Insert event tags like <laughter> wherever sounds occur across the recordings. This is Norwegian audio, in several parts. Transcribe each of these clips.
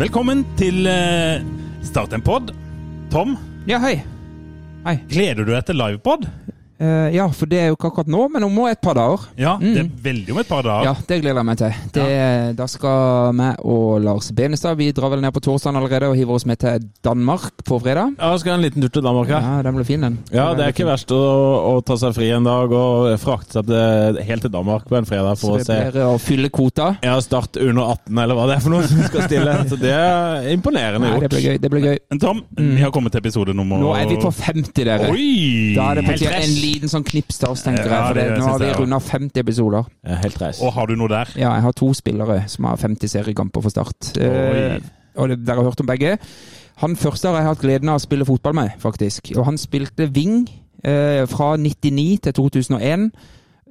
Velkommen til uh, Start en pod. Tom, Ja, hei. Hei. gleder du deg til livepod? Eh, ja, for det er jo ikke akkurat nå, men om et par dager. Ja, det er veldig om et par dager. Ja, det gleder jeg meg til. Det, Da skal vi og Lars Benestad Vi drar vel ned på torsdag allerede og hiver oss med til Danmark på fredag. Ja, skal en liten tur til Danmark ja. Ja, Den blir fin, den. Ja, det er ikke verst å, å ta seg fri en dag og frakte seg til, helt til Danmark på en fredag Så for å det se blir å fylle kvota. ja, Start under 18, eller hva det er for noe som skal stille. <laughs> Så det er imponerende Nei, det gjort. blir gøy. det blir gøy. Men Tom, vi har kommet til episode nummer Nå er vi på 50, dere. Oi! Da er det på tide en. Liten sånn knips til oss, tenker Ja, jeg. For det, det nå har vi runda 50 episoder. Ja, helt reis. Og har du noe der? Ja, jeg har to spillere som har 50 seriekamper for Start. Eh, og det, dere har hørt om begge. Han første har jeg hatt gleden av å spille fotball med, faktisk. Og han spilte wing eh, fra 99 til 2001.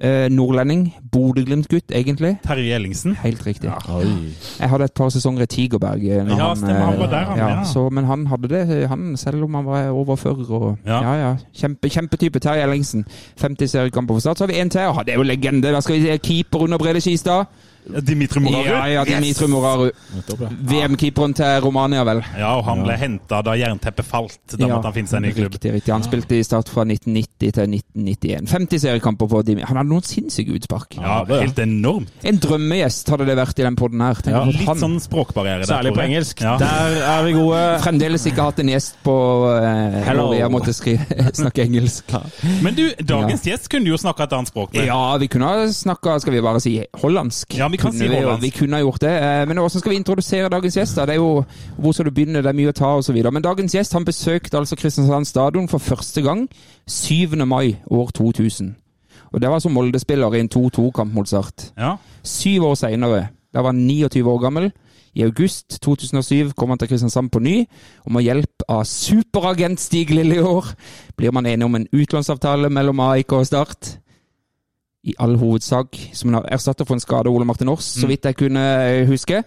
Eh, nordlending. Bodø-Glimt-gutt, egentlig. Terje Ellingsen? Helt riktig. Ja. Jeg hadde et par sesonger i Tigerberg. eh, Ja, stemmer, han var eh, der, han, ja, ja. Så, men han hadde det, han, selv om han var over 40. Og, Ja. ja. Ja, Kjempe, kjempetype. Terje Ellingsen. 50 seriekamper for Start. Så har vi en til. og Det er jo legende. Hva skal vi keeper under Brede Skistad. Dimitri Moraru? Ja, ja, Dimitri Moraru. VM-keeperen til Romania, vel. Ja, og han ble henta da jernteppet falt. Da Ja, måtte han finne seg en ny klubb. Riktig, riktig. Han spilte i Start fra 1990 til 1991. 50 seriekamper på Dimitri. Han hadde noen sinnssyke utspark. Ja, helt enormt. En drømmegjest hadde det vært i den poden her. Ja, Litt han sånn språkbarriere der. Særlig på engelsk. Ja. Der er vi gode. fremdeles ikke hatt en gjest på uh, Hello. hvor jeg måtte skri <laughs> snakke engelsk. Men du, dagens gjest kunne jo snakka et annet språk med. Ja, vi kunne ha snakka, skal vi bare si, hollandsk. Ja, vi kan si jo- Vi kunne ha gjort det. eh, Men hvordan skal vi introdusere dagens gjest? da? Det er jo Hvor skal du begynne? Det er mye å ta, osv. Men dagens gjest han besøkte altså Kristiansand stadion for første gang 7. mai år 2000. Og det var som Molde-spiller i en 2-2-kamp mot Start. Ja. Syv år seinere, da var han 29 år gammel, i august 2007 kom han til Kristiansand på ny, og med hjelp av superagent Stig Liljeår blir man enige om en utlånsavtale mellom AIK og Start. I all hovedsak som en erstatter for en skade Ole Martin Aars, så vidt jeg kunne eh, huske.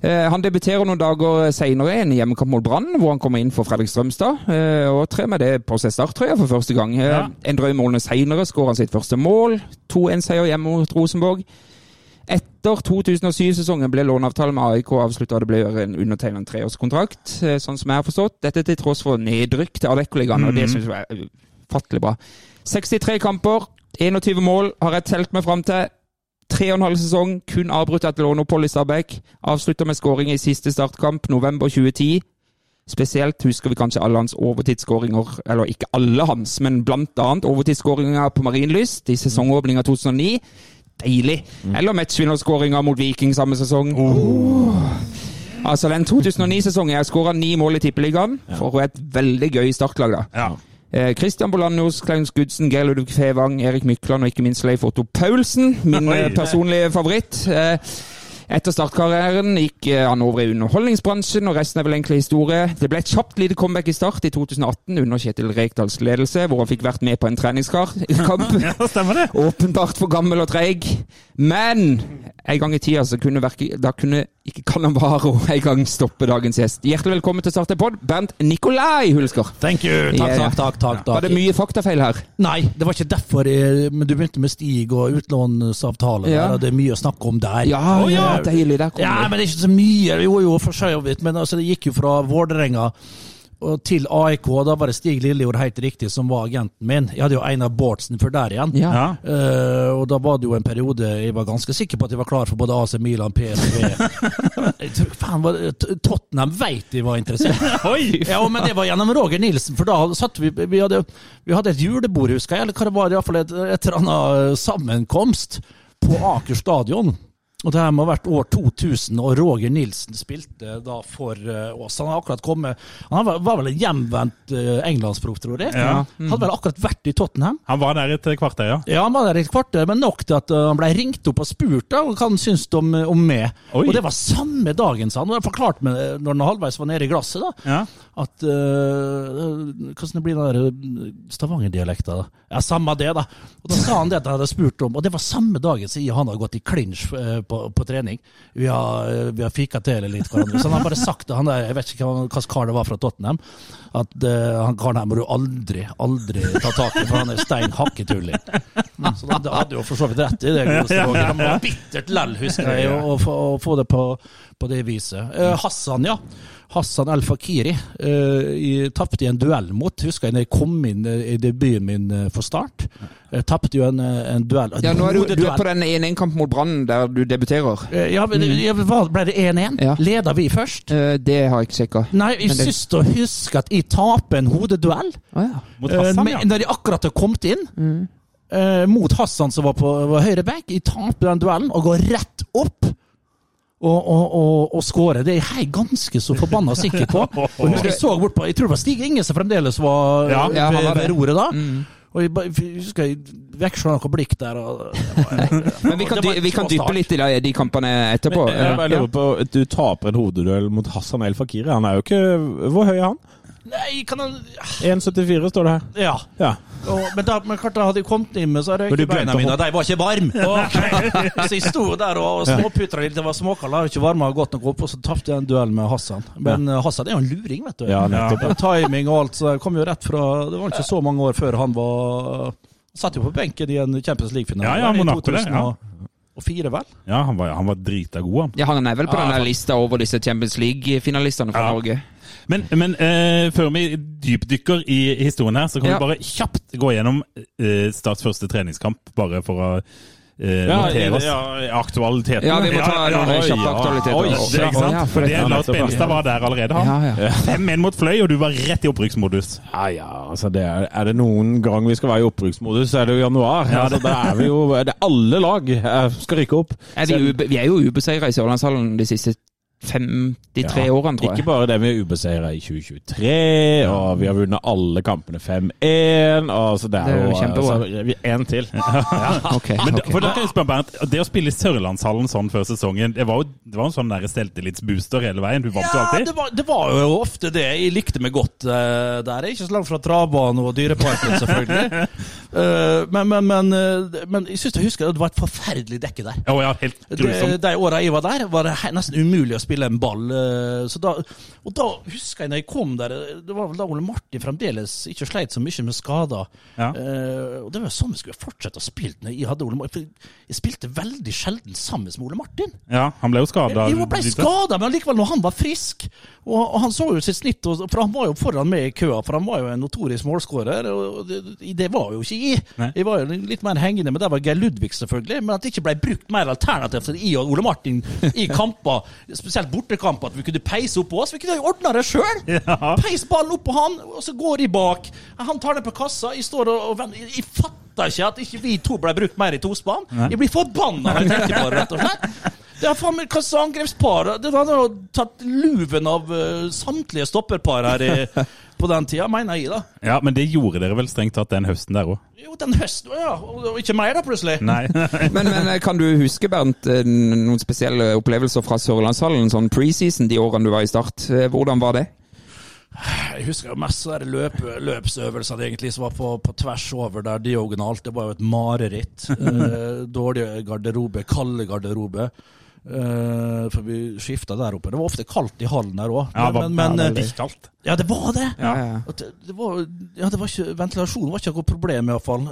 Eh, han debuterer noen dager seinere i en hjemmekamp mot Brann, hvor han kommer inn for Fredrik Strømstad, eh, og trer med det på seg starttrøya for første gang. Eh, Ja. En drøy måned seinere skårer han sitt første mål. 2-1-seier hjemme mot Rosenborg. Etter 2007-sesongen ble låneavtalen med AIK avslutta, og det ble en undertegnet en treårskontrakt, eh, sånn som jeg har forstått. Dette til tross for nedrykk til Adeccoligaen, og det syns jeg er ufattelig bra. 63 kamper, 21 mål har jeg telt meg fram til. Tre og en halv sesong, kun avbrutt etter låneopphold i Stabæk. Avslutta med skåring i siste startkamp, november 2010. Spesielt husker vi kanskje alle hans overtidsskåringer, eller ikke alle hans, men blant annet overtidsskåringer på Marienlyst i sesongåpninga 2009. Deilig. Eller matchvinnerskåringa mot Viking samme sesong. Altså, den 2009-sesongen jeg skåra ni mål i Tippeligaen for et veldig gøy startlag, da. ja. Eh, Christian Bolanius, Klaus Gudsen, Geir Ludvig Fevang, Erik Mykland og ikke minst Leif Otto Paulsen. Min Oi. eh, personlige favoritt. Eh, etter startkarrieren gikk eh, han over i underholdningsbransjen, og resten er vel egentlig historie. Det ble et kjapt lite comeback i Start i 2018 under Kjetil Rekdals ledelse, hvor han fikk vært med på en treningskamp. <laughs> ja. Åpenbart for gammel og treig. Men en gang i tida så kunne verke, da kunne ikke Cannavaro en gang stoppe dagens gjest. Hjertelig velkommen til Start en pod, Bernt Nikolai Hulsker. Thank you. Takk, ja. takk, takk. takk, takk. Var det mye faktafeil her? Nei, det var ikke derfor jeg, men du begynte med Stig og utlånsavtaler. Ja. der, og Det er mye å snakke om der. Ja, oh, ja. deilig. Der kom Ja, det. men det er ikke så mye. Jo, jo, for så vidt. Men altså, det gikk jo fra Vålerenga og til AIK. Da var det Stig Lillejord helt riktig som var agenten min. Jeg hadde jo Einar Bårdsen før der igjen. Ja. Eh, og da var det jo en periode jeg var ganske sikker på at jeg var klar for både AC Milan, PSV <laughs> faen, Tottenham veit de var interessert. <laughs> Oi! Ja, men det var gjennom Roger Nilsen, for da satt vi Vi hadde, vi hadde et julebord, husker jeg, eller hva det var, iallfall et, et eller annet sammenkomst på Aker stadion. Og det her må ha vært år 2000, og Roger Nilsen spilte da for eh, Ås. Han har akkurat kommet Han var, vel en hjemvendt uh, englandsproff, tror jeg. Ja. Hadde vel akkurat vært i Tottenham. Han var der et kvarter, ja. Ja, han var der et kvarter, men nok til at uh, han ble ringt opp og spurt da, hva han syntes om, om meg. Oi. Og det var samme dagen, sa han. Og jeg forklarte meg eh, når han halvveis var nede i glasset, da, ja. at uh, Hvordan det blir den der Stavanger-dialekta? da? Ja, samme det, da. Og da sa han det at jeg hadde spurt om, og det var samme dagen siden han hadde gått i clinch uh, på, på trening. Vi har, vi har fika til litt hverandre. Så han har bare sagt det, han der, jeg vet ikke hvilken kar det var fra Tottenham, at uh, han karen her må du aldri, aldri ta tak i, for han er stein hakketulling. Så da, hadde jo for så vidt rett i det. <laughs> Han var bittert lell, husker jeg, å få det på, på det viset. Eh, Hassan, ja. Hassan El Fakiri eh, tapte i en duell mot Husker jeg da jeg kom inn eh, i debuten min eh, for Start. Jeg tapte jo en, eh, en duell. Ja, nå er du, du er på den 1-1-kampen mot Brann der du debuterer. Eh, Ja, men, ja, ble det 1-1? Ja. Leda vi først? Eh, det har jeg ikke sjekka. Nei, jeg det- syns å huske at jeg taper en hodeduell. Oh, ja. Mot Hassan, ja. Når de akkurat har kommet inn eh, mot Hassan som var på var høyre back, jeg taper den duellen og går rett opp. Og, og, og, og skåre. Det er jeg ganske så forbanna sikker på. Og jeg husker jeg så bort på Jeg tror det var Stig Inge som fremdeles var Ja, eh, ja, ved, ved roret da. Og jeg, bare- jeg husker jeg veksla noe blikk der. Og, <laughs> Men vi kan, dy, vi kan dyppe litt i de, kampene etterpå. Men jeg bare lurer på, Du taper en hodeduell mot Hassan El Fakiri. Han er jo ikke Hvor høy er han? Nei, kan han 1,74 står det her. Ja. Ja. Og, men, da, men klart da hadde jeg kommet inn med så Men du ikke beina mine, og de var ikke varme. <laughs> <laughs> Så jeg sto der og småputra litt, det var småkald, hadde ikke varma godt nok opp, og så tapte jeg en duell med Hassan. Men ja. Hassan er jo en luring, vet du. Ja, nettopp. Er Timing og alt, så jeg kom jo rett fra Det var ikke så mange år før han var Satt jo på benken i en Champions League-finale. Ja, ja, i Monaco det, ja. 2004, vel? Ja, han var, han var drita god, han. Ja, Han er vel på Ja, den lista over disse Champions League-finalistene fra Ja. Norge. Men, men eh, før vi dypdykker i historien her, så kan Ja. vi bare kjapt gå gjennom eh, Starts første treningskamp, bare for å eh, Ja, notere oss. ja, aktualiteten. Ja, vi må ta ja, ja, kjappe ja. aktualiteter. Oi, Det, ikke sant? Det det- er Lars Benstad var der allerede, han. Ja, ja. Fem menn mot Fløy, og du var rett i opprykksmodus. Ja, ja, altså det er, er det noen gang vi skal være i opprykksmodus, så er det jo januar. Ja, altså, da er vi jo, det er alle lag eh, skal rykke opp. Er vi, ube, vi er jo ubeseira i Sørlandshallen de siste 53 Ja, årene, tror jeg. Ikke bare det, vi er ubeseira i 2023, og vi har vunnet alle kampene 5-1. og så Det Det er jo kjempebra. Én til. En til. <laughs> Men okay. for da kan jeg spørre Bernt, Det å spille i Sørlandshallen sånn før sesongen, det var jo det var en sånn der selvtillitsbooster hele veien? Du vant jo Ja, alltid? det var, det var jo ofte det. Jeg likte meg godt uh, der. Er ikke så langt fra travbanen og Dyreparken, selvfølgelig. uh, <laughs> men, men, men, uh, men jeg synes jeg husker det var et forferdelig dekke der. Oh, ja, helt grusomt. de åra jeg var der, var det nesten umulig å spille en ball. eh, Så da, og da husker jeg når jeg kom der Det var vel da Ole Martin fremdeles ikke sleit så mye med skader. Ja. Eh, og det var sånn vi skulle fortsette å spille når jeg hadde Ole Martin. Jeg spilte veldig sjelden sammen med Ole Martin. Ja, han ble jo skada. Jeg ble skada, men likevel, når han var frisk og, og han så jo sitt snitt, og, for han var jo foran meg i køa, for han var jo en notorisk målskårer. Og det, det var jo ikke jeg. Nei. Jeg var jo litt mer hengende, men der var Geir Ludvig, selvfølgelig. Men at det ikke ble brukt mer alternativt enn jeg og Ole Martin i kamper, spesielt bortekamper, at vi kunne peise opp på oss. Vi kunne jo ordna det sjøl! <laughs> Ja. Peis ballen opp på han, og så går de bak. Han tar det på kassa. Jeg står og, og venter. Jeg fatter ikke at ikke vi to ble brukt mer i tospann. Jeg blir forbanna når jeg tenker på det, rett og slett. Det er faen meg hva slags angrepspar Det hadde jo tatt luven av uh, samtlige stopperpar her i, <laughs> på den tida, mener jeg, da. Ja, men det gjorde dere vel strengt tatt den høsten der òg? Jo, den høsten, ja. Og ikke mer, da, plutselig. Nei. <laughs> Men, men eh, kan du huske, Bernt, eh, noen spesielle opplevelser fra Sørlandshallen, sånn preseason, de årene du var i Start? Hvordan var det? Jeg husker jo mest sånne løp, løpsøvelsene egentlig som var på, på tvers over der diagonalt. Det var jo et mareritt. <laughs> Eh, dårlig garderobe, kalde garderobe. Eh, for vi skifta der oppe. Det var ofte kaldt i hallen der òg. Ja, men, men, ja, eh, kaldt. Ja, det var det! Ja, ja. At det, det var, ja, det var ikke, ventilasjon var ikke noe problem, iallfall.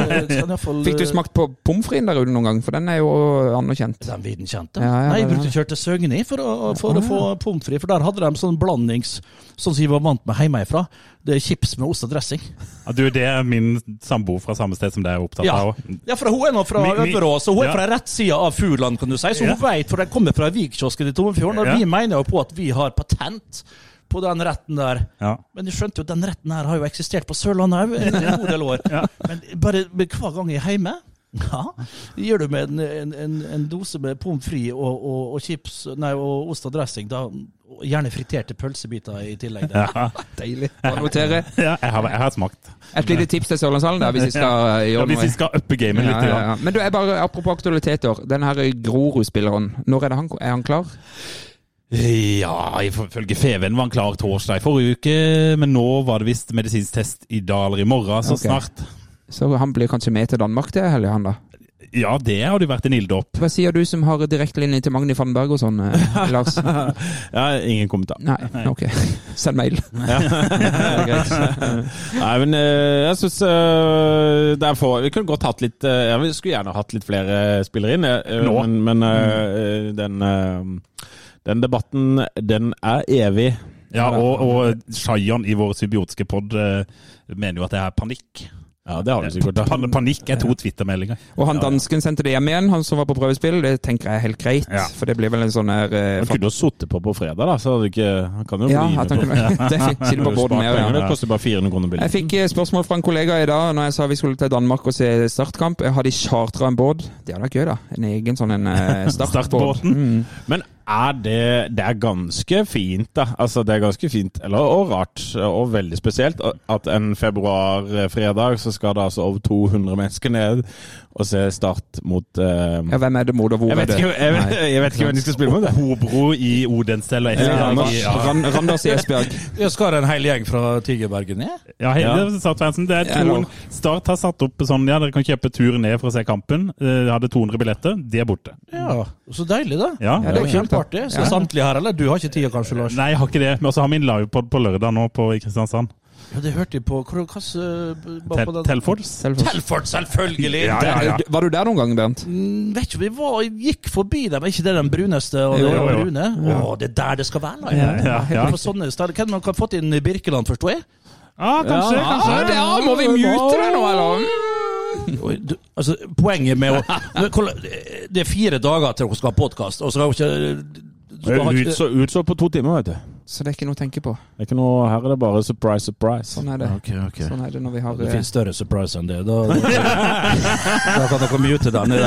<laughs> fall, Fikk du smakt på pommes fritesen der ute noen gang? For den er jo anerkjent. Den viden kjente. Ja, ja, Nei, jeg brukte kjøre til Søgni for å, for Å, å få pommes frites, for der hadde de sånn blandings Sånn som vi var vant med hjemmefra. Det er chips med ost og dressing. Ja, du, det er min samboer fra samme sted som deg er opptatt Ja. av ja, for hun er nå fra Øverås, og hun er fra rett side av Furland, kan du si. Så hun Ja. vet, for den kommer fra Vikkiosken i Tommefjorden, og Ja. vi mener jo på at vi har patent på den retten der. Ja. Men jeg skjønte jo at den retten her har jo eksistert på Sørlandet òg en god del år. <laughs> Men bare men hver gang jeg er hjemme, Ja, det gjør du med en, en, en, en dose med pommes frites og, og, og chips Nei, og ost og dressing. Da, gjerne friterte pølsebiter i tillegg. Ja, <laughs> Deilig. Bare notere. ja jeg, har, jeg har smakt. Et lite tips til Sørlandshallen, da, hvis vi skal eh, Ja, gjøre hvis vi skal uppe gamet litt. Ja, ja, Ja, ja. Men du, bare, apropos aktualiteter. Den her Grorud-spilleren, når er, det han, er han klar? Ja ifølge Feven var han klar torsdag i forrige uke, men nå var det visst medisinsk test i dag eller i morgen, så okay. snart. Så han blir kanskje med til Danmark til helga, han da? Ja, det hadde jo vært en ilddåp. Hva sier du som har direktelinje til Magni Fannberg og sånn, eh, <laughs> Lars? Ja, ingen kommentar. Nei, ok. Send mail. <laughs> Nei, men eh, jeg syns det er Vi kunne godt hatt litt eh, ja, Vi skulle gjerne hatt litt flere spillere inn, eh, Nå? men, men eh, den, eh, den debatten, den er evig. Ja, og, og Shayan i vår symbiotiske pod eh, mener jo at det er panikk. Ja, det har du sikkert. Pan panikk er to Twitter-meldinger. Og han dansken sendte det hjem igjen, han som var på prøvespill. Det tenker jeg er helt greit, Ja. for det blir vel en sånn her uh, Han kunne jo sittet på på fredag, da. Så hadde ikke, han kan jo Ja, bli han på- <laughs> det sitte på båten med. Ja. Det koster bare 400 kroner Jeg fikk eh, spørsmål fra en kollega i dag når jeg sa vi skulle til Danmark og se startkamp. Har de chartra en båt? Det hadde vært gøy, da. En egen sånn en eh, <laughs> startbåt. Startbåten. Mm. Men er det Det er ganske fint, da. Altså, det er ganske fint, eller og rart, og veldig spesielt, at en februarfredag så skal det altså over 200 mennesker ned og se Start mot uh, Ja, hvem er det mot, og hvor jeg, vet er det? ikke, jeg, vet, jeg vet ikke hvem de skal spille mot. det. Hobro i Odense eller Ja, Randers, Ja, Ran- Randers i Esbjerg. <laughs> Ja, skal en hel gjeng fra Tigerbergen ned. ja hele startfansen. Det er Ja. Start har satt opp sånn ja, dere kan kjøpe tur ned for å se kampen. De hadde 200 billetter. De er borte. Ja, Så deilig, da. Ja, Ja, Det er kult, kjempeartig. Så Ja. samtlige her, eller? Du har ikke tida kanskje, Lars? Nei, jeg har ikke det. Men også har vi en livepod på lørdag nå på, i Kristiansand. Ja, det hørte jeg på Hva hva- Tel Telfords. Telfort, selvfølgelig! Ja, ja, ja. Var du der noen gang, Bent? Mm, vet ikke, vi var, gikk forbi dem. Er ikke det den bruneste og Jo, jo, jo. brune? Å, det er der det skal være live! Ja, ja, sånne steder. Hvem har fått inn Birkeland, forstår jeg? Ja, kanskje. Ja, kanskje. ja, må vi mute det nå, eller? Altså, poenget med å <laughs> Det er fire dager til dere skal ha podkast, og så har dere ikke utså på to timer, vet du. Så det er ikke noe å tenke på. Det er ikke noe, her er det bare surprise, surprise. Sånn er det. okay, okay. Sånn er det når vi har Det eh, finnes større surprise enn det. Da, da, <laughs> da kan dere mute den. <laughs>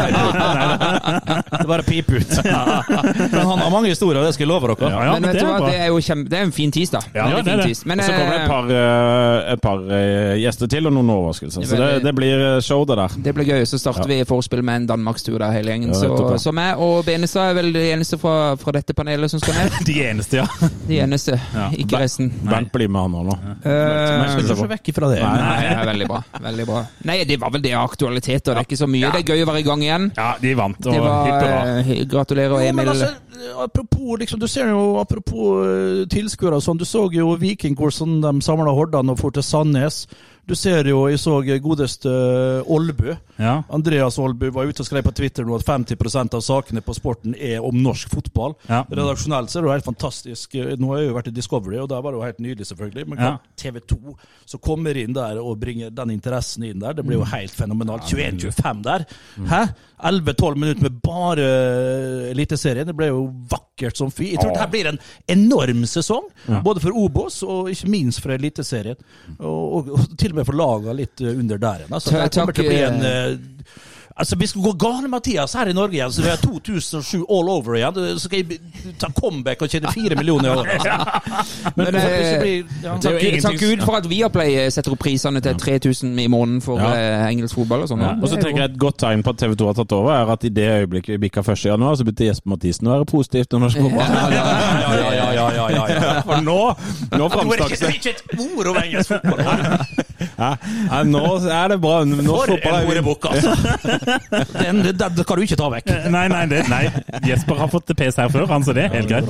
Det er bare pip ut. <laughs> Men han har mange historier, det skal jeg love dere. Ja, ja, Men men vet det er hva, det er jo kjempe, det er en fin tirsdag. Ja, Veldig det er det. Men Og så kommer det eh, et par, eh, et par eh, gjester til, og noen overraskelser. Så det, det blir eh, show, det der. det blir gøy. Så starter vi forspill med en danmarkstur der, hele gjengen. Ja, Så, så meg og Benestad er vel de eneste fra, fra dette panelet som skal ned. De eneste, ja. De eneste, Ja. ikke resten. Bernt blir med han nå. Eh, Skal ikke se vekk ifra det. Nei, det er veldig bra. veldig bra. Nei, det var vel det av aktualiteter. Det er ikke så mye. Det er gøy å være i gang igjen. Ja, de vant. Og var uh, eh, Gratulerer, Jo, men Emil. altså, apropos, liksom, du ser jo, apropos uh, tilskuere og sånn, du så jo Viking hvordan de samla hordene og for til Sandnes. Du ser jo, jeg så godeste Olbu. Olbø. Ja. Andreas Olbø var ute og skrev på Twitter nå at 50% av sakene på sporten er om norsk fotball. Ja. Redaksjonelt så er det jo helt fantastisk. Nå har jeg jo vært i Discovery, og der var det jo helt nydelig, selvfølgelig. Men Ja. TV 2 som kommer inn der og bringer den interessen inn der, det blir jo helt fenomenalt. 21-25 der. Hæ? 11-12 minutter med bare eh, Eliteserien. Det ble jo vakkert som fy. Jeg tror det her blir en enorm sesong, både for Obos og ikke minst for Eliteserien. Og, og, og til og med for laga litt eh, under der igjen. Altså, det kommer til å bli en eh, eh, Altså, Vi skal gå gale, Mathias, her i Norge igjen, så vi er 2007 all over igjen. Så skal jeg ta comeback og tjene fire millioner i året. Altså. <laughs> Men, Men, det eh, blir- ja. Takk, takk Gud for at Viaplay setter opp prisene til 3000 i måneden for Ja. engelsk fotball og sånn. Og så tenker jeg Et godt tegn på at TV 2 har tatt over, er at i det øyeblikket vi bikka 1. januar, så begynte Jesper Mathisen å være positivt til norsk fotball. <laughs> ja, ja, ja, ja, ja. <laughs> For nå Nå Det framstakk det. ikke et ord om engelsk fotball! Nå <laughs> er det bra. Nå For en ordbok, altså! <laughs> Den, den, kan du ikke ta vekk. Nei, nei, det, nei. Jesper har fått PS her før, han, så det er helt greit.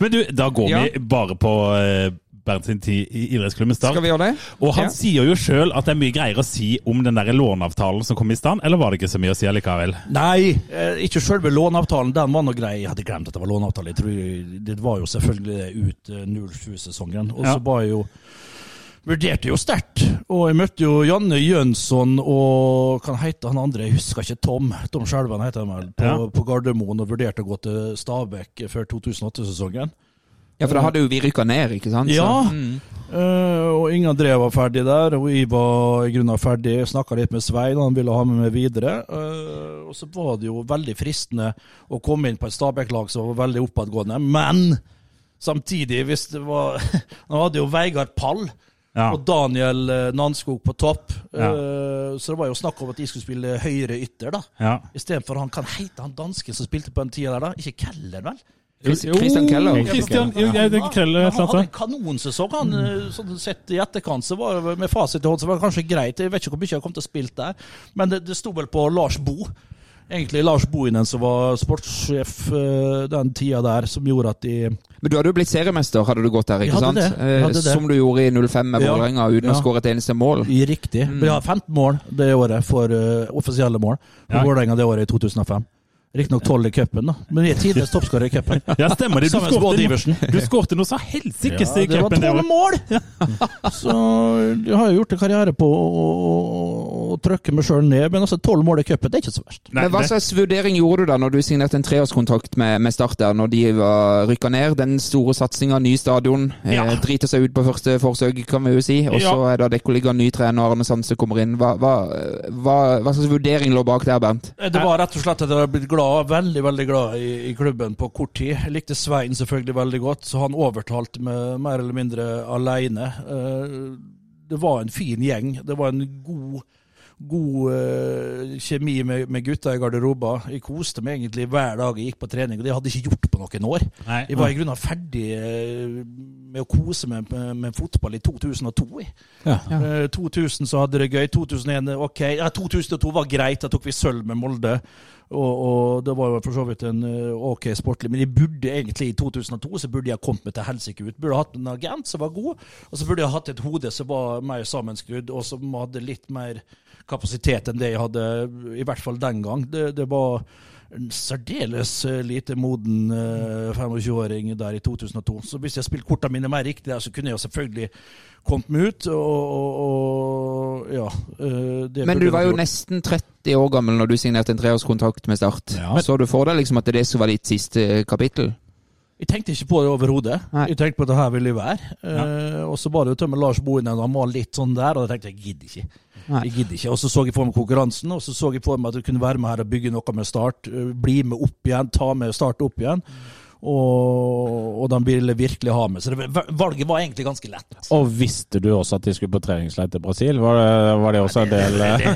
Men du, da går Ja. vi bare på uh, Bernt sin tid i idrettsklubben Start. Skal vi gjøre det? Og han Ja. sier jo sjøl at det er mye greier å si om den der låneavtalen som kom i stand, eller var det ikke så mye å si allikevel? Nei, eh, ikke sjølve låneavtalen. Den var nå grei. Jeg hadde glemt at det var låneavtale. Jeg tror, det var jo selvfølgelig ut eh, 07-sesongen. Og så Ja. var jeg jo Vurderte jo sterkt. Og jeg møtte jo Janne Jønsson og hva heter han andre? Jeg husker ikke. Tom. Tom Skjelven heter han vel. På, Ja. på Gardermoen og vurderte å gå til Stabæk før 2008-sesongen. Ja, for da hadde jo vi rykka ned, ikke sant? Så- Ja. Mm. Uh, og Inge André var ferdig der, og jeg var i grunnen ferdig. Snakka litt med Svein, han ville ha med meg videre. Uh, og så var det jo veldig fristende å komme inn på et Stabæk-lag som var veldig oppadgående. Men samtidig, hvis det var <laughs> Nå hadde jo Vegard Pall Ja. og Daniel eh, Nanskog på topp. Ja. Eh, så det var jo snakk om at de skulle spille høyre ytter, da. Ja. Istedenfor han kan heite han dansken som spilte på den tida der, da. Ikke Keller, vel? Christian Keller. Christian, jo, jeg ja, han hadde en kanonsesong. Han, eh, sånn sett i etterkant så var det med fasit i hånd så var det kanskje greit. Jeg vet ikke hvor mye han kom til å spille der, men det, det sto vel på Lars Bo. Egentlig Lars Bohinen som var sportssjef eh, den tida der, som gjorde at de Men du hadde jo blitt seriemester, hadde du gått der, ikke sant? det, jeg Eh, det. Som du gjorde i 05 med Ja. uten uten å Ja. skåre et eneste mål. Riktig. Mm. Vi har 15 mål det året for uh, offisielle mål for Ja. Vålerenga det året i 2005. Riktignok 12 i cupen. Men vi er tidenes <laughs> toppskårer i cupen. Ja, stemmer det. Du skåret skårte noe så helsikes i det var cupen det tolv året. mål! <laughs> Så du har jo gjort en karriere på å trykke meg sjøl ned, men altså tolv mål i cupen, det er ikke så verst. Nei, Men Hva slags vurdering gjorde du da når du signerte en treårskontrakt med, med Start der, når de var rykka ned? Den store satsinga, ny stadion, Ja. eh, driter seg ut på første forsøk, kan vi jo si. Og så Ja. er det Dekkoligga, ny trener, Arne Sanse kommer inn. Hva, hva, hva, hva slags vurdering lå bak der, Bernt? Det var rett og slett at jeg har blitt glad, veldig veldig glad i, i klubben på kort tid. Jeg likte Svein selvfølgelig veldig godt, så han overtalte meg mer eller mindre alene. Eh, Det var en fin gjeng. Det var en god God uh, kjemi med, med gutta i garderoba. Jeg koste meg egentlig hver dag jeg gikk på trening, og det hadde jeg ikke gjort på noen år. Nei. Jeg var i grunnen ferdig uh, med å kose meg med, med fotball i 2002. jeg. Ja. Uh, 2000 så hadde det gøy. 2001 ok. Ja, 2002 var greit. Da tok vi sølv med Molde. Og, og det var jo for så vidt en eh, ok sportlig. Men jeg burde egentlig i 2002 så burde jeg kommet meg til helsike ut. Burde hatt en agent som var god, og så burde jeg hatt et hode som var mer sammenskrudd, og som hadde litt mer kapasitet enn det jeg hadde, i hvert fall den gang. Det, det var en særdeles eh, lite moden eh, 25-åring der i 2002. Så hvis jeg spilte kortene mine mer riktig der, så kunne jeg selvfølgelig kommet meg ut. Og, og, og ja. eh, det Men du var jo nesten 30 år gammel når du signerte en treårskontrakt med Start. Ja. Så du for deg liksom at det som var ditt siste kapittel? Jeg tenkte ikke på det overhodet. Jeg tenkte på at det her ville jeg være. Uh, og så var det jo til Lars Bohinen, han var litt sånn der, og jeg tenkte jeg gidder ikke. Jeg gidder ikke. Og så så jeg for meg konkurransen, og så så jeg for meg at jeg kunne være med her og bygge noe med Start. eh, Bli med opp igjen, ta med Start opp igjen. Og, og de ville virkelig ha med. Så det, valget var egentlig ganske lett. Og visste du også at de skulle på treningsleir til Brasil? Var det, var det også en del det,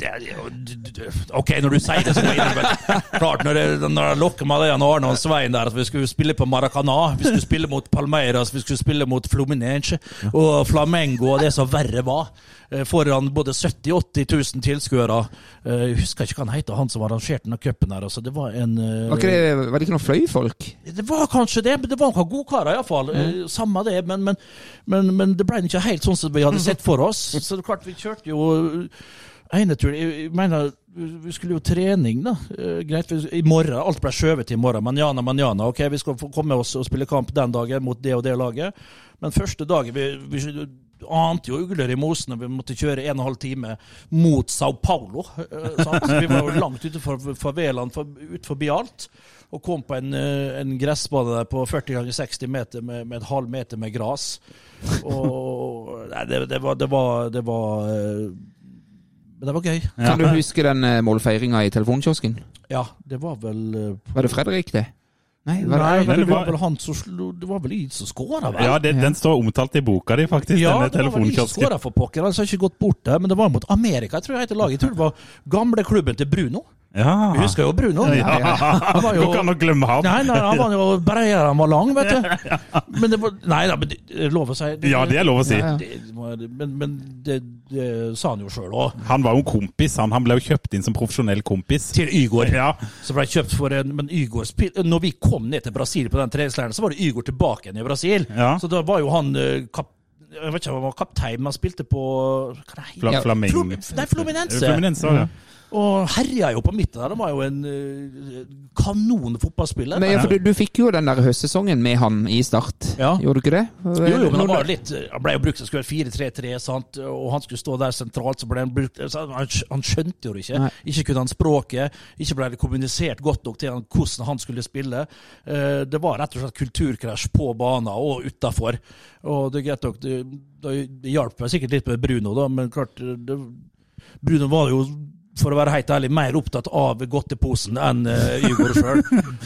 det, OK, når du sier det, så må jeg innrømme Klart, når jeg, når jeg lokker med det Jan Arne og Svein der, at vi skulle spille på Maracana, vi skulle spille mot Palmeiras, vi skulle spille mot Fluminense og Flamengo og det som verre var, eh, foran både 70 000-80 000 tilskuere. Eh, Jeg husker ikke hva han heter, han som arrangerte denne cupen her. Altså, det var en eh, Var, var det ikke noen fløyfolk? Det var kanskje det, men det var noen godkarer iallfall. Mm. Samme det, men, men, men, men det ble ikke helt sånn som vi hadde sett for oss. Så det er klart, vi kjørte jo ene tur Jeg jeg mener, vi skulle jo trening, da. Eh, Greit, i morgen. Alt ble skjøvet i morgen. Manjana, manjana. Ok, vi skal komme oss og spille kamp den dagen mot det og det laget. Men første dagen vi, vi ante jo ugler i mosen, og vi måtte kjøre en og en halv time mot Sao Paulo. eh, sant? Så vi var jo langt favelaen, for, ut forbi alt. Og kom på en, eh, en gressbane der på 40 ganger 60 meter med, med et halv meter med gras. Og nei, det, det var Det var, det var eh, Men det var gøy. Kan du huske den uh, målfeiringa i telefonkiosken? Ja, det var vel eh, Var det Fredrik, det? Nei, var Nei, det, det, det var var- vel han som slo Det var vel jeg som skåra, vel? Ja, det, den står omtalt i boka di, faktisk. Ja, denne det var vel jeg som telefonkiosken. skåra for pokker. Han har ikke gått bort der, men det var mot Amerika, jeg tror jeg heter laget. Jeg tror det var gamleklubben til Bruno. Ja. Vi husker jo Bruno? Ja. Han var jo- Du kan nok glemme ham. Nei, nei, han var jo bredere han var lang, vet du. Men det var Nei da, men det er lov å si. Ja, det er lov å si. Ja. Det Men, men det, det sa han jo sjøl òg. Han var jo en kompis. Han, han ble jo kjøpt inn som profesjonell kompis. Til Ygor. Ja. Så ble kjøpt for en Men Ygor Når vi kom ned til Brasil på den treningsleiren, så var det Ygor tilbake igjen i Brasil. Ja. Så da var jo han eh, kap, Jeg vet ikke om han var kaptein, men han spilte på det Fla. Flum, nei, Fluminense. Fluminense, ja. Og herja jo på midten der. Han var jo en eh, kanon fotballspiller. Men ja, for du, du fikk jo den der høstsesongen med han i Start, Ja. gjorde du ikke det? Jo, jo, men han var litt Han ble jo brukt som skulle være 4-3-3, og han skulle stå der sentralt, så ble han brukt Han, skjønte jo det ikke. Nei. Ikke kunne han språket. Ikke ble det kommunisert godt nok til han hvordan han skulle spille. Eh, Det var rett og slett kulturkrasj på banen og utafor. Og det er greit nok, det, det hjalp meg sikkert litt med Bruno, da, men klart det, Bruno var jo for å være helt ærlig, mer opptatt av godteposen enn uh, Ygor sjøl.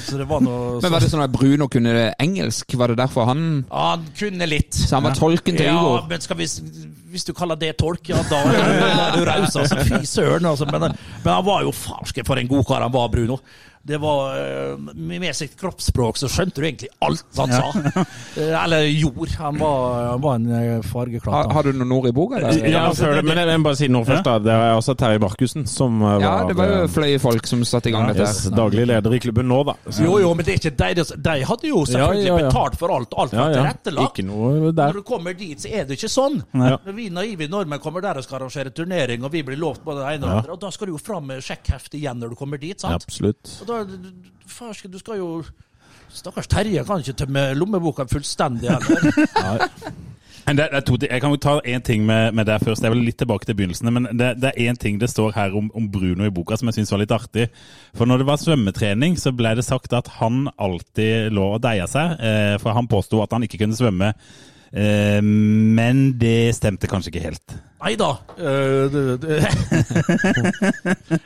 Så det var noe Men var det sånn at Bruno kunne engelsk? Var det derfor han Ja, Han kunne litt. Så han var tolken til Ja, Ygor? men vi, hvis du kaller det tolk, ja, da er du, da er du raus. Altså. Fy søren, altså. Men, men han var jo farske for en god kar han var, Bruno. Det var eh, Med sitt kroppsspråk så skjønte du egentlig alt han sa. Eh, Eller gjorde. Han var, han var en fargeklatt. Har, har du noen ord i boka? Ja, før det, men jeg vil bare si noe først. da Det er også Terje Markussen som var Ja, det var jo fløye folk som satte i gang dette. yes, daglig leder i klubben nå, da. Så- Jo, jo, men det er ikke de, de hadde jo selvfølgelig Ja, ja, ja. betalt for alt. Alt var ja. tilrettelagt. Ikke noe Når du kommer dit, så er det ikke sånn. Ja. Når vi naive nordmenn kommer der og skal arrangere turnering, og vi blir lovt både det ene og det Ja. andre, og da skal du jo fram med sjekkhefte igjen når du kommer dit, sant? Absolutt. Og da, faen, skal- du skal jo Stakkars Terje kan ikke tømme lommeboka fullstendig heller. <laughs> Det, det jeg kan jo ta én ting med, med det først. Jeg vil litt tilbake til begynnelsen. Men det, det er én ting det står her om, om Bruno i boka som jeg syns var litt artig. For når det var svømmetrening, så ble det sagt at han alltid lå og deia seg. Eh, for han påsto at han ikke kunne svømme. Eh, men det stemte kanskje ikke helt. Nei da. det-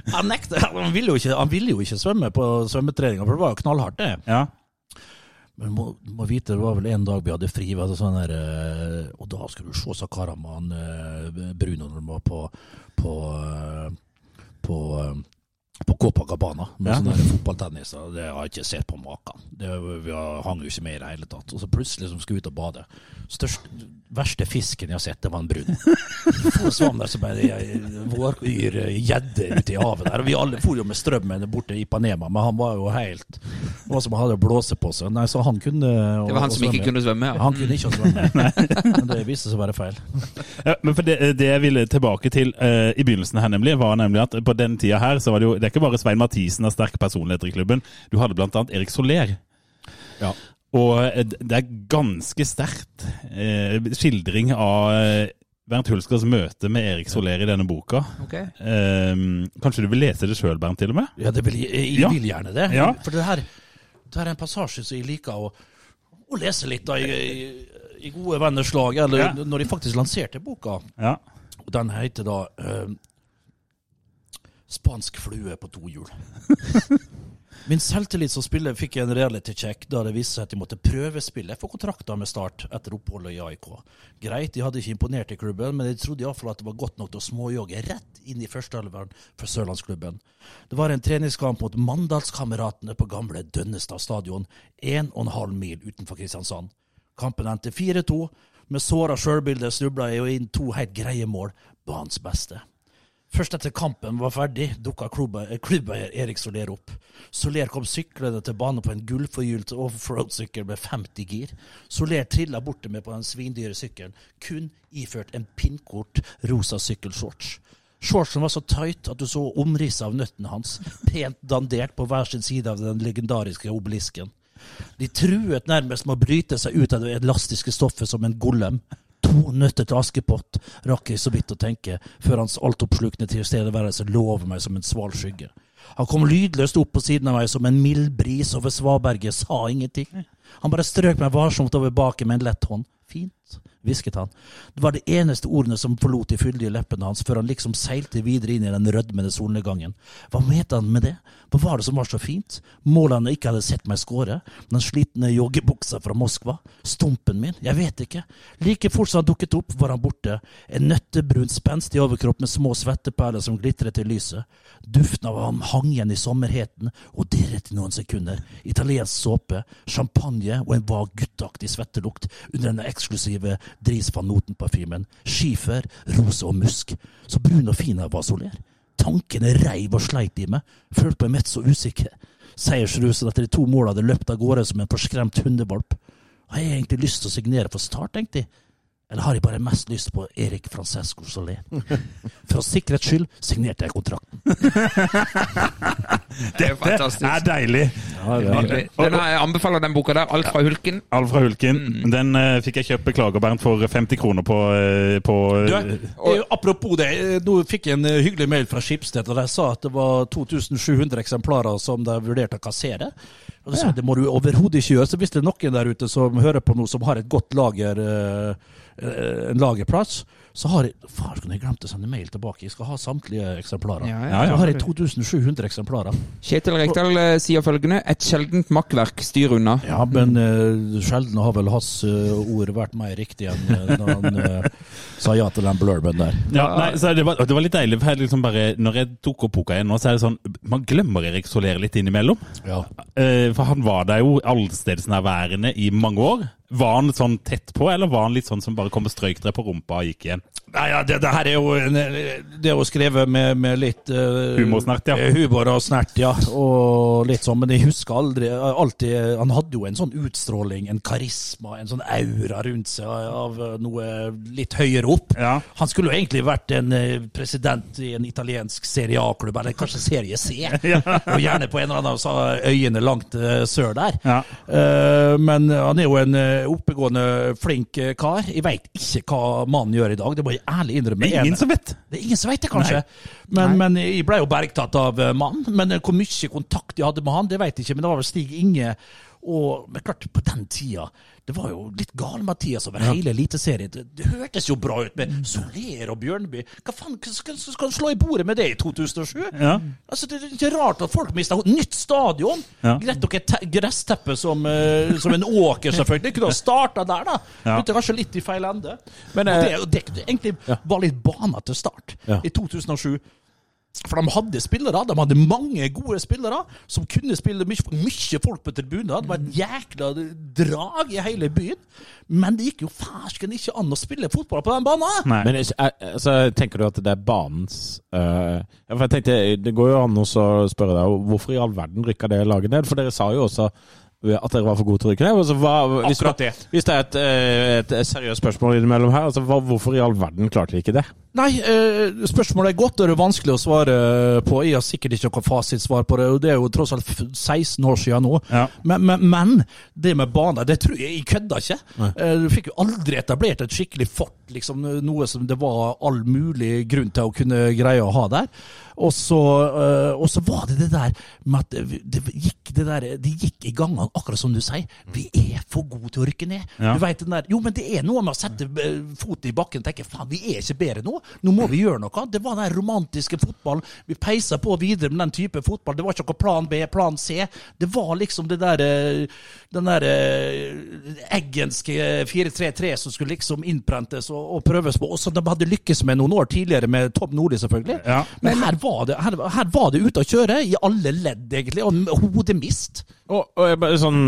<laughs> han nekter. Han ville jo ikke, han ville jo ikke svømme på svømmetreninga, for det var jo knallhardt, det. Ja. Men må, må vite, det var vel en dag vi hadde fri, sånn der, øh, og da skulle du se så karene med han øh, Bruno når de var på på, på, på, på Copacabana med Ja. sånne der fotballtennis. Det har jeg ikke sett på maken. Det, vi har- hang jo ikke med i det hele tatt. Og så plutselig som skulle ut og bade. Størst, verste fisken jeg har sett, det var en brun. For svam der som bare våryr gjedde ute i havet der. Og vi alle for jo med strømmen borte i Ipanema, men han var jo helt Det var som han hadde blåse på seg. Nei, så han kunne Det var han som ikke kunne svømme, ja. Han kunne ikke <laughs> svømme. Men det viste seg å være feil. Ja, men for det, det jeg ville tilbake til uh, i begynnelsen her, nemlig, var nemlig at på den tida her, så var det jo Det er ikke bare Svein Mathisen av sterke personligheter i klubben. Du hadde blant annet Erik Soler. Ja. Og eh, det er ganske sterkt eh, skildring av eh, Bernt Hulskers møte med Erik Soler i denne boka. Okay. Eh, kanskje du vil lese det sjøl, Bernt, til og med? Ja, det vil, jeg, jeg vil gjerne det. Ja. For det her, det her er en passasje som jeg liker å, å lese litt av i, i, i Gode venners lag, eller Ja. når de faktisk lanserte boka. Ja. Og Den heter da eh, Spansk flue på to hjul. <laughs> Min selvtillit som spiller fikk jeg en reality check da det viste seg at de måtte prøvespille for kontrakter med Start etter oppholdet i AIK. Greit, de hadde ikke imponert i klubben, men de trodde iallfall at det var godt nok til å småjogge rett inn i førsteelveren for Sørlandsklubben. Det var en treningskamp mot Mandalskameratene på gamle Dønnestad stadion, 1,5 mil utenfor Kristiansand. Kampen endte 4-2. Med såra sjølbilde snubla jeg inn to helt greie mål. Banens beste. Først etter kampen var ferdig, dukka klubbeier Erik Soler opp. Soler kom syklende til banen på en gullforgylt offroad-sykkel med 50 gir. Soler trilla borte med på den svindyre sykkelen, kun iført en pinnkort rosa sykkelshorts. Shortsen var så tight at du så omrisset av nøttene hans, pent dandert på hver sin side av den legendariske obelisken. De truet nærmest med å bryte seg ut av det elastiske stoffet som en golem. To nøtter til Askepott rakk jeg så vidt å tenke, før hans altoppslukende tilstedeværelse over meg som en sval skygge. Han kom lydløst opp på siden av meg som en mild bris over svaberget, sa ingenting. Han bare strøk meg varsomt over baken med en lett hånd. Fint, hvisket han. Det var de eneste ordene som forlot de fyldige leppene hans, før han liksom seilte videre inn i den rødmende solnedgangen. Hva mente han med det? Hva var det som var så fint? Målet han ikke hadde sett meg skåre? Den slitne joggebuksa fra Moskva? Stumpen min? Jeg vet ikke. Like fort som han dukket opp, var han borte. En nøttebrun, spenstig overkropp med små svetteperler som glitret i lyset. Duften av ham hang igjen i sommerheten og dirret i noen sekunder. Italiensk såpe, champagne og en vag gutteaktig svettelukt under den eksklusive Dries van Noten-parfymen. Skifer, rose og musk. Så brun og fin jeg var, Soler. Tankene reiv og sleit i meg. Følte meg mett så usikker. Seiersrusen etter de to målene hadde løpt av gårde som en forskremt hundevalp. Har jeg egentlig lyst til å signere for Start, tenkte jeg. Eller har jeg bare mest lyst på Erik Francesco Solé? For sikkerhets skyld signerte jeg kontrakten. <laughs> Det er fantastisk. er deilig. Den, jeg anbefaler den boka der. Alt fra Hulken. Alt fra Hulken. Mm. Den uh, fikk jeg kjøpt beklager, Bernt, for 50 kroner på, uh, på Du, eh, apropos det, nå fikk jeg en hyggelig mail fra Skipsted, og de sa at det var 2700 eksemplarer som de vurderte å kassere. Og de sa det må du overhodet ikke gjøre. Så hvis det er noen der ute som hører på noe som har et godt lager, en lagerplass, så har jeg Faen, skulle jeg glemt å sende mail tilbake. Jeg skal ha samtlige eksemplarer. Ja, Ja, ja. Så har jeg 2700 eksemplarer. Kjetil Rekdal eh, sier følgende Et sjeldent makkverk. Styr unna. Ja, men uh, sjelden har vel hans uh, ord vært mer riktig enn uh, når han uh, sa ja til den blurben der. Ja, nei, så det, var, det var litt deilig. for jeg Liksom bare, når jeg tok opp boka igjen nå, så er det sånn Man glemmer Erik Soler litt innimellom. Ja. Eh, for han var der jo allstedsnærværende i mange år. Var han sånn tett på, eller var han litt sånn som bare kom og strøyk dere på rumpa og gikk igjen? Nei, ja, det, det her er jo Det er jo skrevet med, med litt uh, Humorsnert, ja. Humor og snert, ja. Og litt sånn, men jeg husker aldri alltid Han hadde jo en sånn utstråling, en karisma, en sånn aura rundt seg av eh, noe litt høyere opp. Ja. Han skulle jo egentlig vært en eh, president i en italiensk Serie A-klubb, eller kanskje Serie C. <laughs> Og gjerne på en eller annen av øyene langt eh, sør der. Ja. Uh, men han er jo en eh, oppegående, flink eh, kar. Jeg veit ikke hva mannen gjør i dag, det må jeg ærlig innrømme. Det er ingen som vet. Det er ingen som vet det, kanskje. Men, men jeg ble jo bergtatt av eh, mannen. Men eh, hvor mye kontakt jeg hadde med han, det vet jeg ikke. Men det var vel Stig Inge. Og men klart, på den tida Det var jo litt gal-Mathias over hele Eliteserien. Det, det hørtes jo bra ut med Soler og Bjørnby. Hva faen skal, skal han slå i bordet med det i 2007? Ja. Altså, det er ikke rart at folk mister Nytt stadion! Ja. Greit nok et gressteppe som, uh, som en åker, selvfølgelig. Kunne ha starta der, da. Ja. Begynte kanskje litt i feil ende. Men, eh, det, og det, det egentlig var litt til start Ja. i 2007. For de hadde spillere, de hadde mange gode spillere som kunne spille mye, mye folk på tribunen. Det var et jækla drag i hele byen. Men det gikk jo fersken ikke an å spille fotball på den banen! Nei. Men er- altså, tenker du at det er banens uh, ja, for jeg tenkte, Det går jo an å spørre deg hvorfor i all verden rykka det laget ned? For dere sa jo også at dere var for gode til å rykke ned. Altså, hva, hvis, Akkurat det. hvis det er et, øh, et, et seriøst spørsmål innimellom her, altså, hva, hvorfor i all verden klarte dere ikke det? Nei, eh, spørsmålet er godt og det er vanskelig å svare på. Jeg har sikkert ikke noe fasitsvar på det. og Det er jo tross alt 16 år siden nå. Ja. Men, men, men det med baner, det tror jeg jeg kødda ikke. Nei. Du fikk jo aldri etablert et skikkelig fort, liksom noe som det var all mulig grunn til å kunne greie å ha der. Og så, eh, og så var det det der med at det, gikk det der, det gikk i gangene, akkurat som du sier. Vi er for gode til å rykke ned. Ja. Du vet den der, Jo, men det er noe med å sette eh, foten i bakken og tenke faen, vi er ikke bedre nå. Nå må vi gjøre noe. Det var den romantiske fotballen. Vi peisa på videre med den type fotball. Det var ikke noe plan B, plan C. Det var liksom det der eh, den der eh, eggenske 4-3-3 som skulle liksom innprentes og, og prøves på, og som de hadde lykkes med noen år tidligere med Tom Nordli, selvfølgelig. Ja. Men her var, det, her, her var det ute å kjøre i alle ledd, egentlig, og hodemist. Og, og jeg bare sånn,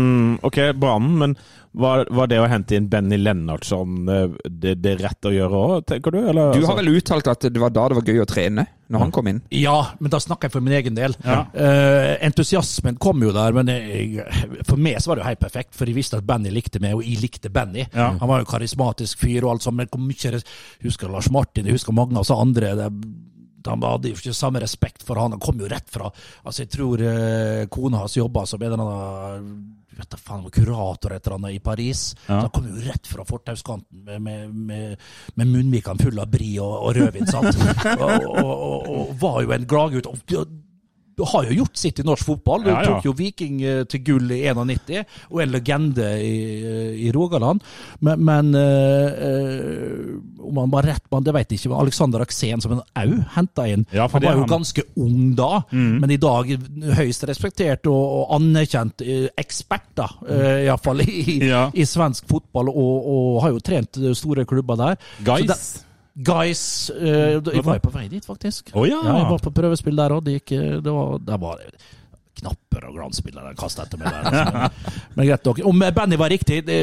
ok, banen, men var, var det å hente inn Benny Lennartson øh, det, det rett å gjøre òg, tenker du? Eller, Du altså- har vel uttalt at det var da det var gøy å trene? Når han kom inn? Ja, men da snakker jeg for min egen del. Ja. Uh, entusiasmen kom jo der, men jeg, for meg så var det jo helt perfekt. For jeg visste at Benny likte meg, og jeg likte Benny. Ja. Han var jo karismatisk fyr og alt sånt, men hvor mye Jeg husker Lars Martin, jeg husker mange av oss andre. Det, han hadde jo ikke samme respekt for han. Han kom jo rett fra Altså, jeg tror eh, kona hans jobba som en eller annen vet da faen, kurator et eller annet i Paris. Ja. Han kom jo rett fra fortauskanten med, med, med, med munnvikene fulle av brie og, og rødvin. sant? <laughs> og, og, og, og var jo en gladgutt. Og, har jo gjort sitt i norsk fotball. Du Ja, ja. tok jo Viking eh, til gull i 91, og en legende i, eh, i Rogaland. Men, men eh, om han var rett mann, det vet jeg ikke. Alexander Aksen, som en au henta inn, Ja, han var jo han. ganske ung da, men i dag høyst respektert og, og anerkjent ekspert, da, øh, iallfall i, Ja. i svensk fotball, og, og har jo trent store klubber der. Guys. Det- Guys uh, Jeg var på vei dit, faktisk. Oh, ja. jeg var på prøvespill der òg. Det, gikk, eh, det var, knapper og glansbilder de kasta etter meg der. Altså. <laughs> Men greit nok. Om Benny var riktig det,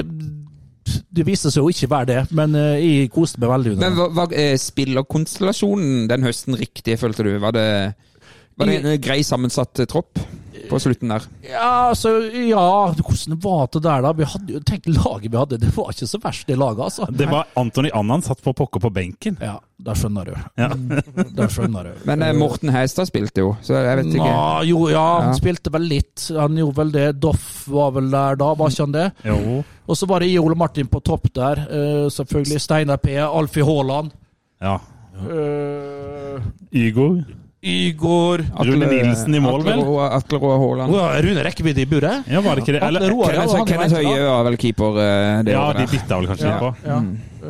det viste seg jo ikke være det, men uh, jeg koste meg veldig Men var, var eh, spillerkonstellasjonen den høsten riktig, følte du? Var det, var det en eh, grei sammensatt eh, tropp? På slutten der. Ja, altså, ja, hvordan var det der, da? Vi hadde jo, Tenk laget vi hadde, det var ikke så verst, det laget, altså. Det var Antony Annan satt på pokker på benken. Ja, da skjønner du. Ja. da skjønner du. Men eh, Morten Heistad spilte jo, så jeg vet ikke. Nå, jo, ja, han Ja. spilte vel litt. Han gjorde vel det. Doff var vel der da, var ikke han det? Jo. Og så var det. Ole Martin på topp der. eh, selvfølgelig Steinar P. Alfie Haaland. Ja. Uh, Igor. Igor Rune Nilsen i mål, vel? Atle Roar Haaland. Rune rekkevidde i buret? Ja, var det ikke det? Eller, Roar, Kenneth, han Kenneth Høie var vel keeper eh, det ja, året de bytta vel kanskje Ja, på. ja.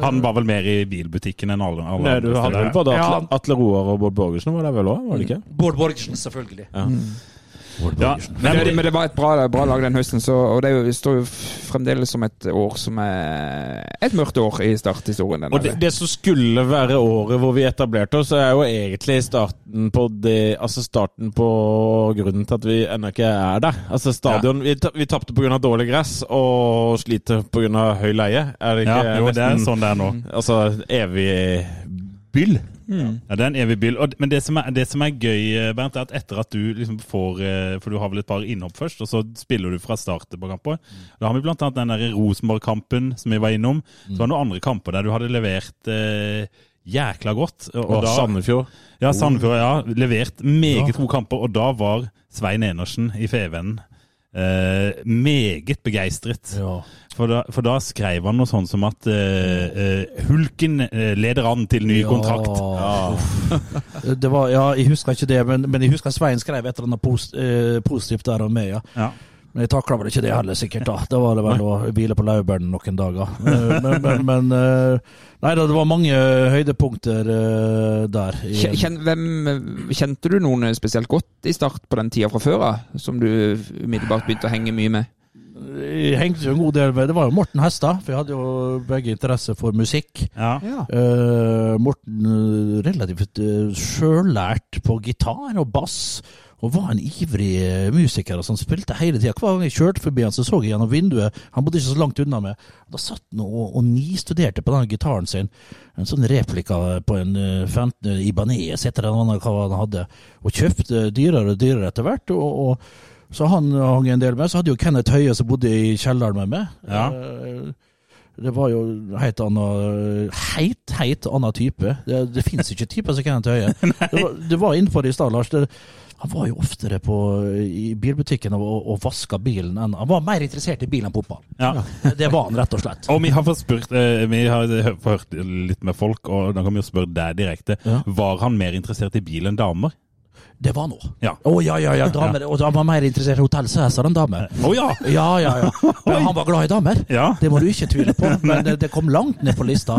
Han var vel mer i bilbutikken enn alle, alle Nei, du andre hadde vel både Atle, Atle Roar og Bård Borgersen var der vel òg, var det ikke? Bård Borgersen, selvfølgelig. Ja. Bård Ja. Men, det, men det var et bra, bra lag den høsten, så, og det, jo, står jo fremdeles som et år som er et mørkt år i starthistorien. Og det, det som skulle være året hvor vi etablerte oss, er jo egentlig starten på det Altså starten på grunnen til at vi ennå ikke er der. Altså stadion Vi, ta- vi tapte pga. dårlig gress og sliter pga. høy leie. Er det ikke Ja, jo, det er sånn det er nå. Altså evig byll? Ja, det er en evig byll. Men det som, er, det som er gøy, eh, Bernt, er at etter at du liksom får eh, For du har vel et par innhopp først, og så spiller du fra start på kamper. Da har vi annet den der Rosenborg-kampen som vi var innom. Så var det noen andre kamper der du hadde levert eh, jækla godt. Og, Og da, Sandefjord. ja, Sandefjord ja, levert meget gode kamper, og da var Svein Enersen i Fevennen eh, meget begeistret. Ja. For da, for da skrev han noe sånn som at eh, eh, Hulken eh, leder an til ny Ja. kontrakt. <laughs> Ja. Det var, ja, jeg husker ikke det, men, men jeg husker Svein skrev et eller annet post, eh, positivt der om meg. Ja. Men jeg takla vel ikke det heller, sikkert. da. Da var det vel å hvile på laurbærene noen dager. Eh, Men, men, men eh, Nei da, det var mange høydepunkter eh, der. Kjen, hvem, kjente du noen spesielt godt i start på den tida fra før av, som du umiddelbart begynte å henge mye med? Jeg hengte jo en god del med Det var jo Morten Hestad, for jeg hadde jo begge interesse for musikk. Ja. Uh, Morten relativt uh, sjøllært på gitar og bass, og var en ivrig eh, musiker. Altså han Spilte hele tida. Hver gang jeg kjørte forbi han, så så jeg gjennom vinduet. Han bodde ikke så langt unna meg. Da satt han og, og nistuderte på denne gitaren sin. En sånn replika på en eh, 15 Ibanez, etter en annen hva han hadde. Og kjøpte dyrere og dyrere etter hvert. og, og så han hang en del med. Så hadde jo Kenneth Høie som bodde i kjelleren med meg. Ja. Eh, det var jo helt annen Heit, heit annen type. Det, det fins ikke typer som Kenneth Høie. <laughs> det, var, det var innenfor i stad, Lars. Det, han var jo oftere på, i bilbutikken og, og vaska bilen enn Han var mer interessert i bil enn fotball. Ja. Det var han, rett og slett. Og vi har fått spurt, eh, vi har hørt litt med folk, og da kan vi jo spørre deg direkte. Ja. Var han mer interessert i bil enn damer? Det var nå. Ja. Å ja, ja, ja. Damer. Og han var mer interessert i Hotell Cæsar enn damer. Å ja! Ja, ja, ja. <laughs> Men han var glad i damer. Ja. Det må du ikke tvile på, men det, kom langt ned på lista.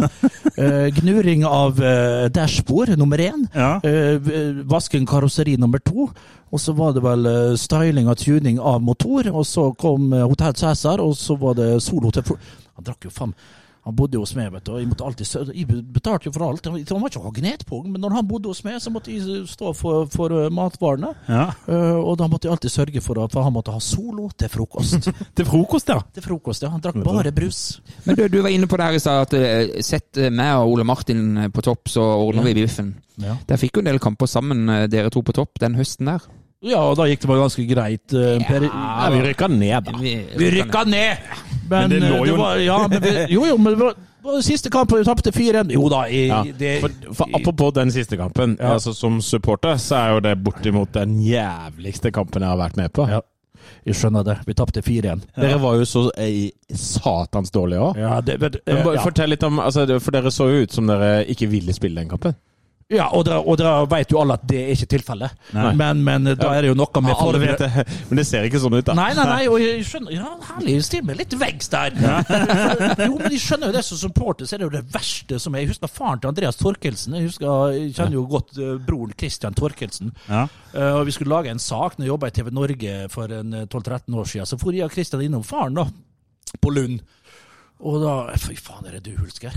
Uh, gnuring av uh, dashbord nummer én. Ja. Uh, vasking karosseri nummer to. Og så var det vel uh, styling og tuning av motor. Og så kom Hotell Cæsar, og så var det solo til Han drakk jo faen Han bodde hos meg, vet du, jeg måtte alltid Jeg betalte jo for alt. Han var ikke magnetpung, men når han bodde hos meg, så måtte jeg stå for, for eh, matvarene. ja. Uh, og da måtte jeg alltid sørge for at for han måtte ha solo til frokost. <laughs> Til frokost, ja. til frokost, ja. Han drakk bare brus. Men du, du var inne på det her i stad, at eh, sett meg og Ole Martin på topp, så ordner vi biffen. Ja. Der fikk jo en del kamper sammen, dere to på topp, den høsten der. Ja, og da gikk det bare ganske greit. eh, Ja, vi rykka ned, da. Vi rykka ned! Men, Men det eh, lå jo- det var, ja, men vi, Jo, jo, men det var, det var siste kampen vi tapte 4-1. Jo da, i, Ja, det, for, for Apropos den siste kampen. Ja. Altså Som supporter så er jo det bortimot den jævligste kampen jeg har vært med på. Ja. Jeg skjønner det. Vi tapte 4-1. Dere var jo så ei, satans dårlige òg. Ja, det, men, eh, ja. Fortell litt om altså, For dere så jo ut som dere ikke ville spille den kampen. Ja, og dere, og dere vet jo alle at det er ikke tilfellet. Men, men da er det jo noe med Ja, alle vet det, <laughs> men det ser ikke sånn ut, da. Nei, nei, nei, og jeg skjønner Ja, herlig, stil meg litt veggs der. <laughs> jo, men jeg skjønner jo det som supporter, så er det jo det verste som er Jeg husker faren til Andreas Torkelsen. Jeg, husker, jeg kjenner jo godt eh, broren Christian Torkelsen. ja. Eh, og Vi skulle lage en sak når jeg jobba i TV Norge for eh, 12-13 år siden. Så for jeg og Christian innom faren da, på Lund. Og da Fy faen, er det du, Hulsker?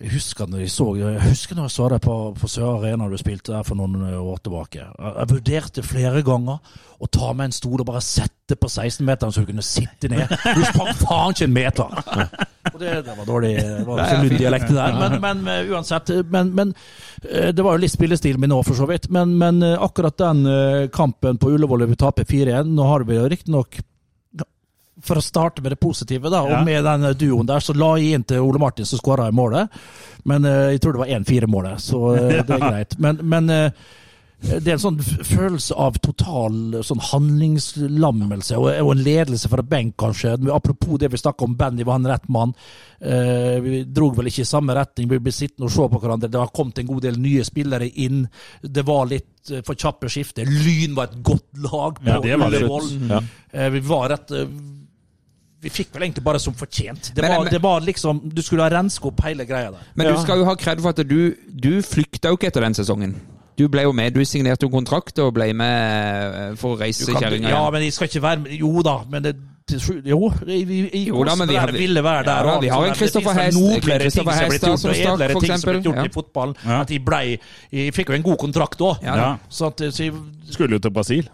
Jeg husker når jeg så Jeg husker når jeg så deg på, på Sør Arena du spilte der for noen eh, år tilbake. Jeg, jeg vurderte flere ganger å ta med en stol og bare sette på 16-meteren så du kunne sitte ned. Du sprang faen ikke en meter! Og det, det var dårlig det var ikke dialekt der, men, men eh, uansett. Men, men eh, det var jo litt spillestilen min òg, for så vidt. Men, men eh, akkurat den eh, kampen på Ullevål vi taper 4-1 Nå har vi riktignok for å starte med det positive, da, og Ja. med den duoen der, så la jeg inn til Ole Martin som skåra i målet. Men uh, jeg tror det var 1-4-målet, så uh, <laughs> det er greit. Men, men uh, det er en sånn følelse av total sånn handlingslammelse og, og en ledelse fra benk, kanskje. Apropos det vi snakka om, Benny var en rett mann. Vi drog vel ikke i samme retning, vi ble sittende og se på hverandre. Det har kommet en god del nye spillere inn. Det var litt for kjappe skifter. Lyn var et godt lag på Ja. Ullevål. Ja. Vi var rett Vi fikk vel egentlig bare som fortjent. Det Men- var, men- det var liksom Du skulle ha renska opp hele greia der. Men du skal jo ha kred for at du, du flykta jo ikke etter den sesongen. Du ble jo med, du signerte jo kontrakt og ble med eh, for å reise kjerringa ja, igjen. men jeg skal ikke være med Jo da, men det Jo, i, i, i Jo da, men vi har- ville være der. Ja, da, vi har en Kristoffer Hest- vel ting som har blitt Hestad gjort, som og stakk, for ting som blitt eksempel, gjort ja. i fotballen. Ja. At de ble, Jeg fikk jo en god kontrakt òg. Ja. Ja. Så så jeg, Skulle jo til Brasil.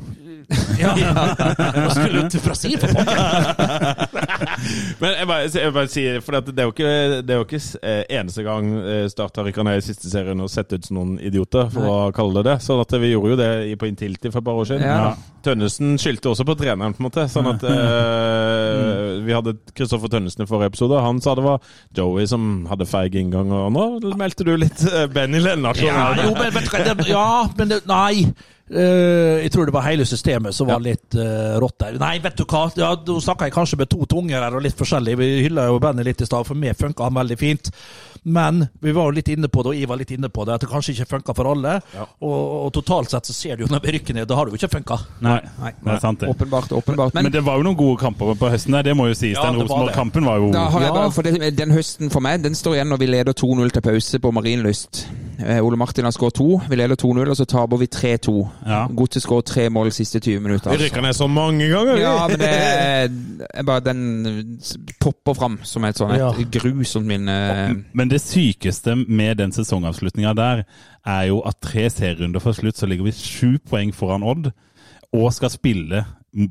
<laughs> ja, Jeg skulle du til Brasil, for pokker! <laughs> Men jeg bare, jeg bare sier, for det er jo ikke, det er jo ikke eh, eneste gang eh, Start har rykka ned i siste serien og sett ut som noen idioter, for å kalle det det. Sånn at vi gjorde jo det på Intility for et par år siden. Ja. Tønnesen skyldte også på treneren, på en måte. Sånn at <laughs> eh, Vi hadde Kristoffer Tønnesen i forrige episode. Han sa det var Joey som hadde feig inngang, og nå meldte du litt Benny Lennartson. Ja, jo, men det, ja, men det, nei. Eh, jeg tror det var hele systemet som var litt uh, rått der. Nei, vet du hva, ja, da snakka jeg kanskje med to tunger her og litt forskjellig. Vi hylla jo bandet litt i stad, for meg funka han veldig fint. Men vi var jo litt inne på det, og jeg var litt inne på det, at det kanskje ikke funka for alle. Og, og totalt sett så ser du jo når vi rykker ned, da har det jo ikke funka. Nei, det er sant det. Åpenbart, åpenbart. Men, Men det var jo noen gode kamper på høsten der, det må jo sies. Ja, Den det var. Rosenborg-kampen var jo da har jeg bare, for det, den høsten for meg, den står igjen når vi leder 2-0 til pause på Marienlyst. Eh, Ole Martin har skåret to, vi leder 2-0, og så taper vi 3-2. Ja. Godset skårer tre mål de siste 20 minutter. Vi rykker ned så mange ganger! Ja, men det er, bare den popper fram som et sånt Ja. et grusomt minne. Men det sykeste med den sesongavslutninga der, er jo at tre serierunder før slutt så ligger vi sju poeng foran Odd, og skal spille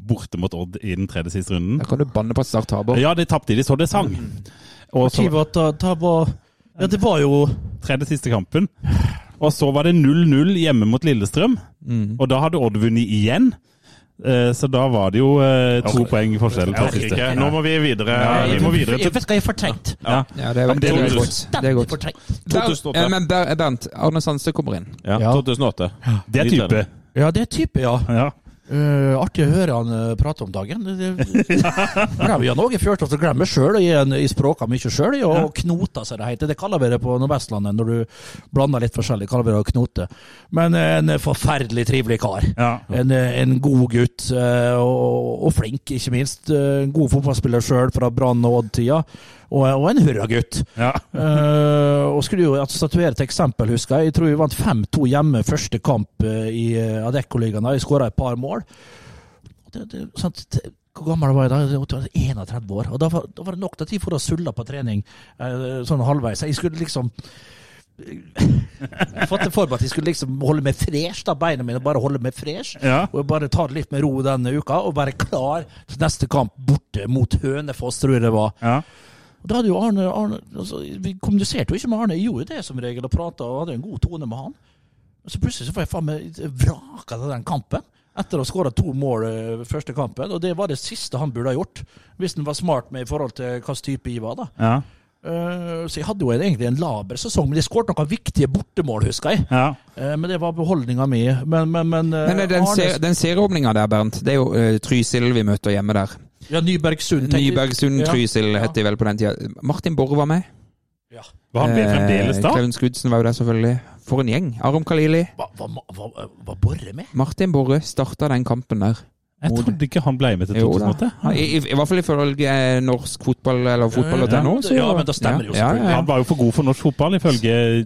borte mot Odd i den tredje siste runden. Da kan du banne på at Start taper. Ja, de tapte de så det sang. Og så Ja, det var jo tredje siste kampen. Og så var det 0-0 hjemme mot Lillestrøm, og da hadde Odd vunnet igjen. Eh, Så da var det jo to to poeng forskjell. Jeg på orker siste. ikke. Nå må vi videre. Ja, vi må videre Jeg til jeg fortrengt. Ja. Ja, det er, det det er godt. Det er godt. 2008. eh, Men Bernt, Arne Sandstø kommer inn. Ja. 2008. Det er type. Ja, det er type, ja. Ja. Eh, artig å høre han uh, prate om dagen. Glemmer jeg noe følte at jeg glemmer sjøl. i, jeg språker mye sjøl, og knota, som det heter. Det kaller vi det på Nordvestlandet når du blander litt forskjellig. kaller vi det å knote. Men en forferdelig trivelig kar. Ja. En, en god gutt, og, og flink, ikke minst. En god fotballspiller sjøl fra Brann- og Odd-tida. Og, og en hurragutt. Ja. uh, og skulle jo statuere et eksempel, husker jeg. Jeg tror vi vant 5-2 hjemme første kamp eh, i Adeccoligaen. Adecco-ligaen. Jeg skåra et par mål. Det, det, sant, hvor gammel var jeg da? Jeg var 31 år. Og da var, da var det nok til at jeg for å sulla på trening eh, sånn halvveis. Jeg skulle liksom Jeg <laughs> fått det for meg at jeg skulle liksom holde meg fresh, da, beina mine bare holde meg fresh. Ja. Og bare ta det litt med ro denne uka, og være klar til neste kamp borte mot Hønefoss, tror jeg det var. Ja. Og da hadde jo Arne, Arne altså, Vi kommuniserte jo ikke med Arne, jeg gjorde det som regel, og prata og hadde en god tone med han. Og så plutselig så får jeg faen meg vraka av den kampen. Etter å ha skåra to mål eh, første kampen. Og det var det siste han burde ha gjort. Hvis han var smart med i forhold til hvilken type jeg var. da. Ja. Eh, så jeg hadde jo egentlig en laber sesong, men jeg skåret noen viktige bortemål, husker jeg. ja. Eh, men det var beholdninga mi. Men, men, men, eh, Men den, Arne, den serieåpninga der, Bernt, det er jo uh, Trysil vi møter hjemme der. Ja, Nybergsund. Nybergsund Trysil Ja. het de vel på den tida. Martin Borre var med. Ja. Var han med fremdeles da? Klaun Skudsen var jo der, selvfølgelig. For en gjeng. Arum Kalili. Var, var, var, var Borre med? Martin Borre starta den kampen der. Jeg trodde ikke han ble med til Jo da. 2008. I, i, I hvert fall ifølge eh, norsk fotball eller fotball.no. Ja, Ja, men da stemmer det jo Ja, ja, selvfølgelig. ja. Han var jo for god for norsk fotball, ifølge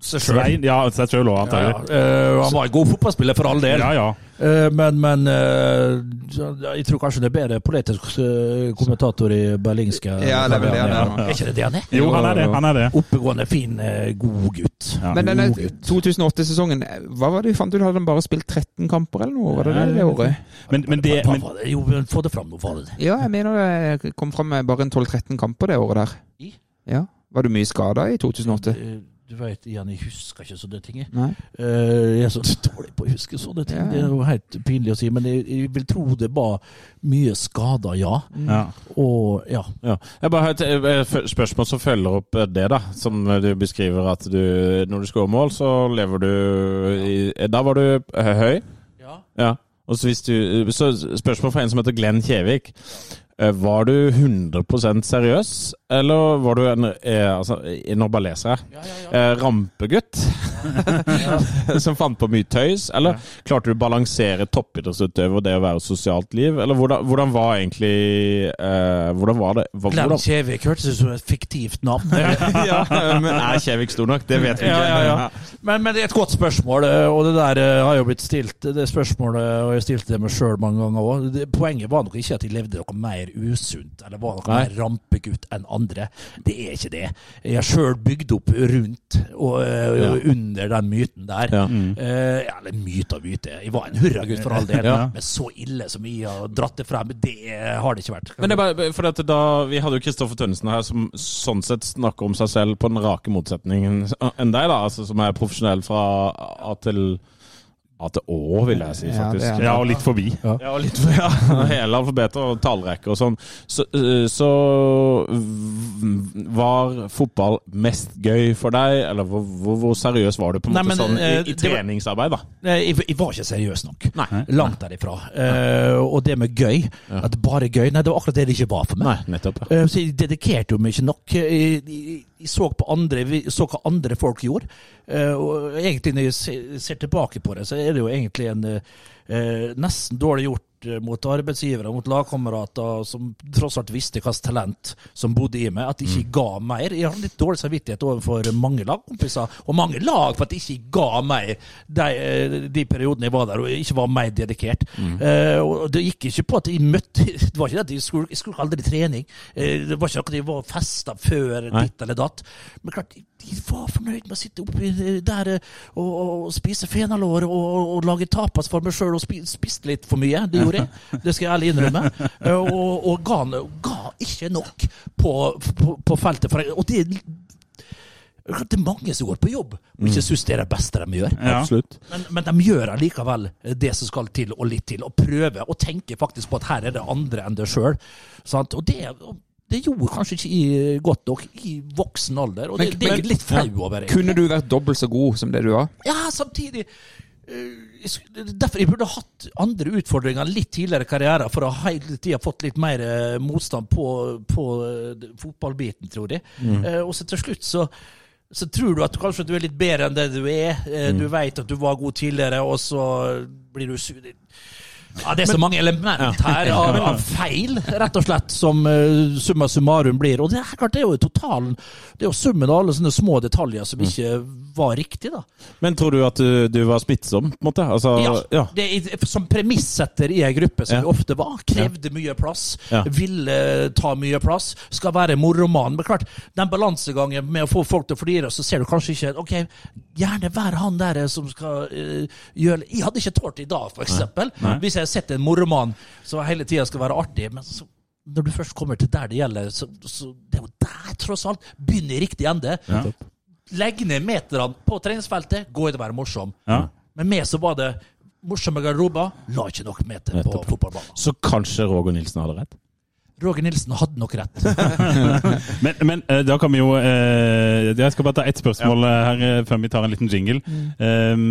seg sjøl. Ja, seg sjøl òg, Ja, antagelig. ja. uh, han var en god fotballspiller for all del, Ja, ja. Eh, men, men uh, jeg tror kanskje det er bedre politisk kommentator i berlingske. Ja, det er vel det han er. Er ikke det det han er? Jo, han er det. Han er det. Oppegående, fin, god gutt. Ja. Men denne 2008-sesongen, hva var det vi fant ut? Hadde han bare spilt 13 kamper eller noe? Var det det, det året? Men, men det men. Jo, få det fram nå, var det det? Ja, jeg mener det kom fram med bare en 12-13 kamper det året der. I? Ja. Var du mye skada i 2008? Eh, igjen, jeg husker ikke sånne ting. Eh, Jeg er så dårlig på å huske sånne ting. Ja. Det er jo helt pinlig å si, men jeg, jeg vil tro det var mye skader, ja. ja. Og ja. Ja. Jeg bare har et eh, spørsmål som følger opp eh, det, da. Som du beskriver at du Når du skårer mål, så lever du i Da var du eh, høy. Ja. Og så, hvis du, så spørsmål fra en som heter Glenn Kjevik. Eh, Var du 100% seriøs, eller var du en eh, altså, Nå bare leser jeg. Eh, rampegutt <laughs> som fant på mye tøys? Eller klarte du å balansere toppidrettsutøver og det å være sosialt liv? Eller hvordan, hvordan var egentlig eh, Hvordan var det? Hva, Glenn Kjevik hørtes ut som et fiktivt navn. <laughs> ja, men er Kjevik stor nok? Det vet vi ikke. ja, ja. Men, men det er et godt spørsmål, og det der har jo blitt stilt Det spørsmålet, og jeg stilte det meg sjøl mange ganger òg. Poenget var nok ikke at jeg levde noe mer usunt eller var noe mer rampegutt enn andre. Det er ikke det. Jeg har sjøl bygd opp rundt og, eh, Ja. under den myten der. Ja. Eh, ja, eller myte og myte. Jeg var en hurragutt for all del, Ja. men så ille som jeg har dratt det frem, det har det ikke vært. Men det er bare, for at da, Vi hadde jo Kristoffer Tønnesen her, som sånn sett snakker om seg selv på den rake motsetningen enn deg, da, altså som er profesjonell fra A til A til Å, vil jeg si, faktisk. ja, og litt forbi. Ja, og litt forbi, ja, <laughs> hele alfabetet og tallrekker og sånn. Så, eh, så var fotball mest gøy for deg, eller hvor, hvor, hvor seriøs var du på en Nei, måte men, sånn i, eh, i treningsarbeid, da? Jeg, jeg var ikke seriøs nok. Nei. Langt derifra. Uh, og det med gøy, at bare gøy, nei, det var akkurat det det ikke var for meg. Nei, nettopp. Ja. Eh, Så jeg dedikerte jo meg ikke nok. Jeg, jeg, så andre, så hva andre folk gjorde. Eh, Og egentlig når jeg ser tilbake på det, så er det jo egentlig en eh, eh, nesten dårlig gjort mot arbeidsgivere, mot lagkamerater som tross alt visste hvilket talent som bodde i meg, at de ikke ga mer. Jeg har litt dårlig samvittighet overfor mange lagkompiser, og mange lag for at de ikke ga meg de, eh, de periodene jeg var der, og ikke var mer dedikert. Eh, og det gikk ikke på at jeg møtte <laughs> Det var ikke det at jeg skulle, jeg skulle aldri trening. Uh, det var ikke noe at jeg var festa før Nei. ditt eller datt. Men klart, de, de var fornøyd med å sitte oppi der eh, og, og, og spise fenalår og, og, lage tapas for meg sjøl og spi, spiste litt for mye. Det gjorde jeg. Det skal jeg ærlig innrømme. Eh, og, og ga, ga ikke nok på, på, på feltet. Jeg- og det, det er mange som går på jobb og ikke syns det er det beste de gjør. Ja. Men, men de gjør allikevel det som skal til, og litt til. Og prøver Og tenker faktisk på at her er det andre enn deg sjøl. Og det, det gjorde kanskje ikke i, godt nok i voksen alder. Og det, Men- det er litt flau over. egentlig. Kunne du vært dobbelt så god som det du var? Ja, samtidig Derfor jeg burde hatt andre utfordringer litt tidligere i karrieren for å ha hele tida fått litt mer eh, motstand på, på eh, fotballbiten, tror jeg. Mm. og så til slutt så så tror du at du kanskje du er litt bedre enn det du er. Mm. Du vet at du var god tidligere, og så blir du sur. Ja, Det er så mange element her av, av feil, rett og slett, som uh, summa summarum blir. Og det er klart, det er jo totalen Det er jo summen av alle sånne små detaljer som ikke var riktig, da. Men tror du at du, du var smittsom, på en måte? Altså, Ja, ja. Det som premissetter i ei gruppe, som Ja. vi ofte var. Krevde mye plass. Ja. Ville ta mye plass. Skal være moroman. Men klart, den balansegangen med å få folk til å flire, så ser du kanskje ikke Ok, gjerne vær han der som skal uh, gjøre Jeg hadde ikke tålt det i dag, for eksempel. Hvis jeg hadde sett en moroman som hele tida skal være artig. men så når du først kommer til der det gjelder, så, så det er jo der, tross alt. Begynn i riktig ende. Ja. Legg ned meterne på treningsfeltet, gå ut og være morsom. Ja. Men med så var det morsomme garderober, la ikke nok meter på fotballbanen. Så kanskje Roger Nilsen hadde rett? Roger Nilsen hadde nok rett. <laughs> Men, men eh, da kan vi jo eh, Jeg skal bare ta ett spørsmål eh, her før vi tar en liten jingle. Eh,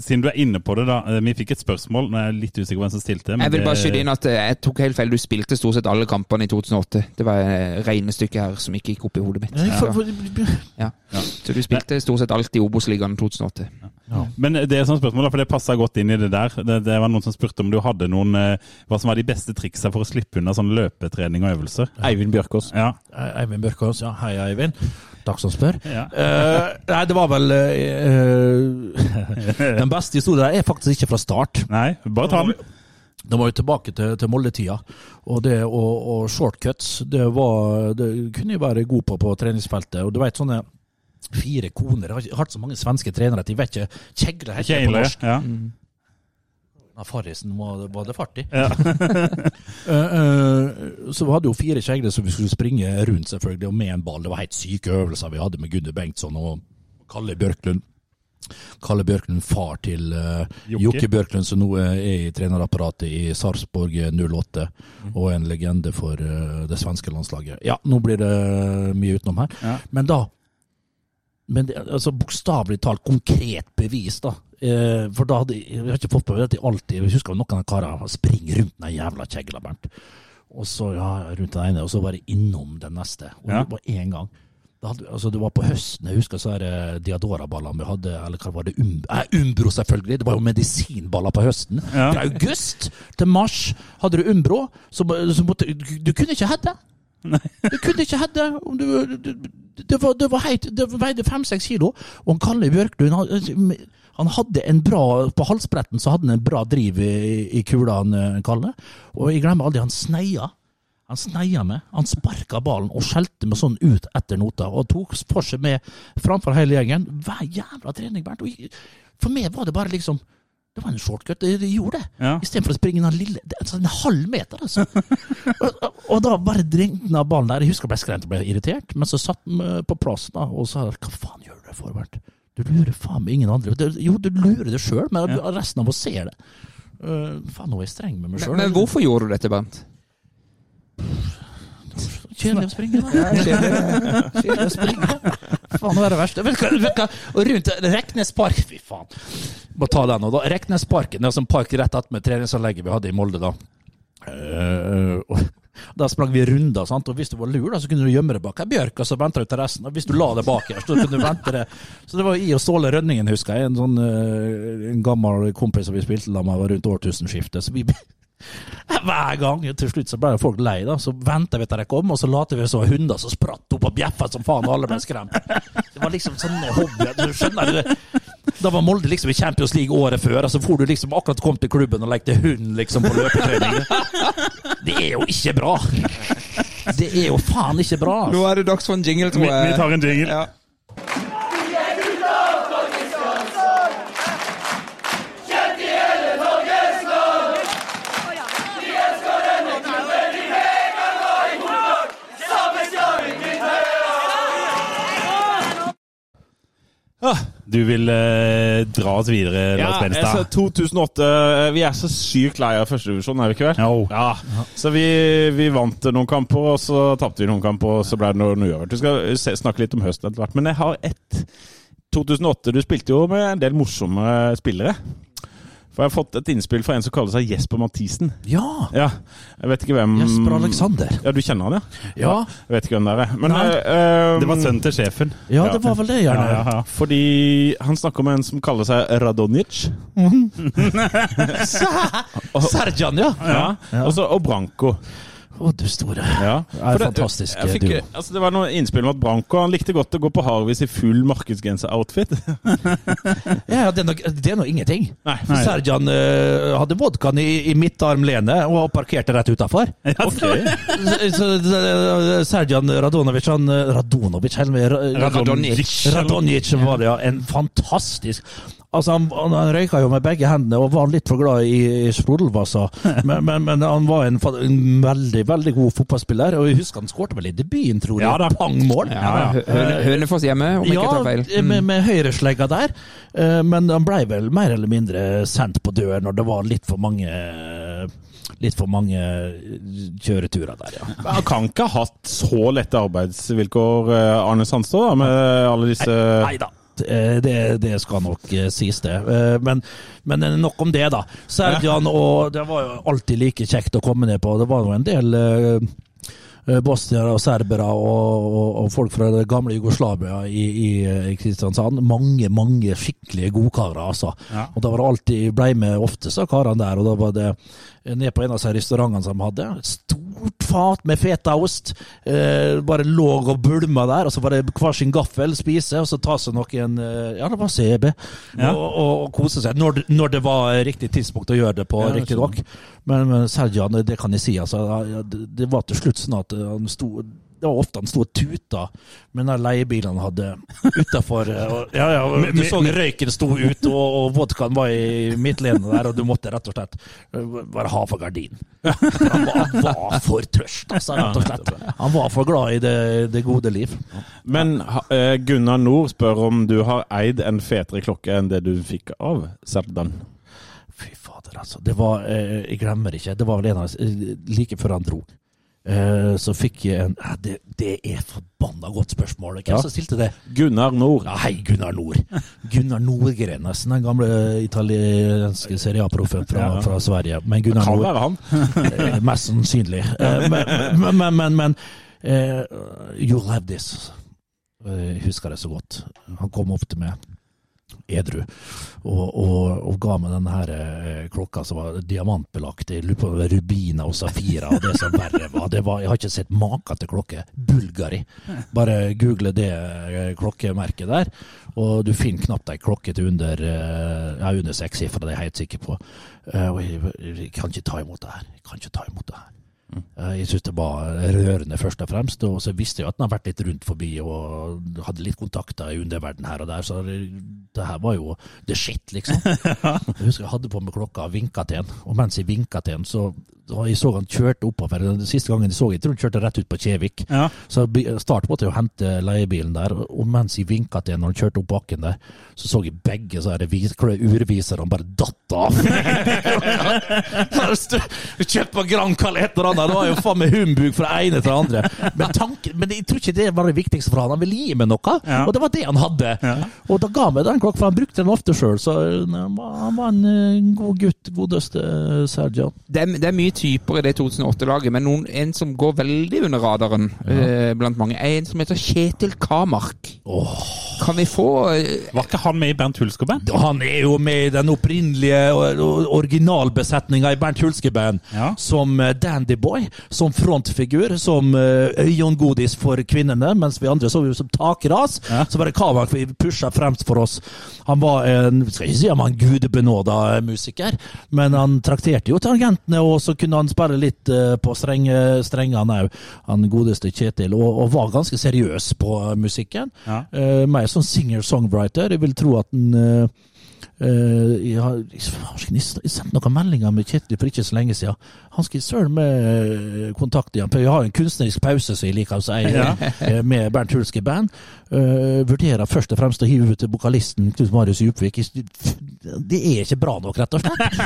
siden du er inne på det, da. Vi fikk et spørsmål. Nå er jeg litt usikker på hvem som stilte. men Jeg vil bare skyte inn at jeg tok helt feil. Du spilte stort sett alle kampene i 2008. Det var regnestykket her som ikke gikk opp i hodet mitt. Ja. Ja. Ja. Så du spilte stort sett alt i Obos-ligaen 2008. Men det er et spørsmål, for det passa godt inn i det der. Det, det var noen som spurte om du hadde noen Hva som var de beste triksa for å slippe unna sånn løpetrening og øvelser. Eivind Bjørkås. Ja. Eivind Bjørkås, ja. Hei, Eivind. Takk som spør. Ja. Uh, nei, det var vel uh, Den beste historien der er faktisk ikke fra start. Nei, bare ta den. Da var vi tilbake til, til Molde-tida. Og det og, og shortcuts, det, var, det kunne jeg være god på på treningsfeltet. Og du vet sånne fire koner Jeg har ikke hatt så mange svenske trenere at de vet ikke Kjegle heter det på norsk. Ja. Ja, Farrisen var, var det fart i. Ja. <laughs> Eh, eh, så vi hadde jo fire kjegler som vi skulle springe rundt, selvfølgelig, og med en ball. Det var helt syke øvelser vi hadde med Gunnar Bengtsson og Kalle Bjørklund. Kalle Bjørklund, far til uh, Jokke. Bjørklund, som nå er i trenerapparatet i Sarpsborg 08, og er en legende for uh, det svenske landslaget. Ja, nå blir det mye utenom her. Ja. Men da men det, altså Bokstavelig talt konkret bevis, da. Eh, for da hadde jeg, har ikke fått på at jeg alltid Jeg husker noen av karene springer rundt den jævla kjegla, Bernt. Og så ja, rundt den ene, og så var jeg innom den neste. Og Ja. det var én gang. Hadde, altså det var på høsten, jeg husker så er det Diadora-ballene vi hadde, eller hva var det, um, eh, Umbro selvfølgelig, det var jo medisinballer på høsten. Ja. Fra august til mars hadde du Umbro, så, så måtte, du, kunne ikke hedde. Du kunne ikke du- du- du- Det, var, det, var heit, det veide fem-seks kilo, og han Kalle Bjørklund han, han hadde en bra På halsbretten så hadde han en bra driv i, i kula, han eh, Kalle. Og jeg glemmer aldri han sneia. Han sneia med. Han sparka ballen og skjelte med sånn ut etter nota. Og tok for seg med framfor hele gjengen. Hver jævla trening, Bernt. Jeg- For meg var det bare liksom Det var en shortcut. Det, gjorde det. Ja. Istedenfor å springe den lille En halv meter, altså. og, og da bare drengte av ballen der. Jeg husker jeg ble skremt og ble irritert, men så satt den eh, på plass da, og sa hva faen gjør du det for, Bernt? Du lurer faen meg ingen andre. Det- Jo, du lurer deg sjøl, men resten av oss ser det. Uh, faen, nå er jeg streng med meg Men, sjøl. men hvorfor gjorde du dette, Bernt? Kjedelig å springe, da. Kjedelig å springe. Faen, nå er det verste. Og rundt Reknes Park Fy faen. Må ta den nå, da. Reknesparken er som park rett attmed treningsanlegget vi hadde i Molde, da. Eh, og da sprang vi runder, sant? og hvis du var lur, da, så kunne du gjemme deg bak ei bjørk, og så vente til resten. Og hvis du la deg bakerst, så kunne du vente det. Så det var i og Ståle Rønningen, husker jeg. En sånn eh, en gammel kompis som vi spilte sammen med, rundt årtusenskiftet. Så vi <laughs> hver gang. Til slutt så ble folk lei, da. Så venta vi til de kom, og så lot vi som hunder som spratt opp og bjeffa som faen, og alle ble skremt. Det var liksom sånne hobbyer. Du skjønner det? Da var Molde liksom i Champions League året før, og så for du liksom akkurat kom til klubben og lekte hund liksom på løpetrening. Det er jo ikke bra. Det er jo faen ikke bra. Nå er det dags for en jingle, tror Vi, jeg. vi vi tar en jingle. Ja. Du vil eh, dra oss videre, Ja, Lars altså, Benstad? 2008 eh, Vi er så sykt lei av førstedivisjon, er vi ikke vel? Jo. Ja. Så vi, vi vant noen kamper, og så tapte vi noen kamper, og så ble det noe, uavgjort. Vi skal se, snakke litt om høsten etter hvert. Men jeg har ett 2008 Du spilte jo med en del morsomme spillere. For jeg har fått et innspill fra en som kaller seg Jesper Mathisen. Ja. Ja, jeg vet ikke hvem Jesper Alexander. Ja, du kjenner han, ja? Ja, Jeg vet ikke hvem det er. Men eh, eh, Det var sønnen til sjefen. ja det var vel det, gjerne. Ja, ja, ja. Fordi han snakker om en som kaller seg Radonjic. <laughs> Serjan, ja. Ja. Og så og Branko. Å, du store. Ja. Det er fantastisk jeg fikk, duo. altså det var noe innspill om at Branko han likte godt å gå på Harvis i full markedsgrense-outfit. <laughs> Ja, det er nok, det er nok ingenting. Nei. nei. Serjan uh, hadde vodkaen i, i midtarmlenet og parkerte rett utafor. <laughs> Serjan Radonovic han, eh, Radonovic eller, Radonjic. Radonjic var det, ja. En fantastisk Altså, han, han, han røyka jo med begge hendene og var litt for glad i, Sprudelvassa. <laughs> Men, men, men han var en, en veldig veldig god fotballspiller. Og jeg husker han skårte vel i debuten, tror jeg. Ja da. Pang-mål. Ja, ja. Høne, Hønefoss hjemme, om jeg ikke tar feil. Ja, med, med høyreslegga der. Eh, Men han blei vel mer eller mindre sendt på døren når det var litt for mange Litt for mange kjøreturer der, ja. Han kan ikke ha hatt så lette arbeidsvilkår, eh, Arne Sandstad, da, med alle disse Nei da. Det, det skal nok eh, sies, det. Eh, Men, men nok om det, da. Serbian og Det var jo alltid like kjekt å komme ned på. Det var jo en del eh, eh, bosniere og serbere og, og, og folk fra det gamle Jugoslavia i, i, i Kristiansand. Mange, mange skikkelig godkarer, altså. Ja. Og da var det alltid blei med ofte, sa karene der. Og da var det ned på en av disse restaurantene som de hadde. Stor stort fat med fetaost. Eh, bare lå og bulma der, og så var det hver sin gaffel spise, og så ta seg noen eh, Ja, det var CB. Ja. Og, og, og kose seg. Når, det- når det var riktig tidspunkt å gjøre det på, Ja, riktig nok. Men, men Sergian, det kan jeg si, altså. Det, det var til slutt sånn at han sto det var ofte han sto og tuta med den leiebilen han hadde utafor. Ja, ja, du så røyken sto ut, og, og vodkaen var i midtlenet der, og du måtte rett og slett eh, bare ha for gardinen. Han var, han var for tørst, altså, rett og slett. Han var for glad i det, det gode liv. Men eh, Gunnar Nord spør om du har eid en fetere klokke enn det du fikk av Serdan. Fy fader, altså. Det var, eh, jeg glemmer ikke, det var vel en av eh, like før han dro. Eh, så fikk jeg en eh, det, det er forbanna godt spørsmål. Hvem Ja. som stilte det? Gunnar Nord. Ja, hei, Gunnar Nord. Gunnar Nordgren, nesten den gamle italienske Serie fra, Ja. fra Sverige. Men Gunnar Kan Nord være han. eh, Mest sannsynlig. <laughs> Eh, Men, men, men, men, You'll have this. Jeg husker det så godt. Han kom opp til meg edru og, og, og ga meg denne her eh, klokka som var diamantbelagt. Var rubiner og safirer og det som verre var. Det var. Jeg har ikke sett maken til klokke. Bulgari. Bare google det eh, klokkemerket der, og du finner knapt ei klokke til under, eh, ja, under sekssifra, det er jeg helt sikker på. Og jeg, jeg kan ikke ta imot det her. Jeg kan ikke ta imot det her. Eh, Jeg syns det var rørende, først og fremst. Og så visste jeg at den har vært litt rundt forbi og hadde litt kontakter i underverdenen her og der. Så det, det her var jo the shit, liksom. <laughs> Jeg husker jeg hadde på meg klokka og vinka til han. Og mens jeg vinka til han, så jeg så han kjørte oppover. Den siste gangen jeg så jeg tror han kjørte rett ut på Kjevik. Ja. Så Start måtte jeg å hente leiebilen der, og mens jeg vinka til han når han kjørte opp bakken der, så så jeg begge så urviserne bare datt av. <laughs> <laughs> Kjøpt på Gran Calais et eller annet, det var jo faen meg humbug fra ene til andre. Men, tanken, men jeg tror ikke det var det viktigste for han. Han ville gi meg noe, Ja. og det var det han hadde. Og da ga han meg den klokka, for han brukte den ofte sjøl, så han var, en eh, god gutt, godeste eh, Sergio. Det er, det er mye typer i det 2008-laget, men noen, en som går veldig under radaren ja. blant mange, er en som heter Kjetil Kamark. Kan vi få eh, Var ikke han med i Bernt Hulsker-band? Han er jo med i den opprinnelige originalbesetninga i Bernt Hulsker-band, Ja. Som eh, Dandyboy, som frontfigur, som øyongodis øyengodis for kvinnene, mens vi andre så jo som takras. Ja. Så var det Kavak vi pusha fremst for oss. Han var en skal ikke si han var en gudebenåda musiker, men han trakterte jo tangentene, og så kunne han spille litt eh, på strenge, strengene òg, han godeste Kjetil, og, og var ganske seriøs på musikken. Ja. Uh, mer sånn singer-songwriter. Jeg vil tro at han eh, eh, jeg har jeg har sendt noen meldinger med Kjetil for ikke så lenge siden. Han skal søren med eh, kontakt igjen. Jeg har en kunstnerisk pause, som jeg liker å si, Ja. eh, med Bernt Hulske Band. Uh, vurderer først og fremst å hive ut til vokalisten Knut Marius Djupvik. Det er ikke bra nok, rett og slett.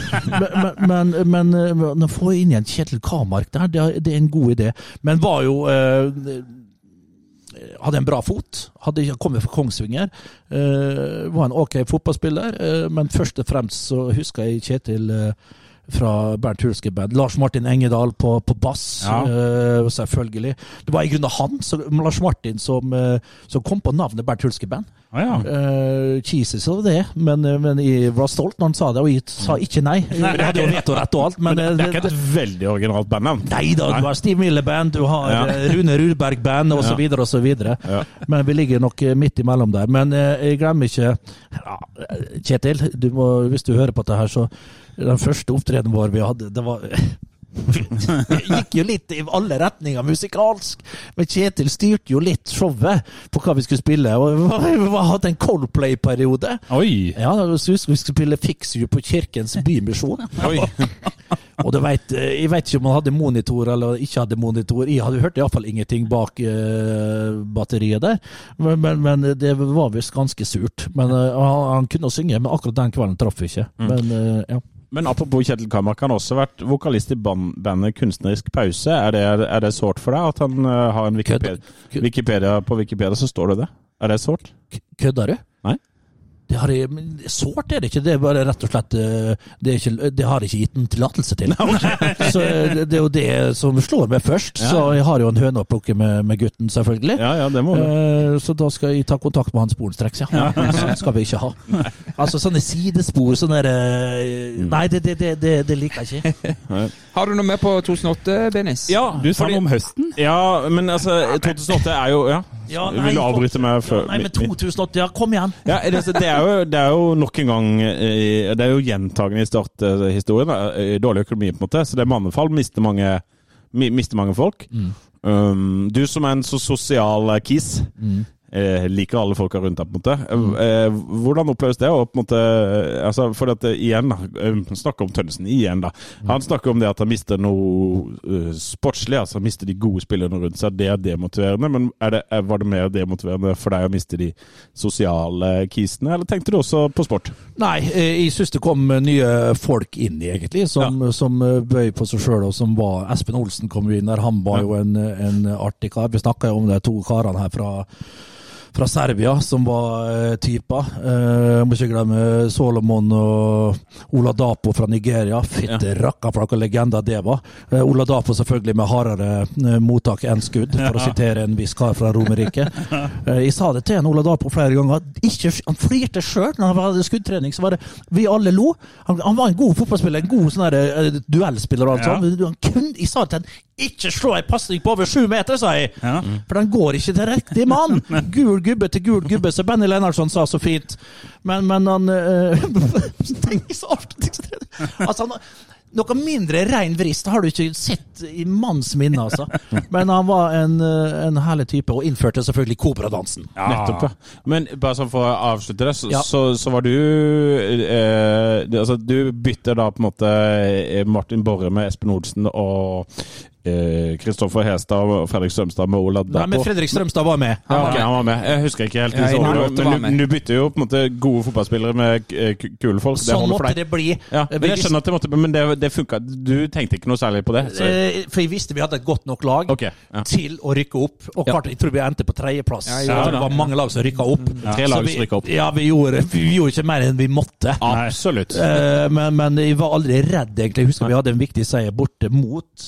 men, men, men, men å få inn igjen Kjetil Kamark der, det, det er en god idé. Men var jo eh, hadde en bra fot. Hadde ikke kommet fra Kongsvinger. Eh, var en ok fotballspiller, eh, men først og fremst så husker jeg Kjetil eh, fra Bernt Hulske Band. Lars Martin Engedal på, på bass, Ja. uh, selvfølgelig. Det var i grunnen han, så, Lars Martin, som, uh, som kom på navnet Bernt Hulske Band. Ah, ja. Uh, Jesus var det, men, men jeg var stolt når han sa det, og jeg sa ikke nei. Jeg hadde jo vetorett og alt, men, Men det er ikke et veldig originalt bandnavn. Nei da, du har Steve Miller-band, du har Ja. Rune Rudberg-band osv. Ja. og så videre. Ja. Men vi ligger nok midt imellom der. Men jeg glemmer ikke ja, Kjetil, du må, hvis du hører på dette her, så den første opptredenen vår vi hadde, det var Det <laughs> gikk jo litt i alle retninger musikalsk, men Kjetil styrte jo litt showet på hva vi skulle spille. Og vi hadde en Coldplay-periode. Oi! Ja, vi skulle spille Fix You på Kirkens Bymisjon. Oi. <laughs> Og du vet, jeg vet ikke om han hadde monitor eller ikke hadde monitor. Jeg hadde hørt iallfall ingenting bak uh, batteriet der, men, men, men det var visst ganske surt. Men uh, han, han kunne synge, men akkurat den kvelden traff vi ikke. Men uh, ja. Men apropos Kjetil Kamark, han har også vært vokalist i bandet Kunstnerisk pause. Er det, er det sårt for deg at han eh, har en Wikipedia, Wikipedia På Wikipedia så står det det? Er det sårt? Kødder du? Nei. Det, har jeg, sårt er det ikke, det er bare rett og slett eh, Det, er ikke, det har jeg ikke gitt en tillatelse til. <laughs> Så det, det er jo det som slår meg først. Så jeg har jo en høne å plukke med, med gutten, selvfølgelig. Ja, ja, det må du. Eh, Så da skal jeg ta kontakt med han sporenstreks, ja. <laughs> Sånn skal vi ikke ha. Altså sånne sidespor, sånne der, eh, Nei, det, det, det, det, det liker jeg ikke. <laughs> Har du noe med på 2008, Benis? Ja, Du sa noe om høsten. Ja, men altså 2008 er jo Ja, Ja, nei, vil du avbryte meg før Nei, men 2008, ja, kom igjen. Ja, det, det, er jo, det er jo nok en gang eh, Det er jo gjentagende i starthistorien. eh, Dårlig økonomi, på en måte. Så det er mannefall. Mister mange, mister mange folk. Um, du som er en så sosial kiss, kis, eh, liker alle folka rundt deg, på en måte. Eh, hvordan oppleves det? Og på en måte, eh, altså, for at eh, igjen, da, eh, snakker om Tønnesen igjen, da. Han snakker om det at han mister noe uh, sportslig, altså han mister de gode spillerne rundt seg. Det er demotiverende, men er det, er, var det mer demotiverende for deg å miste de sosiale kisene, eller tenkte du også på sport? Nei, eh, jeg syns det kom eh, nye folk inn, egentlig, som, som eh, bøy på seg sjøl, og som var Espen Olsen kom jo inn der. Han var jo en, en artig kar. Vi snakka jo om de to karene her fra fra Serbia, som var uh, typer. Uh, må ikke glemme Solomon og Ola Dapo fra Nigeria. Fytte rakka for noen legender det var. Uh, Ola Dapo selvfølgelig med hardere eh, mottak enn skudd, for å sitere en viss kar fra Romerike. Eh, jeg sa det til en Ola Dapo flere ganger. Ikke, han flirte sjøl når han hadde skuddtrening. så var det, Vi alle lo. Han, han var en god fotballspiller, en god sånn der, eh, duellspiller. og alt Ja. sånt. Han kunne, jeg sa det til han ikke slå en pasning på over sju meter, sa jeg! Ja. For den går ikke til riktig mann! <laughs> Gul gubbe til gul gubbe, som Benny Lennartson sa så fint. Men, men han <laughs> øh, Tenk så artig! Altså, han, noe mindre rein vrist har du ikke sett i manns minne, altså. Men han var en, øh, en herlig type, og innførte selvfølgelig kobradansen. Nettopp, ja. Men bare sånn for å avslutte det, så, Ja. så, så var du eh, Altså, du bytter da på en måte eh, Martin Borre med Espen Olsen og Kristoffer Hestad og Fredrik Strømstad med Ola Nei, men Fredrik Strømstad var med. Ja, okay, han var med. Jeg husker ikke helt. Ja, disse jeg årene, lov til å være men du, bytter jo på en måte gode fotballspillere med eh, kule folk. Sånn måtte det bli. Ja, Eh, men jeg skjønner at det måtte, men det, det funka. Du tenkte ikke noe særlig på det? Så, Eh, For jeg visste vi hadde et godt nok lag okay, ja. til å rykke opp. Og klart, jeg tror vi endte på tredjeplass. Ja, Ja, ja, det var mange lag som rykka opp. Tre lag vi- som rykka opp. Ja, vi gjorde, vi gjorde ikke mer enn vi måtte. Absolutt. Eh, men, men jeg var aldri redd, egentlig. Jeg husker vi hadde en viktig seier borte mot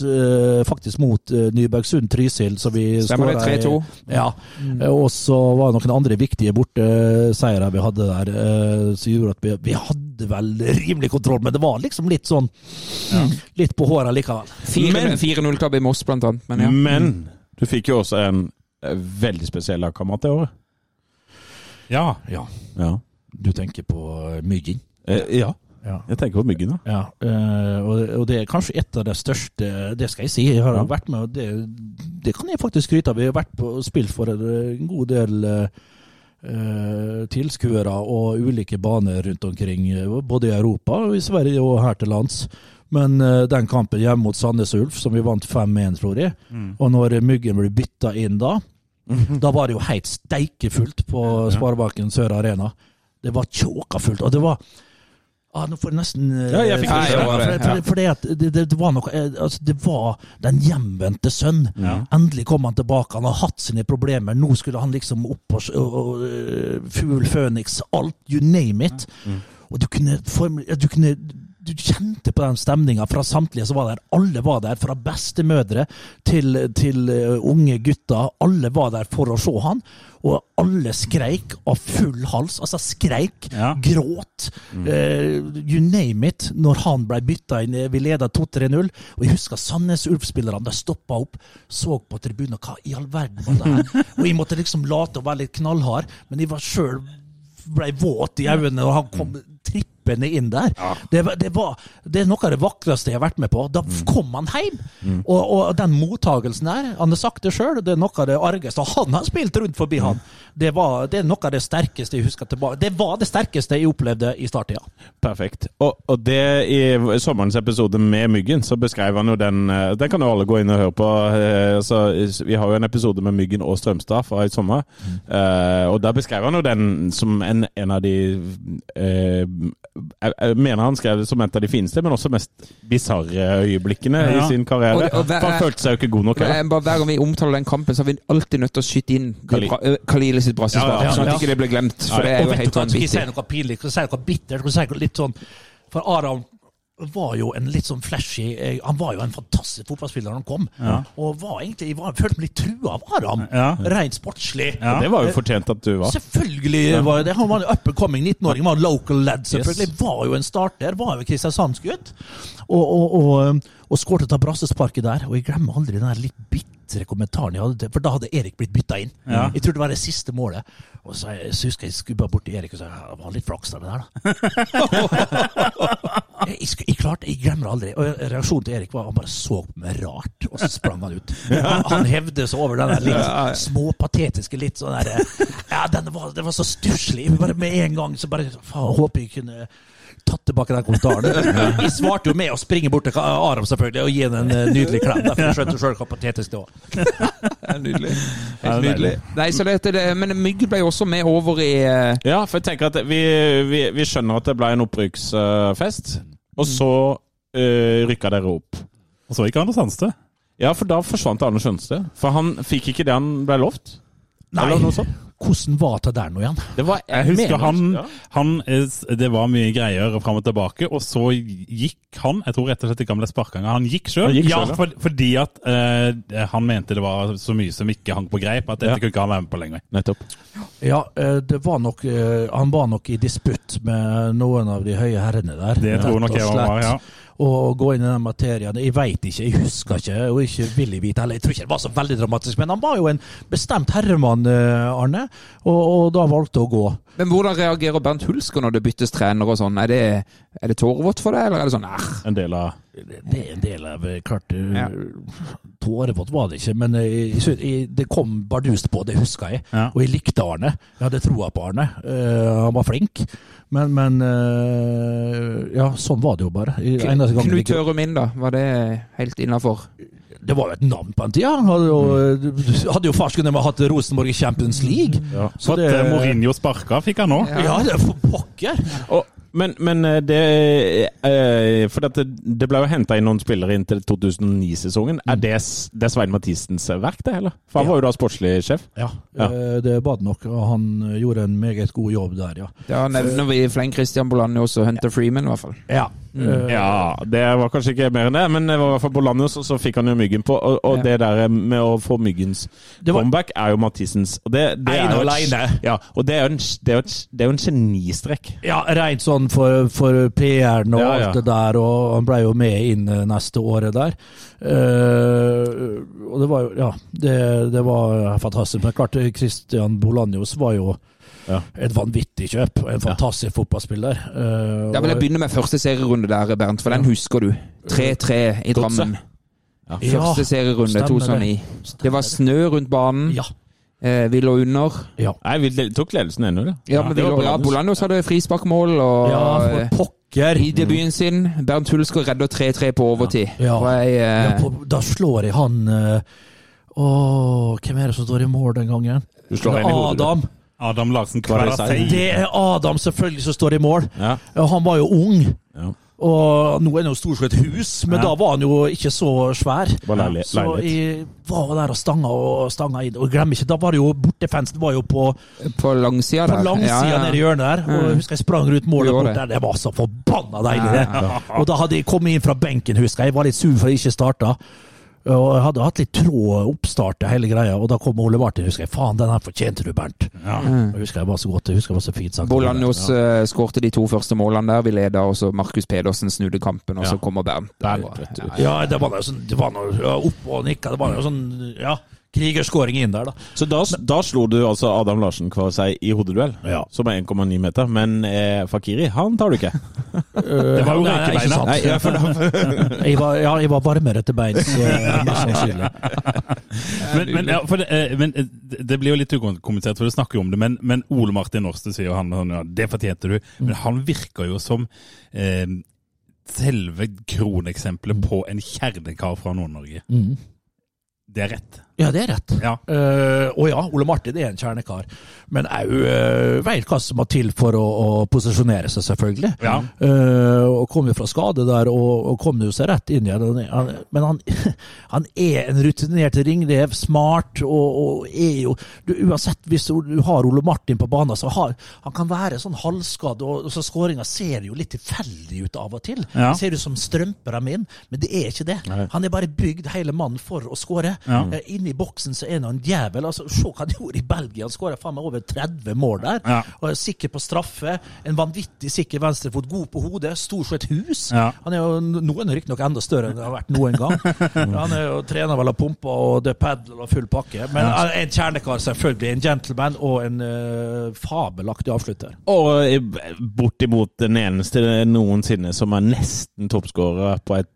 eh, faktisk mot uh, Nybergsund Trysil. Så vi Stemmer det, i- 3-2. Ja. Mm. Og så var det noen andre viktige borteseiere vi hadde der, eh, som gjorde at vi, vi hadde vel rimelig kontroll, men det var liksom litt sånn Litt på håret likevel. 4-0 4-0-tap i Moss, blant annet. Men ja. Men du fikk jo også en eh, veldig spesiell lagkamerat det året. Ja. Ja. Ja. Du tenker på eh, Myggen? Eh, ja. Ja. Jeg tenker på Myggen, da. Ja, eh, og, det er kanskje et av de største Det skal jeg si. Jeg har vært med, og det, det kan jeg faktisk skryte av. Vi har vært på og spilt for en, en god del eh, eh, tilskuere og ulike baner rundt omkring, eh, både i Europa og i Sverige og her til lands. Men uh, den kampen hjemme mot Sandnes Ulf, som vi vant 5-1, tror jeg, og når Myggen ble bytta inn da, <laughs> da var det jo helt steikefullt på Sparebanken Sør Arena. Det var tjåka fullt. Og det var ah, Nå får jeg nesten eh, Ja, jeg fikk det. for, for, for, det, at det, det, det var noe eh, altså, Det var den hjemvendte sønn. Endelig kom han tilbake. Han har hatt sine problemer. Nå skulle han liksom opp og, og, eh, Fugl Føniks, alt. You name it. Og du kunne, ja, du kunne du kjente på den stemninga fra samtlige som var der. Alle var der, fra bestemødre til, til eh, unge gutter. Alle var der for å se han, og alle skreik av full hals. Altså skreik, Ja. gråt, uh, you name it, når han ble bytta inn. Vi leda 2-3-0, og jeg husker Sandnes Ulf-spillerne. De stoppa opp, så på tribunen. Hva i all verden var det her? <laughs> Og jeg måtte liksom late å være litt knallhard, men jeg var sjøl ble våt i øynene og han kom trippende inn der. Det, var- det, var, det er noe av det vakreste jeg har vært med på. Da kom han hjem! Og, og den mottagelsen der, han har sagt det sjøl, det er noe av det argeste. Han har spilt rundt forbi han. Det, var, det er noe av det sterkeste jeg husker tilbake. Det var det sterkeste jeg opplevde i starttida. Perfekt. Og, og det i sommerens episode med Myggen, så beskrev han jo den eh, Den kan jo alle gå inn og høre på. eh, Så, vi har jo en episode med Myggen og Strømstad fra i sommer. Eh, og da beskrev han jo den som en, en av de eh, jeg, jeg mener han skrev det som et av de fineste, men også mest bisarre øyeblikkene i sin karriere. Og- og hver- han følte seg jo ikke god nok. Men, eh, bare Hver gang vi omtaler den kampen, så har vi alltid nødt til å skyte inn Khalil. Khalil, sitt brassespark, Ja, ja, ja. sånn at Ja. ikke det blir glemt. For det er Og jo vet du helt hva, skal jeg si noe pinlig? Skal jeg si noe bittert? Skal si noe litt sånn For Aram var jo en litt sånn flashy eh, Han var jo en fantastisk fotballspiller da han kom. Ja. Og var egentlig, var, følte meg litt trua av Aram, Ja. rent sportslig. Ja. Og det var jo fortjent at du var. Selvfølgelig var det Han var en up and coming 19-åring, var en local lad. Selvfølgelig Var jo en starter, var jo Kristiansandsgutt. Og, og, og, og skåret av brassesparket der. Og jeg glemmer aldri den der litt bitre kommentaren jeg hadde, for da hadde Erik blitt bytta inn. Ja. Jeg tror det var det siste målet. Og så, så husker jeg jeg skubba bort til Erik og sa det var litt flaks av det der, da. <laughs> jeg, jeg, jeg klarte, jeg glemmer aldri. Og reaksjonen til Erik var han bare så på meg rart, og så sprang han ut. Han, han hevde seg over den der litt småpatetiske, litt sånn der Ja, den var, det var så stusslig. Bare med en gang så bare Faen, håper jeg kunne tatt tilbake den kommentaren. Vi svarte jo med å springe bort til Aram selvfølgelig og gi henne en eh, nydelig klem. Derfor For du skjønte sjøl hvor patetisk det var. <laughs> Nydelig. Helt nydelig. Nei, så det, det, men Mygg ble jo også med over i eh, Ja, for jeg tenker at vi, vi, vi skjønner at det ble en opprykksfest, og så uh, rykka dere opp. Og så gikk Anders Hanstø. Ja, for da forsvant Anders Skjønstad. For han fikk ikke det han ble lovt. Nei, Eller noe sånt. hvordan var det der nå igjen? Det var, Jeg husker mener- han, ja. han Det var mye greier fram og tilbake, og så gikk han Jeg tror rett og slett ikke han ble sparka engang. Han gikk sjøl. Ja, for, fordi at uh, han mente det var så mye som ikke hang på greip, at dette Ja. kunne ikke han være med på lenger. Nettopp. Ja, eh, det var nok eh, Han var nok i disputt med noen av de høye herrene der. Det tror nok jeg var, ja. Og gå inn i den materien. Jeg veit ikke, jeg husker ikke, og ikke vil jeg vite heller. Jeg tror ikke det var så veldig dramatisk, men han var jo en bestemt herremann, eh, Arne, og, og da valgte å gå. Men hvordan reagerer Bernt Hulsker når det byttes trener og sånn? Er det, er det tårevått for deg, eller er det sånn æh? En del av Det er en del av eh, Klart eh, Ja. Tårevått var det ikke, men jeg, jeg, det kom bardust på, det husker jeg. Ja. Og jeg likte Arne. Jeg hadde troa på Arne. Uh, han var flink. Men, men eh, Ja, sånn var det jo bare. Knut Hørum inn, da? Var det helt innafor? Det var jo et navn på den tida. Han hadde jo, hadde jo farsken med hatt Rosenborg i Champions League. ja. Så Fått det- eh, Mourinho sparka, fikk han nå. Ja, det er for pokker. Og, men, men eh, det eh, For det, det ble jo henta inn noen spillere inn til 2009-sesongen. Er det, det er Svein Mathisens verk, det, eller? For han Ja. var jo da sportslig sjef. Ja, Ja. eh, det var det nok. og Han eh, gjorde en meget god jobb der, ja. Da nevner vi Fleng Christian Bolanjo også, Hunter Freeman, i hvert fall. Ja. Eh, Ja, det var kanskje ikke mer enn det, men det var i hvert fall Bolanius, og så fikk han jo Myggen på. Og, og Ja. det der med å få Myggens var- comeback er jo Mathisens. Og det, det er jo et- Ja, og det er jo en, det er et, det er en genistrekk. Ja, rent sånn for, for PR-en og Ja, ja. alt det der, og han ble jo med inn eh, neste året der. Uh, og det var jo Ja, det, det var fantastisk. Men klart, Christian Bolanjos var jo Ja. et vanvittig kjøp. En fantastisk fotballspiller. Uh, Da vil jeg begynne med første serierunde der, Bernt, for den husker du. 3-3 i Drammen. Ja. Første serierunde 2009. Det var snø rundt banen. Ja. Eh, vi lå under. ja. Nei, vi tok ledelsen ennå, det. Ja, men ja, det var lå, ja, Bolandos hadde frisparkmål, og ja, eh, for pokker. i debuten sin Bernt Hulsker redder 3-3 på overtid. Ja. Jeg, Ja, eh, på, da slår jeg han eh, Åh, hvem er det som står i mål den gangen? Du slår. Adam. Adam Larsen. Kvarasei. Det er Adam selvfølgelig som står i mål. Ja. Ja, Han var jo ung. Ja. Og nå er han jo stor som hus, men Ja. da var han jo ikke så svær. Leilighet. Så jeg var der og stanga og stanga inn. Og glem ikke, da var det jo bortefansen var jo på, på langsida på langsida Ja, ja. nede i hjørnet der. Og jeg husker jeg sprang rundt målet bort det. der. Det var så forbanna deilig, det. Ja, Og da hadde jeg kommet inn fra benken, husker jeg. Jeg var litt sur for jeg ikke starta. Og jeg hadde hatt litt tråd oppstart til hele greia, og da kom Ole Martin. Husker jeg, faen, den her fortjente du, Bernt. Ja. Jeg husker jeg var så godt, jeg husker jeg var så fint sagt. Bolanios Ja. uh, skårte de to første målene der. Vi leda, og så Markus Pedersen snudde kampen, og så kommer Bernt. Bernt, ja, Ja, det var noe sånn, det var noe ja, opp og nikka. Det var noe sånn, ja, krigerskåring inn der, da. Så da, da slo du altså Adam Larsen Kvarisei i hodeduell, Ja. som er 1,9 meter. Men eh, Fakiri, han tar du ikke. Det var jo rekebeina. sant. Nei, ja, for da <laughs> jeg, var, ja, jeg var varmere til beins, eh. <laughs> Men, men, ja, for det, eh, men eh, det blir jo litt ukommentert, for du snakker jo om det. Men, men Ole Martin Norste sier jo han han ja, det fortjente du. Men han virker jo som eh, selve kroneksempelet på en kjernekar fra Nord-Norge. Mm. Det er rett. Ja, det er rett. Ja. Uh, og ja, Ole Martin er en kjernekar. Men òg uh, veit hva som må til for å, å posisjonere seg, selvfølgelig. Ja. Uh, og kom jo fra skade der, og, og kom jo seg rett inn igjen. Han, men han, <laughs> han er en rutinert ringrev, smart, og, og er jo du, Uansett, hvis du, har Ole Martin på banen, så har han kan være sånn halvskadd, og, og så skåringa ser jo litt tilfeldig ut av og til. Ja. Det ser ut som strømper dem inn, men det er ikke det. Han er bare bygd hele mannen for å skåre. Ja. Eh, Inne i boksen så er han en djevel. Altså, se hva han gjorde i Belgia. Han skåra faen meg over 30 mål der. Ja. Og er sikker på straffe. En vanvittig sikker venstrefot. God på hodet. Stor sett hus. Ja. Han er jo noen riktignok enda større enn han har vært noen gang. <laughs> han er jo trener vel av pumper og det paddle og full pakke. Men han er en kjernekar, selvfølgelig. En gentleman og en uh, fabelaktig avslutter. Og eh, bortimot den eneste noensinne som er nesten toppskårer på et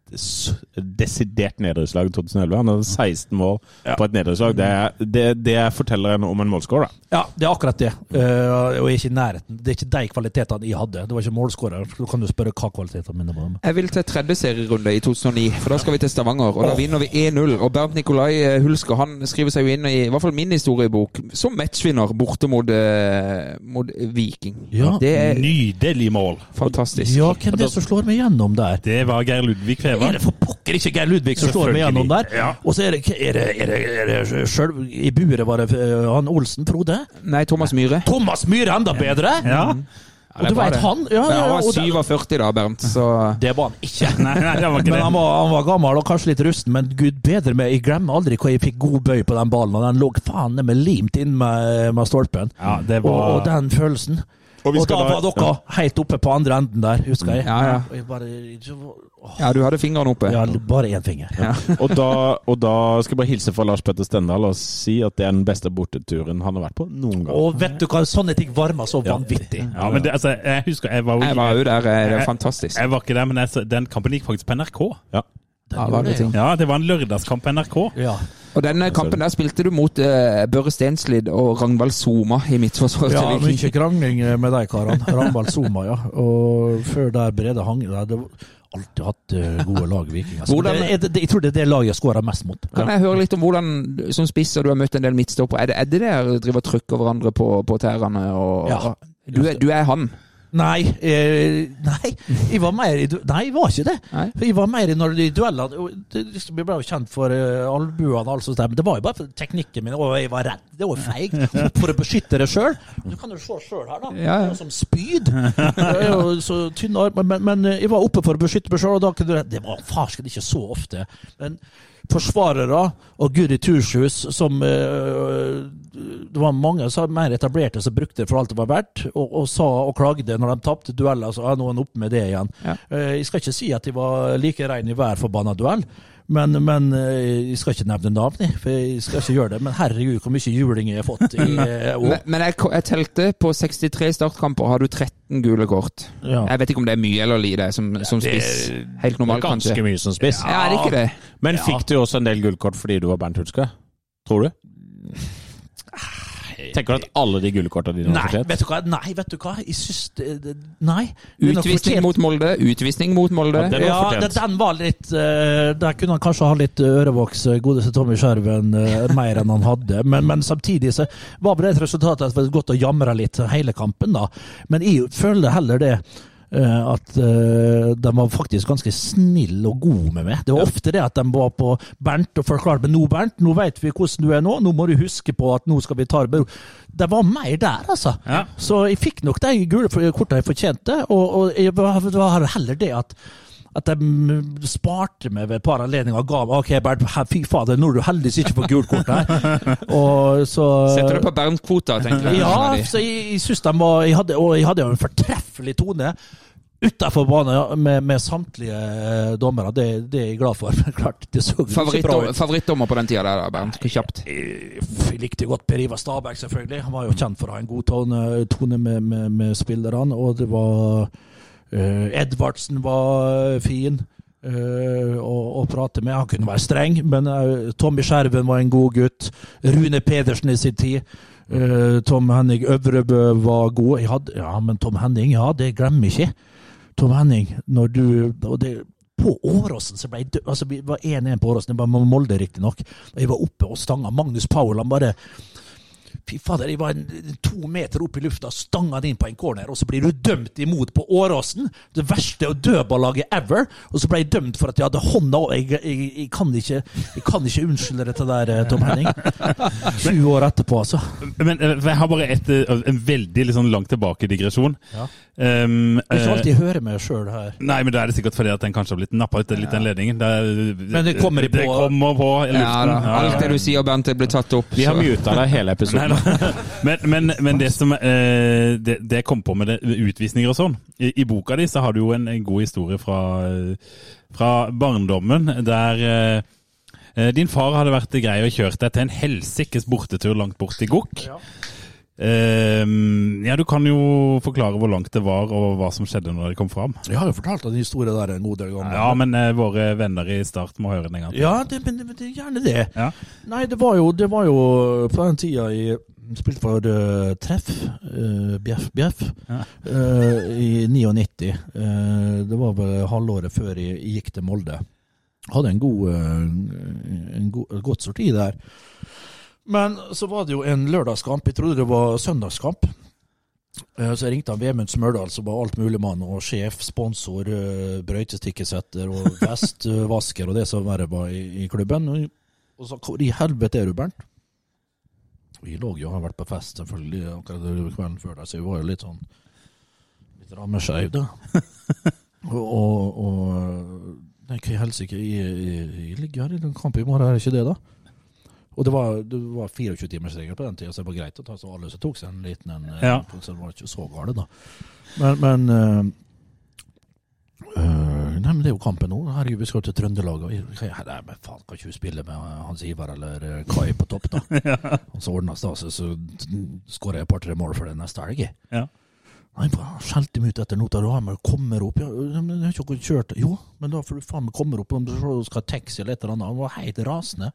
desidert nedrykkslag i 2011. Han hadde 16 mål Ja. på et nedrykkslag. Det, er- det, det forteller en om en målskårer. da. Ja, det er akkurat det. Uh, og jeg er ikke i nærheten. Det er ikke de kvalitetene jeg hadde. Det var ikke målskårer. Så kan du spørre hva kvalitetene mine var. Jeg vil til tredje serierunde i 2009, for da skal vi til Stavanger. Og da vinner vi 1-0. Og Bernt Nikolai eh, Hulsker han skriver seg jo inn i i hvert fall min historiebok som matchvinner borte mot, eh, mot Viking. Ja. Det er Nydelig mål. fantastisk. Ja, hvem er det som slår meg gjennom der? Det var Geir Ludvig Er det for pokker ikke Geir Ludvig som slår meg gjennom der? Ja. Og så er det, er det, er det, er det selv, I buret var det eh, han Olsen, Frode. Nei, Thomas Myhre. Thomas Myhre enda bedre! Ja. og du var vet han ja, ja, han var 47 da, Bernt, så Det var han ikke. <laughs> Nei, nei, det var ikke Men han var, han var gammel og kanskje litt rusten, men gud bedre meg. Jeg glemmer aldri hvor jeg fikk god bøy på den ballen, og den lå faen meg limt inn med, med stolpen. Ja, det Og, og den følelsen. Og Og, vi skal da da- var dere helt oppe på andre enden der, husker jeg. Ja, ja. Og jeg bare, åh, Ja, du hadde fingrene oppe. ja, bare én finger. Ja. <laughs> Og da, og da skal jeg bare hilse fra Lars Petter Stendal og si at det er den beste borteturen han har vært på noen gang. Og vet du hva, sånne ting varmer så vanvittig. Ja, men det, altså, jeg husker jeg var jo Jeg var jo der. eh, Det er fantastisk. Jeg var ikke der, men jeg, den kampen gikk faktisk på NRK. Ja. Ja, det var det ja. Ja, det var en lørdagskamp på NRK. Ja. Og denne kampen der spilte du mot uh, Børre Stenslid og Ragnvald Soma i midtforsvaret Ja, mye krangling med de karene. Ragnvald Soma, ja. Og før der Brede Hang der, Det var alltid hatt eh, gode lag, Vikinger. Altså. Hvordan- Det, det, jeg tror det er det laget jeg skårer mest mot. Kan jeg høre litt om hvordan, som spisser, du har møtt en del midtstoppere. Er det, er det der driver og trykker hverandre på, på tærne? Og, Ja. du, er, du er han. Nei, eh, nei, jeg var mer i du Nei, jeg var ikke det. Nei. For Jeg var mer i når de duellene det, liksom, ble jo kjent for uh, albuene og alt sånt, men det var jo bare for teknikken min, og jeg var redd. Det var feig. <laughs> For å beskytte deg sjøl. Du kan jo se sjøl her, da. Ja, ja. Det Som spyd. Det så tynne armer. Men, men eh, jeg var oppe for å beskytte meg sjøl, og da kunne du Det var farsken ikke så ofte. Men forsvarere og Guri Turshus som eh, Det var mange som mer etablerte som brukte det for alt det var verdt, og, og sa og klagde når de tapte dueller. Så er noen oppe med det igjen. Ja. Eh, jeg skal ikke si at de var like rein i hver forbanna duell. Men, men eh, jeg skal ikke nevne navn, for jeg skal ikke gjøre det. Men herregud, hvor mye juling jeg har fått i <laughs> eh, år. Men, men jeg, jeg telte på 63 startkamper har du 13 gule kort. Ja. Jeg vet ikke om det er mye eller lite som, som spiss. Helt normalt, Ganske mye som spiss. Ja, er det ikke det? Men fikk du også en del gullkort fordi du var Bernt Hulske? Tror du? Tenker du at alle de gullkortene dine Nei, har fortjent? vet du hva? Nei, vet du hva? Jeg syns Nei. Utvisning mot Molde, utvisning mot Molde. Ja, den var Ja, den var litt uh, Der kunne han kanskje ha litt ørevoks, eh, godeste Tommy Skjerven, uh, mer enn han hadde. Men, men samtidig så var det et resultat at det var godt å jamre litt hele kampen, da. Men jeg føler heller det. Eh, At eh, de var faktisk ganske snille og gode med meg. Det var ofte det at de var på Bernt og forklarte meg nå, Bernt, nå vet vi hvordan du er nå. Nå må du huske på at nå skal vi ta det med. Det var mer der, altså. Ja. Så jeg fikk nok de gule kortene jeg fortjente, og, og jeg det var heller det at at de sparte meg ved et par anledninger og ga meg OK, Bernt, fy fader, nå er du heldigvis ikke på gult kort her. <laughs> Og så Setter du på Bernt-kvota, tenker jeg. Ja, så jeg, jeg synes de var jeg hadde, Og jeg hadde jo en fortreffelig tone utafor banen med, med samtlige eh, dommere. Det, det er jeg glad for. <laughs> Klart, det så ikke bra Favorittdommer ut. favorittdommer på den tida der, Bernt? Kjapt. Jeg likte godt Per Ivar Stabæk, selvfølgelig. Han var jo kjent for å ha en god tone, tone med, med, med spillerne. Og det var eh, Edvardsen var fin eh, å, å prate med. Han kunne være streng, men eh, Tommy Skjerven var en god gutt. Rune Pedersen i sin tid. Eh, Tom Henning Øvrebø var god. Hadde, ja, men Tom Henning, ja, det glemmer ikke. Tom Henning, når du det, på Åråsen så ble jeg død. Altså, vi var 1-1 på Åråsen, det var Molde riktignok. Jeg var oppe og stanga. Magnus Powell han bare Fy fader, jeg var en, to meter opp i lufta, stanga den inn på en corner, og så blir du dømt imot på Åråsen. Det verste dødballaget ever. Og så ble jeg dømt for at jeg hadde hånda over jeg, jeg, jeg, kan ikke, jeg kan ikke unnskylde dette der, eh, Tom Henning. <laughs> 20 år etterpå, altså. Men jeg har bare et, eh, en veldig liksom, langt tilbake-digresjon. Ja. Um, Jeg kan ikke eh, alltid høre meg sjøl her. Nei, men da er det sikkert fordi at den kanskje har blitt nappa ut litt den ledningen. Det, er- Men det kommer i det på- kommer på i luften. Ja da. Alt det du sier, Bente, blir tatt opp. Vi har muta deg hele episoden. <laughs> Men, men, men det som eh, det, det kom på med det, utvisninger og sånn I, I boka di så har du jo en, en god historie fra, eh, fra barndommen der eh, eh, din far hadde vært grei og kjørt deg til en helsikes bortetur langt bort til Gokk. Eh, ja, du kan jo forklare hvor langt det var, og hva som skjedde når det kom fram. Jeg har jo fortalt den historien der en god del ganger. Ja, men eh, våre venner i Start må høre den en gang til. Ja, det, men det, det, gjerne det. Ja. Nei, det var, jo, det var jo på den tida jeg spilte for uh, Treff, uh, Bjeff Bjeff, Ja. uh, i 99. Eh, det var vel halvåret før jeg, gikk til Molde. Hadde en god, eh, en god, godt sorti der. Men så var det jo en lørdagskamp. Jeg trodde det var søndagskamp. Eh, Så jeg ringte han Vemund Smørdal, som var altmuligmann og sjef, sponsor, eh, brøytestikkesetter og <laughs> vestvasker og det som verre var i, i klubben. Og- sa så hvor i helvete er du, Bernt? Vi lå jo og har vært på fest, selvfølgelig, akkurat kvelden før der, så vi var jo litt sånn litt rammeskeive, da. <laughs> og, og, og Nei, hva i helsike, jeg, jeg, jeg ligger her i en kamp i morgen, er det ikke det, da? Og det var, det var 24-timersregel på den tida, så det var greit å ta så alle som tok seg en liten en. eh, Ja. Så det var ikke så gale, da. Men, men eh, eh, Nei, men det er jo kampen nå. Herregud, vi skal til Trøndelag. og Nei, men faen, kan ikke vi spille med Hans Ivar eller Kai på topp, da? <laughs> ja. Og så ordnes det, altså, så skårer jeg et par-tre mål for det neste helg. Ja. Faen, skjelte meg ut etter nota. Med kommer opp. Ja, men jeg har ikke kjørt. Jo, men da får du faen meg komme opp. Om du skal taxi eller et eller annet. Han var helt rasende.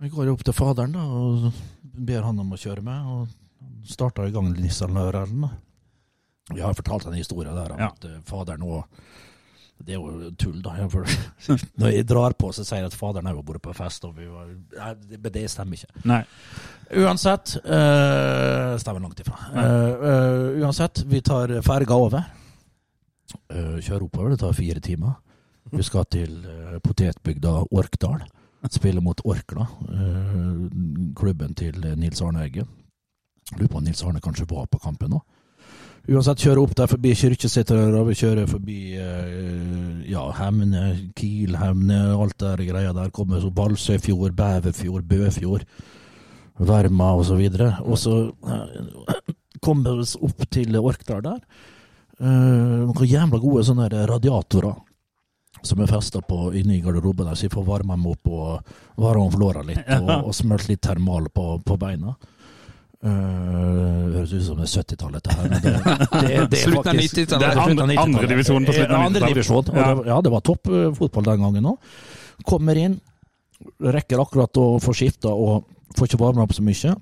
Jeg går opp til faderen da, og ber han om å kjøre med. Og starta i gang Nissan-lørdagen. Jeg har fortalt en historie der om Ja. at eh, faderen òg Det er jo tull, da. <laughs> Når jeg drar på, så sier jeg at faderen òg har vært på fest. Og vi var, nei, det, stemmer ikke. Nei. Uansett øh, Stemmer langt ifra. Uh, uh, uansett, vi tar ferga over. Uh, kjører oppover. Det tar fire timer. Vi skal til potetbygda Orkdal. Spille mot Orkla. eh, klubben til Nils Arne Eggen. Lurer på om Nils Arne kanskje var på kampen nå. Uansett, kjører opp der forbi Kyrkjeseterøra. Vi kjører forbi eh, ja, Hemne, Kiel, Hemne, alt der greia der. Kommer så Balsøyfjord, Bæverfjord, Bøfjord. Verma videre. Og så eh, kommer vi opp til Orkdal der. Eh, noen jævla gode sånne radiatorer som er festa på inne i garderoben der, så jeg får varma meg opp og varme om låra litt, <laughs> og, og smurt litt termal på, på beina. Uh, høres ut som det er 70-tallet, dette her. Men det, det, det er <laughs> faktisk- det er slutten av Andre- 90-tallet. andredivisjonen på slutten av 90-tallet. Ja. det, ja, det var topp eh, fotball den gangen òg. Kommer inn, rekker akkurat å få skifta og får ikke varma opp så mye.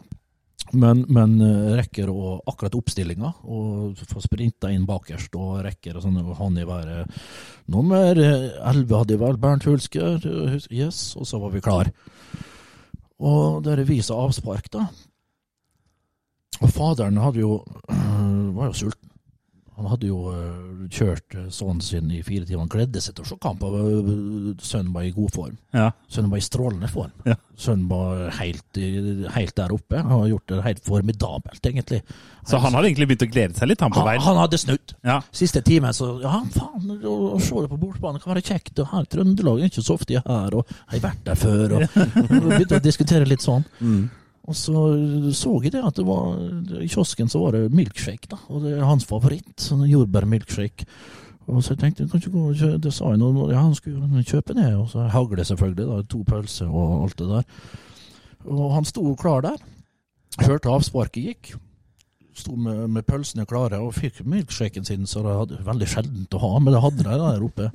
Men, men eh, rekker å akkurat oppstillinga og få sprinta inn bakerst og rekker og sånn Han i været. Nummer elleve 11 hadde vel, Bernt Hulsker. eh, Yes, og så var vi klar. Og der viser avspark, da. Og faderen hadde jo <clears throat> var jo sulten. Han hadde jo eh, kjørt eh, sønnen sin i fire timer. Han gledde seg til å se kamp. eh, Sønnen var i god form. Ja. Sønnen var i strålende form. Ja. Sønnen var helt, helt der oppe. Han har gjort det helt formidabelt, egentlig. Så han hadde egentlig begynt å glede seg litt, han på veien? han hadde snudd. Ja. Siste timen så Ja, faen, å, å se det på bortebane kan være kjekt. Og her Trøndelag er ikke så ofte her, og jeg har vært der før. Og, og <laughs> begynte å diskutere litt sånn. Og så så jeg det at det var i kiosken så var det milkshake, da. Og det er hans favoritt. Sånn jordbærmilkshake. Og så tenkte jeg kan ikke gå og kjøpe Det sa jeg nå, ja, han skulle kjøpe det. Og så hagle, selvfølgelig. da, To pølser og alt det der. Og han sto klar der. Hørte avsparket gikk. Sto med, med pølsene klare og fikk milkshaken sin, så det hadde veldig sjeldent å ha, men det hadde de der oppe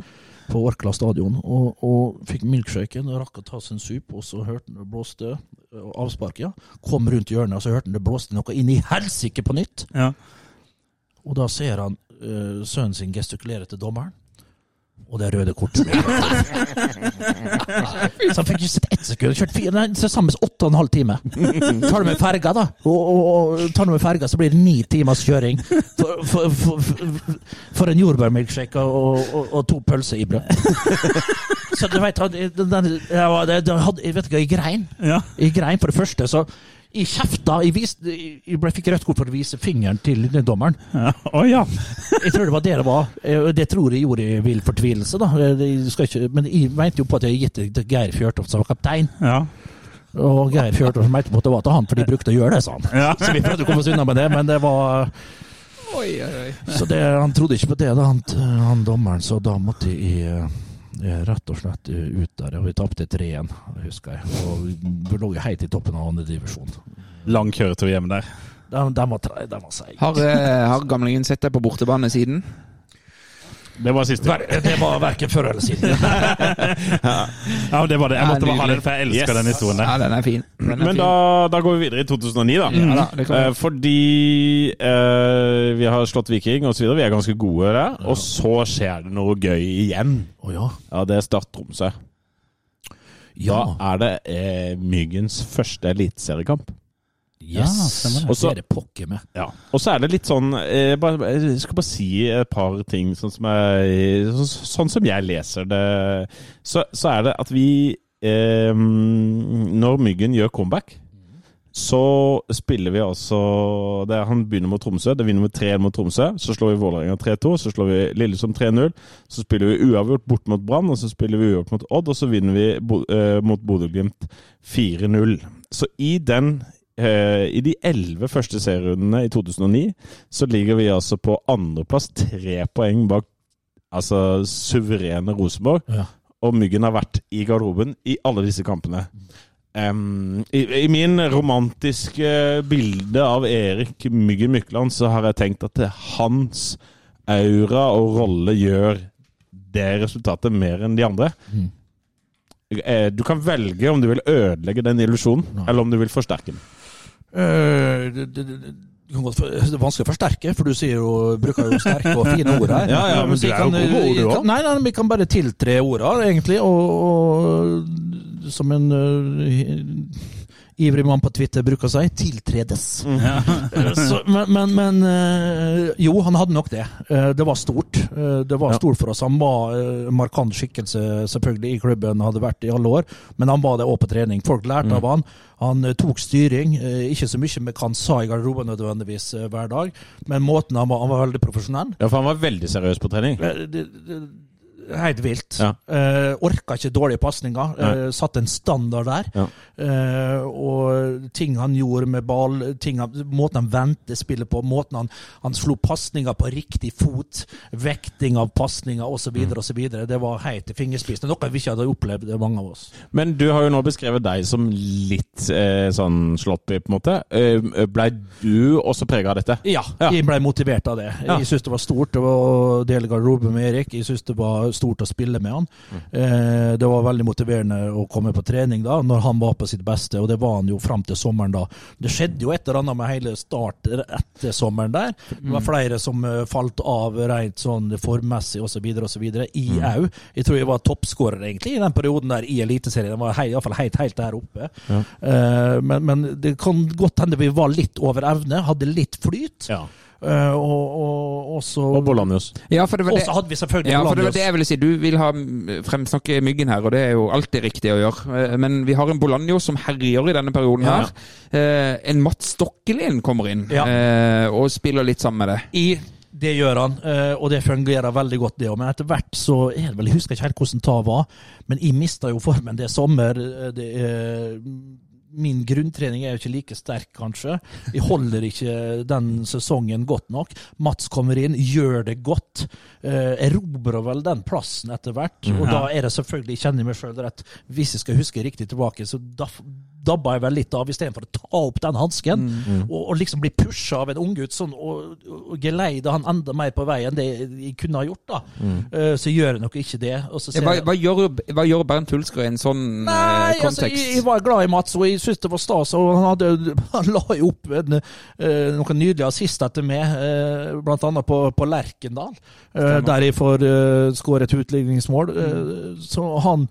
på Orkla stadion. Og, og fikk milkshaken, og rakk å ta seg en sup, og så hørte han det blåste eh, avspark, ja. Kom rundt hjørnet, og så hørte han det blåste noe inn i helsike på nytt. Ja. Og da ser han uh, sønnen sin gestikulere til dommeren. Og det røde kortet Så han fikk ikke sett ett sekund. Kjørt fire, nei, til sammen åtte og en halv time. Tar du med ferga, da, og, og, og tar du med ferga, så blir det ni timers kjøring for, for, for, for, en jordbærmilkshake og, og, to pølser i brød. Så du vet, jeg, jeg, jeg, jeg vet ikke, jeg grein. I Jeg grein for det første, så jeg kjefta. Jeg, viste, jeg fikk rødt kort for å vise fingeren til dommeren. Ja. Oh, ja. Jeg tror det var det det var. Eh, Det tror jeg gjorde i vill fortvilelse, da. Eh, Jeg skal ikke, men jeg mente jo på at jeg gitt det til Geir Fjørtoft som var kaptein. ja. Og Geir Fjørtoft mente på at det var til han, for de brukte å gjøre det, sa han. Ja. Så vi prøvde å komme oss unna med det, men det var Oi, oi, oi. Så det, han trodde ikke på det, da, han, han dommeren, så da måtte jeg eh, rett og slett eh, ut der. Og vi tapte 3-1, husker jeg. Og vi lå helt i toppen av andre divisjon. Lang kjøretur hjem der. Den, den var, tre- var seig. Har, eh, har gamlingen sett deg på bortebane siden? Det var siste. Ver- Det var verken før eller siden. <laughs> Ja, det var det. Jeg måtte bare ha den, for jeg elsker Yes. den historien der. Ja, den er fin. Den er Men fin. da, da går vi videre i 2009, da. Ja da. Eh, fordi eh, vi har slått Viking osv. Vi er ganske gode der. Og så skjer det noe gøy igjen. Å ja. Ja, det er Start Tromsø. Ja. Da er det eh, Myggens første eliteseriekamp. Yes. stemmer det. Og så er det pokker med. Ja. Og så er det litt sånn jeg, bare, Jeg skal bare si et par ting sånn som, jeg, sånn som jeg leser det. Så, så er det at vi eh, Når Myggen gjør comeback, så spiller vi altså det er, Han begynner mot Tromsø. Det vinner med 3-1 mot Tromsø. Så slår vi Vålerenga 3-2. Så slår vi Lillestrøm 3-0. Så spiller vi uavgjort bort mot Brann, og så spiller vi uavgjort mot Odd, og så vinner vi bo, eh, mot Bodø-Glimt 4-0. Så i den eh, I de elleve første serierundene i 2009 så ligger vi altså på andreplass, tre poeng bak altså suverene Rosenborg. Ja. Og Myggen har vært i garderoben i alle disse kampene. Um, i, I min romantiske bilde av Erik Myggen Mykland så har jeg tenkt at hans aura og rolle gjør det resultatet mer enn de andre. Mm. Eh, Du kan velge om du vil ødelegge den illusjonen, eller om du vil forsterke den. Eh, det, det, det, det er vanskelig å forsterke, for du sier jo, bruker jo sterke og fine ord her. <laughs> Ja, ja, men du er jo kan- god på ord, du òg. Nei, nei, vi kan bare tiltre orda, egentlig. Og, og som en eh, ivrig mann på Twitter bruker å si, tiltredes. Ja. <laughs> Så, men men, men eh, jo, han hadde nok det. Eh, Det var stort. Eh, Det var stort for oss. Han var eh, markant skikkelse selvfølgelig i klubben, hadde vært i alle år, men han var det òg på trening. Folk lærte av han. Han eh, tok styring. eh, Ikke så mye med hva han sa i garderoben nødvendigvis eh, hver dag, men måten han var, han var veldig profesjonell. Ja, for han var veldig seriøs på trening. Eh, det- det- Helt vilt. Ja. Uh, orka ikke dårlige pasninger. Uh, satt en standard der. Ja. Uh, og ting han gjorde med ball, ting han, måten han vendte spillet på, måten han, han slo pasninger på riktig fot, vekting av pasninger osv., Mm. osv. Det var helt til fingerspissen. Noe vi ikke hadde opplevd, mange av oss. Men du har jo nå beskrevet deg som litt eh, sånn sloppy, på en måte. Eh, Blei du også prega av dette? Ja, Ja. jeg ble motivert av det. Jeg syns det var stort å dele garderobe med Erik. Jeg synes det var stort å spille med han. Eh, det var veldig motiverende å komme på trening da, når han var på sitt beste, og det var han jo fram til sommeren da. Det skjedde jo et eller annet med hele start etter sommeren der. Det var flere som eh, falt av rent sånn formmessig osv. osv. I au. Jeg tror jeg var toppskårer egentlig i den perioden der i Eliteserien. Jeg var hei, i hvert fall helt, helt der oppe. Eh, men, men det kan godt hende vi var litt over evne, hadde litt flyt. Ja. Eh, og, og, og Bolanius. Ja, for det var hadde vi selvfølgelig Ja, for det var det jeg ville si. Du vil ha mm, fremsnakke Myggen her, og det er jo alltid riktig å gjøre. Eh, Men vi har en Bolanjo som herjer i denne perioden Ja. her. Eh, En Mats Stokkelin kommer inn Ja. eh, og spiller litt sammen med det. I det gjør han, eh, og det fungerer veldig godt, det òg. Men etter hvert så er det vel Jeg husker ikke helt hvordan det var, men jeg mista jo formen det sommer. Eh, Det er, min grunntrening er jo ikke like sterk, kanskje. Jeg holder ikke den sesongen godt nok. Mats kommer inn, gjør det godt. Eh, erobrer vel den plassen etter hvert. Og da er det selvfølgelig, jeg kjenner meg sjøl rett, hvis jeg skal huske riktig tilbake, så da, dabba jeg vel litt av, istedenfor å ta opp den hansken Mm. og, og liksom bli pusha av en unggutt sånn, og, og geleide han enda mer på vei enn det jeg kunne ha gjort. da. Eh, så gjør jeg nok ikke det. Og så Mm. Ja, hva, hva, gjør, hva gjør Bernt Hulsker i en sånn eh, Nei, altså, kontekst? jeg, jeg var glad i Mats, og jeg syntes det var stas. Og han, hadde, <laughs> han la jo opp en, uh, noen nydelige assist etter meg, uh, annet på, på Lerkendal, uh, der jeg får uh, skåret et utligningsmål. Eh, så han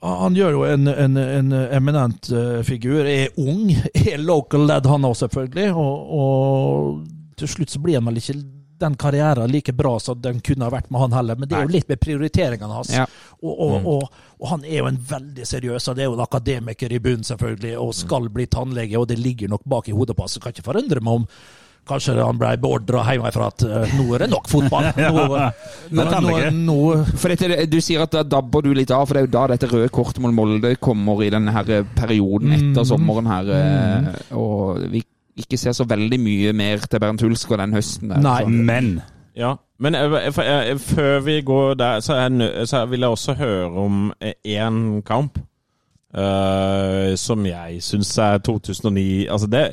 han gjør jo en, en, en eminent eh, figur. Er ung, <laughs> er local lad han òg, selvfølgelig. Og, og til slutt så blir han vel ikke den karrieren like bra som den kunne ha vært med han heller. Men det er jo litt med prioriteringene hans. Ja. Og, og, og, og han er jo en veldig seriøs, og det er jo en akademiker i bunnen, selvfølgelig, og skal bli tannlege, og det ligger nok bak i hodet på ham. Så kan ikke forundre meg om Kanskje han ble beordra hjemmefra at eh, nå er det nok fotball. <laughs> Nå, nå, nå, tannlege. nå, For dette, du sier at da dabber du litt av, for det er jo da dette røde kortet mot Molde kommer i denne her perioden etter sommeren her. eh, Og vi ikke ser så veldig mye mer til Bernt Hulsker den høsten. Der, Nei. så. Men Ja, men jeg, jeg, jeg, før vi går der, så, så vil jeg også høre om én kamp. Eh, som jeg syns er 2009 Altså det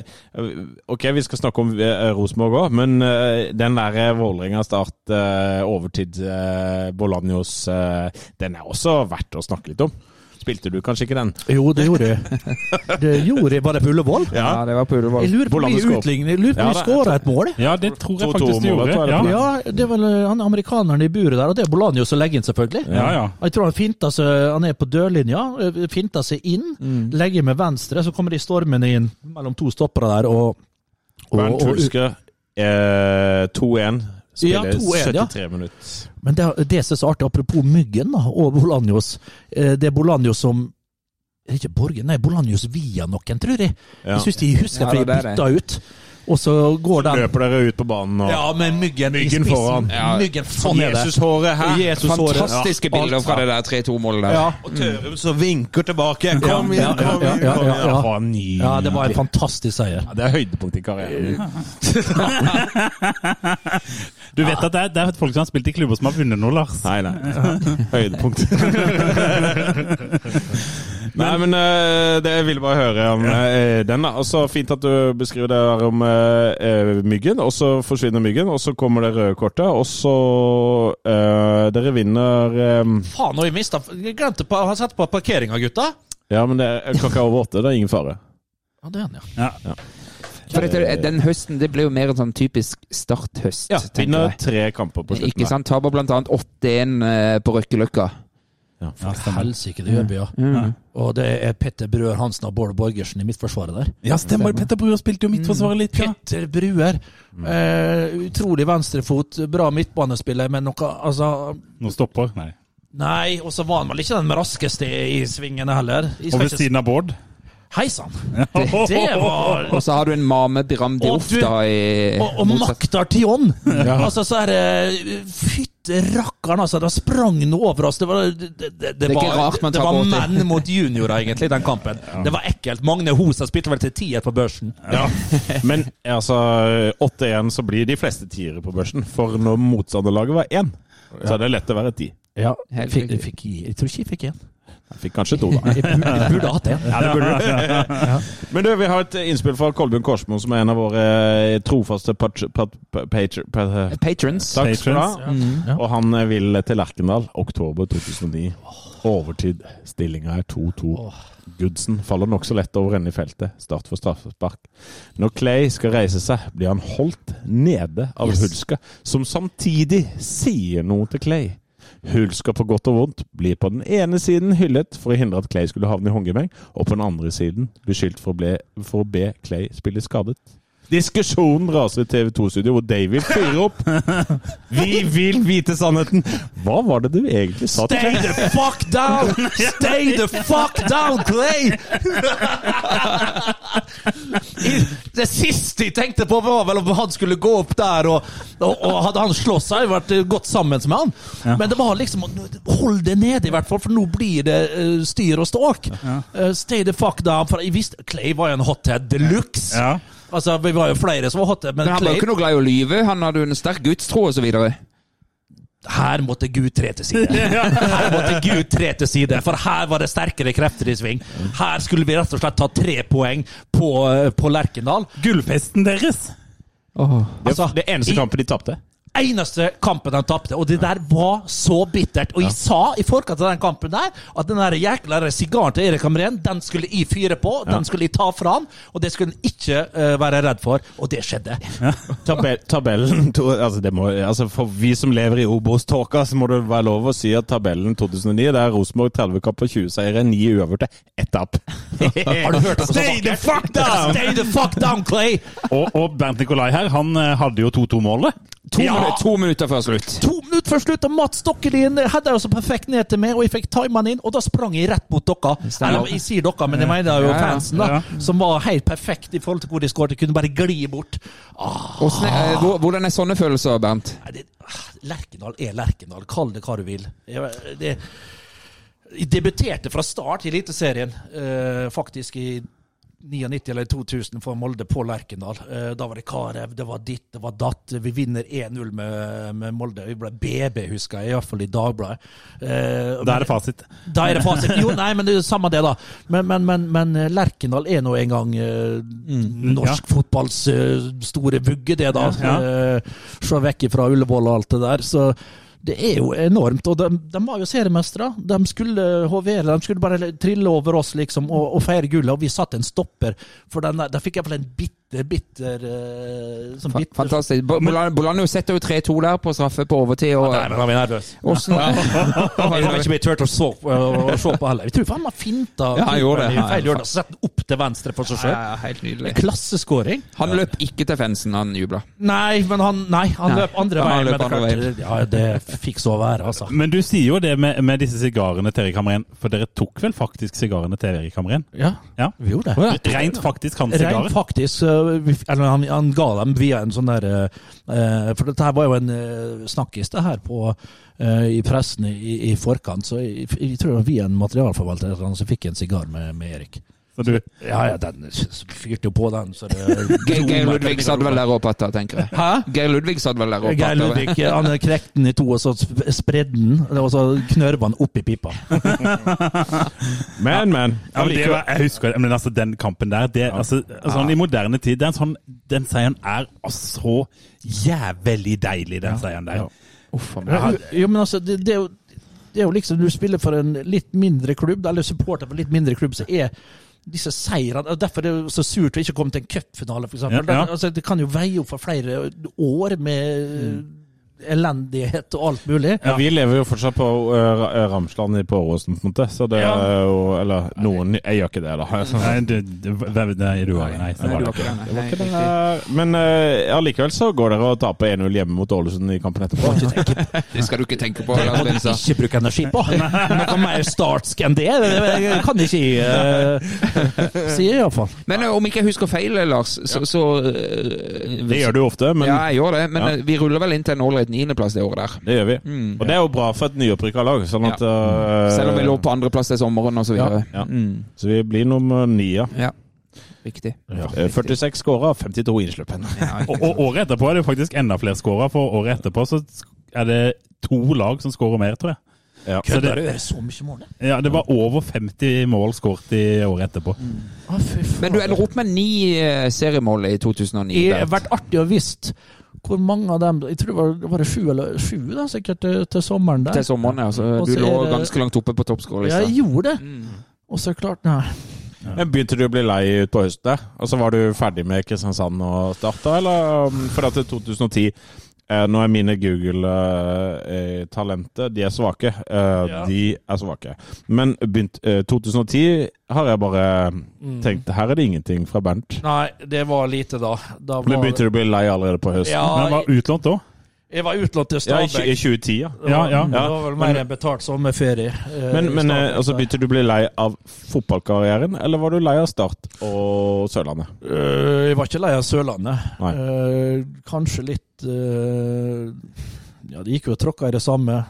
Ok, vi skal snakke om uh, Rosenborg òg, men uh, den der Vålerenga-start, uh, overtid, uh, Bolanjos, den er også verdt å snakke litt om. Spilte du kanskje ikke den? Jo, det gjorde jeg. Det gjorde jeg. Var det på Ullevål? Ja, det var på Ullevål. Jeg lurer på om vi Ja, vi skåra et mål. ja, det tror jeg faktisk de gjorde. Ja. Ja, det er vel eh, han amerikaneren i buret der, og det er Bolanjo som legger inn, selvfølgelig. Ja, ja. Jeg tror han finta seg Han er på dørlinja, eh, finta seg inn, legger med venstre, så kommer de stormende inn mellom to stoppere der, og, og, og eh, 2-1. Ja, Spiller 2-1, ja. minutter. Men det, det som er så artig, apropos Myggen da, og Bolanjos eh, Det er Bolanjos som er det ikke Borgen? Nei, Bolanjos via noen, tror jeg. Ja. Jeg syns de husker Ja, for det. bytta ut. Og så går den Løper dere ut på banen og Ja, med Myggen, i Myggen spissen. foran. Ja. Myggen sånn er det. Jesus-håret her. Jesus-håret. Fantastiske Ja, bilder fra det der 3-2-målet der. Ja, Og Tørum som vinker tilbake. Kom Ja, igjen, kom igjen! ja, ja. Ja, det var en fantastisk seier. Ja, Det er høydepunkt i karrieren. <laughs> Du vet at det er, det er folk som har spilt i klubber som har vunnet noe, Lars. Nei, nei. Høydepunkt. <laughs> Nei, men uh, det jeg ville bare høre om uh, den. da. Altså, Fint at du beskriver det her om eh, myggen, og så forsvinner myggen, og så kommer det røde kortet, og så eh, Dere vinner um... Faen, nå har vi mista Jeg glemte å ha satt på parkeringa, gutta. Ja, men det er klokka over åtte. Det er ingen fare. Ja, det er den, ja. Ja. For dette, den høsten det ble jo mer en sånn typisk starthøst, Ja, Vinner tre kamper på slutten. Ikke sant? Taper annet 8-1 eh, på Røkkeløkka. Ja. Ja, stemmer. Helsike, det gjør vi, ja. Mm. Og det er Petter Bruer Hansen og Bård Borgersen i midtforsvaret der. Ja, stemmer. Petter Bruer spilte jo midtforsvaret litt, ja. Petter Bruer. Eh, utrolig venstrefot, bra midtbanespiller, men noe Altså Nå stopper. Nei. Nei, og så var han vel ikke den raskeste i svingene heller. Og ved siden av Bård. Hei sann! Det, det var <laughs> Og så har du en Mame Biram Og Diouf, da, i Og, og Maktar Tion! Altså, så er det Fytte rakkeren, altså. Det sprang noe over oss. Det var, det, det, det, var, rart det var menn mot juniorer, egentlig, den kampen. Det var ekkelt. Magne Hosa spilte vel til tier på børsen. Ja. Men altså 8-1 så blir de fleste tiere på børsen. For når motstanderlaget var én, så er det lett å være ti. Ja, jeg, fikk, jeg, fikk, jeg tror ikke jeg fikk én. Jeg fikk kanskje to, da. <laughs> Jeg burde, hatt en. Ja, det burde du. Men du, vi har et innspill fra Kolbjørn Korsmo, som er en av våre trofaste pat- patr- pa- Patrons. Takk skal du ha. Ja. Og han vil til Lerkendal, oktober 2009. Overtid. Stillinga er 2-2. Goodson faller nokså lett over ende i feltet. Start for straffespark. Når Clay skal reise seg, blir han holdt nede av Yes. Hulska, som samtidig sier noe til Clay. Hulska på godt og vondt blir på den ene siden hyllet for å hindre at Clay skulle havne i håndgemeng, og på den andre siden beskyldt for ble, for å be Clay spille skadet. Diskusjonen raser i TV 2-studio, hvor David fyrer opp. <laughs> Vi vil vite sannheten! Hva var det du egentlig sa til Stay the fuck down! Stay the fuck down, Clay! Det siste jeg tenkte på, var vel om han skulle gå opp der, og, og, og hadde han slåss, seg hadde jeg vært eh, godt sammen med han. Men det var liksom Hold det nede, i hvert fall, for nå blir det eh, styr og ståk. Eh, stay the fuck down. For jeg visste Clay var jo en hothead de luxe. Ja. Altså, vi var jo flere som var hotte. men, Men han var jo ikke noe glad i å lyve. Han hadde jo en sterk gudstro videre. her måtte Gud tre til side. <laughs> Her måtte Gud tre til side, for her var det sterkere krefter i sving. Her skulle vi rett og slett ta tre poeng på, på Lerkendal. Gullfesten deres! Åh. Det, Altså, det eneste i- kampen de tapte. Eneste kampen de tapte, og det der var så bittert. Og jeg sa i forkant av den kampen der at den der jækla sigaren til Erik Hamren, den skulle jeg fyre på, den skulle jeg ta fra han, og det skulle han ikke uh, være redd for, og det skjedde. Tabell, tabellen to, altså det må, altså For vi som lever i Obos-tåka, så må det være lov å si at tabellen 2009 det er Rosenborg 30 kamper, 20 seire, 9 uavgjorte, ett tap. <laughs> Har du hørt det? Stay the fuck down! Stay the fuck down, Clay! Og, og Bernt Nikolai her, han eh, hadde jo 2-2-målet. To, Ja. To minutter før slutt. To minutter før slutt, og Mats Stokkelien hadde jo så perfekt ned til meg, og jeg fikk timene han inn, og da sprang jeg rett mot dere. Eller, jeg sier dere, men jeg mener jo fansen, da. Som var helt perfekt i forhold til hvor de skåret. Kunne bare gli bort. Ah, Hvordan er, eh, sånne følelser, Bernt? ah, Lerkendal er Lerkendal. Kall det hva du vil. Jeg, det, jeg debuterte fra start i Eliteserien, eh, faktisk i 99 eller 2000 for Molde på Lerkendal. Eh, da var det Karev, det var ditt, det var datt. Vi vinner 1-0 med, med Molde. Vi ble BB, husker jeg, iallfall i Dagbladet. Eh, Da er det fasit. da er det fasit. Jo, nei, men det er samme det, da. Men, men, men, men eh, Lerkendal er nå en gang eh, norsk fotballs eh, store vugge, det, da. Ja. Eh, Se vekk fra Ullevål og alt det der. Så det er jo enormt. Og de, de var jo seriemestere. De skulle hovere, de skulle bare trille over oss liksom, og, og feire gullet. Og vi satte en stopper. For den, da fikk iallfall en bitter, bitter, eh, sånn bitter Fantastisk. Bo- Bolanjo setter jo 3-2 der på straffe på overtid. Og, Der var vi nervøse. Jeg har ikke blitt turt å se, på heller. Jeg tror faen han finta Ja, han gjorde det. feil hjørne, og setter han opp til venstre for seg Ja, sjøl. ja, helt nydelig. Klasseskåring. Han løp ikke til fansen, han jubla. Nei, men han, nei, han Nei. løp andre Ja, veien. løp Men det, andre veien. ja, det fikk så være, altså. Men du sier jo det med, med disse sigarene til Erik Hamren, for dere tok vel faktisk sigarene til Erik Hamren? Ja, Ja. vi gjorde det. Rent faktisk hans Rent faktisk. Eller han, han ga dem via en sånn der øh, For dette her var jo en øh, snakkis det her på, øh, i pressen i, i forkant, så jeg, jeg tror det var via en materialforvalter at han fikk en sigar med, med Erik. Så du, Ja, ja, den fyrte jo på den, så det <laughs> Geir Geir Ludvig satt vel der og patta, tenker jeg. Hæ? Geir Ludvig satt vel der og Geir patta. Ludvig han knekte den i to, og så sp- spredde den, og så knørva den opp i pipa. Men, <laughs> men. ja, men det var, jeg husker men altså, den kampen der det, altså, sånn, I moderne tid er sånn, Den seieren er så jævlig deilig, den seieren der. Uff a meg. Ja, jo, men altså, det, det, er jo, det er jo liksom Du spiller for en litt mindre klubb, eller supporter for en litt mindre klubb, så er disse seirene Derfor er det så surt å ikke komme til en cupfinale, f.eks. Ja, ja. Altså, det kan jo veie opp for flere år med elendighet og alt mulig. Ja, vi lever jo fortsatt på uh, Ramsland i på Åråsen, på en måte. Så det Ja. er jo Eller noen Jeg gjør ikke det, da. Nei, det, det, nei, du har Nei, det var du det var ikke. Det. Men uh, allikevel så går dere og taper 1-0 hjemme mot Ålesund i kampen etterpå. Det skal du ikke tenke på. Det må du ikke bruke energi på. Noe mer startsk enn det det kan ikke uh, si, iallfall. Men eh, om ikke jeg husker feil, Lars, så, så eh, Det gjør du ofte, men Ja, jeg gjør det. Men eh, vi ruller vel inn til en ålreit niendeplass det året der. det gjør vi. Og det er jo bra for et nyopprykka lag. Sånn at, uh, Selv om vi lå på andreplass til sommeren og så videre. Ja. Mm. Så vi blir nummer ni, ja. ja. Riktig. Eh, 46 skåra, 52 innslippen. Ja, Og, og året etterpå er det jo faktisk enda flere skåra, for året etterpå så er det to lag som skårer mer, tror jeg. Ja. Så Kødder det, du? Er det så mye mål? ja, det var over 50 mål skåret i året etterpå. Mm. Ah. Men du ender opp med ni eh, seriemål i 2009. Det har vært artig å visst hvor mange av dem Jeg tror det var, var det sju eller sju da, sikkert til, til sommeren der. Til sommeren, ja. Så du så lå det- ganske langt oppe på Ja, toppskårerlista. jeg gjorde det. Mm. Og så klart, nei. Men Begynte du å bli lei utpå høsten? Og så var du ferdig med Kristiansand og starta, eller? um, For at det er 2010 eh, Nå er mine Google-talenter De er svake. Eh, Ja. De er svake. Men begynt, eh, 2010 har jeg bare tenkt Her er det ingenting fra Bernt. Nei, det var lite da. da Men var, begynte du å bli lei allerede på høsten? Ja, Men han var utlånt da. Jeg var utlånt til Stabæk. Ja, i 2010, ja. Ja, ja. Det var vel mer enn betalt sommerferie. eh, Men, men eh, altså, begynte du å bli lei av fotballkarrieren, eller var du lei av Start og Sørlandet? Uh, Jeg var ikke lei av Sørlandet. Nei. Øh, kanskje litt uh, Ja, det gikk jo og tråkka i det samme.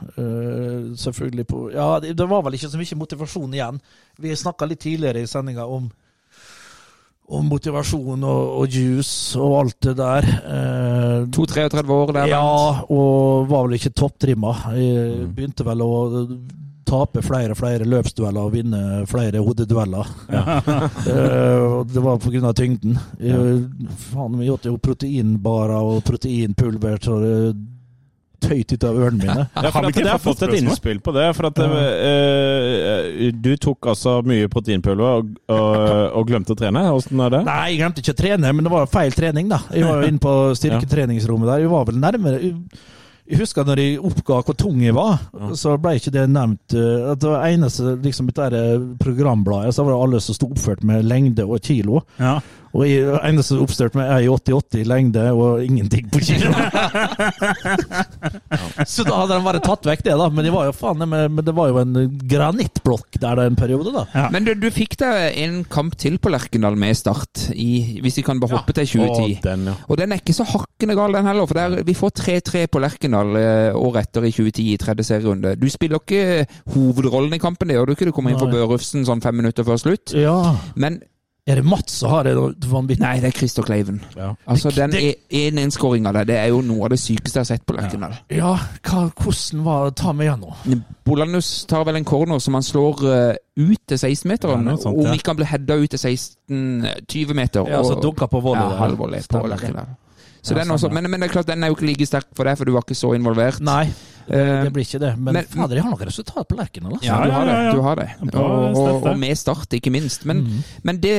selvfølgelig på Ja, det, det var vel ikke så mye motivasjon igjen. Vi snakka litt tidligere i sendinga om om motivasjon og, og juice og alt det der. Eh, Eh, 32-33 år der. ja, og var vel ikke topptrimma. Mm. begynte vel å tape flere og flere løpsdueller og vinne flere hodedueller. <laughs> Eh, det var pga. tyngden. Jeg, faen, vi åt jo proteinbarer og proteinpulver så det tøyt ut av ørene mine. Ja, for at jeg har fått et innspill på det. For at uh, du tok altså mye proteinpulver og, og, og glemte å trene. Åssen er det? Nei, jeg glemte ikke å trene, men det var feil trening, da. Jeg var jo inne på styrketreningsrommet der. Jeg var vel nærmere Jeg husker når jeg oppga hvor tung jeg var, så ble ikke det nevnt. eh, At det var eneste liksom, programbladet, så var det alle som sto oppført med lengde og kilo. Ja. Og jeg eneste som oppstørte meg i 80-80 i lengde og ingenting på kilo. <laughs> så da hadde de bare tatt vekk det, da. Men det var jo faen men men det var jo en granittblokk der da en periode, da. Ja. Men du, du fikk deg en kamp til på Lerkendal med start, i, hvis vi kan bare hoppe til 2010. Og den, ja. Og den er ikke så hakkende gal, den heller. For der, vi får 3-3 på Lerkendal eh, året etter i 2010 i tredje serierunde. Du spiller ikke hovedrollen i kampen, det gjør du ikke. Du kommer inn for. Børufsen sånn fem minutter før slutt. Ja. Men Er det Mats som har det nei, det er Christer Kleiven. Ja. Altså, den 1-1-skåringa der, det er jo noe av det sykeste jeg har sett på Lerkendal. Ja, hva, hvordan var det? Ta med igjen nå. Bolanus tar vel en corner som han slår eh, ut til 16-meteren. Ja, om ja. ikke han ble heada ut til 16-20 meter. Ja, så og- dunka på volley ja, halvvolley på. Lerkendal. Så Ja, den også, men, men det er klart, den er jo ikke like sterk for deg, for du var ikke så involvert. Nei, Eh, det blir ikke det. Men, men- fader, jeg har nok resultat på Lerkendal. Altså. Ja, du har det. Du har det. Og, og, og med start, ikke minst. Men, Mm. men det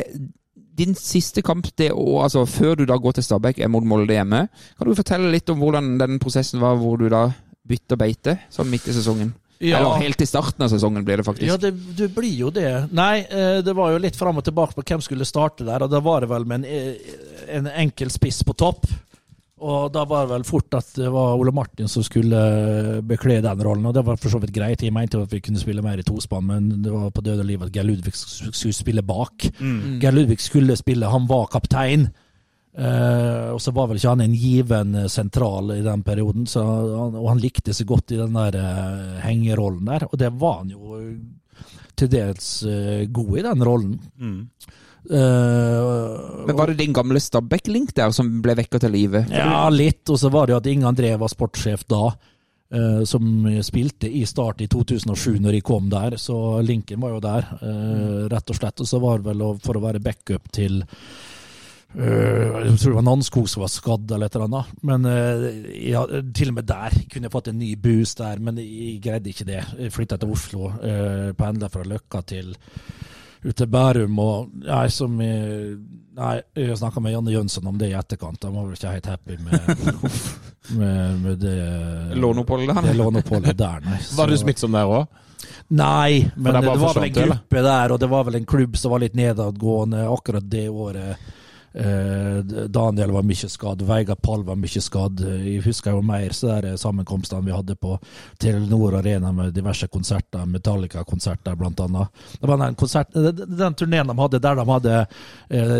din siste kamp det og, altså før du da går til Stabæk, er mot Molde hjemme. Kan du fortelle litt om hvordan den prosessen var, hvor du da bytter beite sånn midt i sesongen? Ja. Eller helt i starten av sesongen blir det faktisk. Ja, det, det blir jo det. Nei, eh, det var jo litt fram og tilbake på hvem skulle starte der, og da var det vel med en, eh, en enkel spiss på topp. Og da var det vel fort at det var Ole Martin som skulle bekle den rollen, og det var for så vidt greit. Jeg mente at vi kunne spille mer i tospann, men det var på døde liv at Geir Ludvig skulle spille bak. Mm. Geir Ludvig skulle spille, han var kaptein. Eh, og så var vel ikke han en given eh, sentral i den perioden, så han, og han likte seg godt i den der eh, hengerollen der. Og det var han jo eh, til dels eh, god i den rollen. Mm. Eh, Men Var det din gamle Stabæk-link der som ble vekka til live? ja, litt. Og så var det jo at Inge André var sportssjef da. uh, som spilte i Start i 2007 når de kom der, så linken var jo der, uh, rett og slett. Og så var det vel for å være backup til jeg tror det var Nanskog som var skadd, eller et eller annet. Men ja, til og med der kunne jeg fått en ny boost der, men jeg greide ikke det. Jeg flytta til Oslo, uh, pendla fra Løkka til ut til Bærum, og jeg som Nei, jeg snakka med Janne Jønsson om det i etterkant. Han var vel ikke helt happy med, <laughs> med, med det Låneoppholdet der? Det låneoppholdet der, nei. <laughs> Var du smittsom der òg? Nei, men det det, det var vel en gruppe der, og det var vel en klubb som var litt nedadgående akkurat det året. Eh, Daniel var mye skadd, Veiga Pall var mye skadd. Jeg husker jo mer så der sammenkomstene vi hadde på Telenor Arena med diverse konserter, Metallica-konserter annet. Det var den, konsert, den, turneen de hadde der de hadde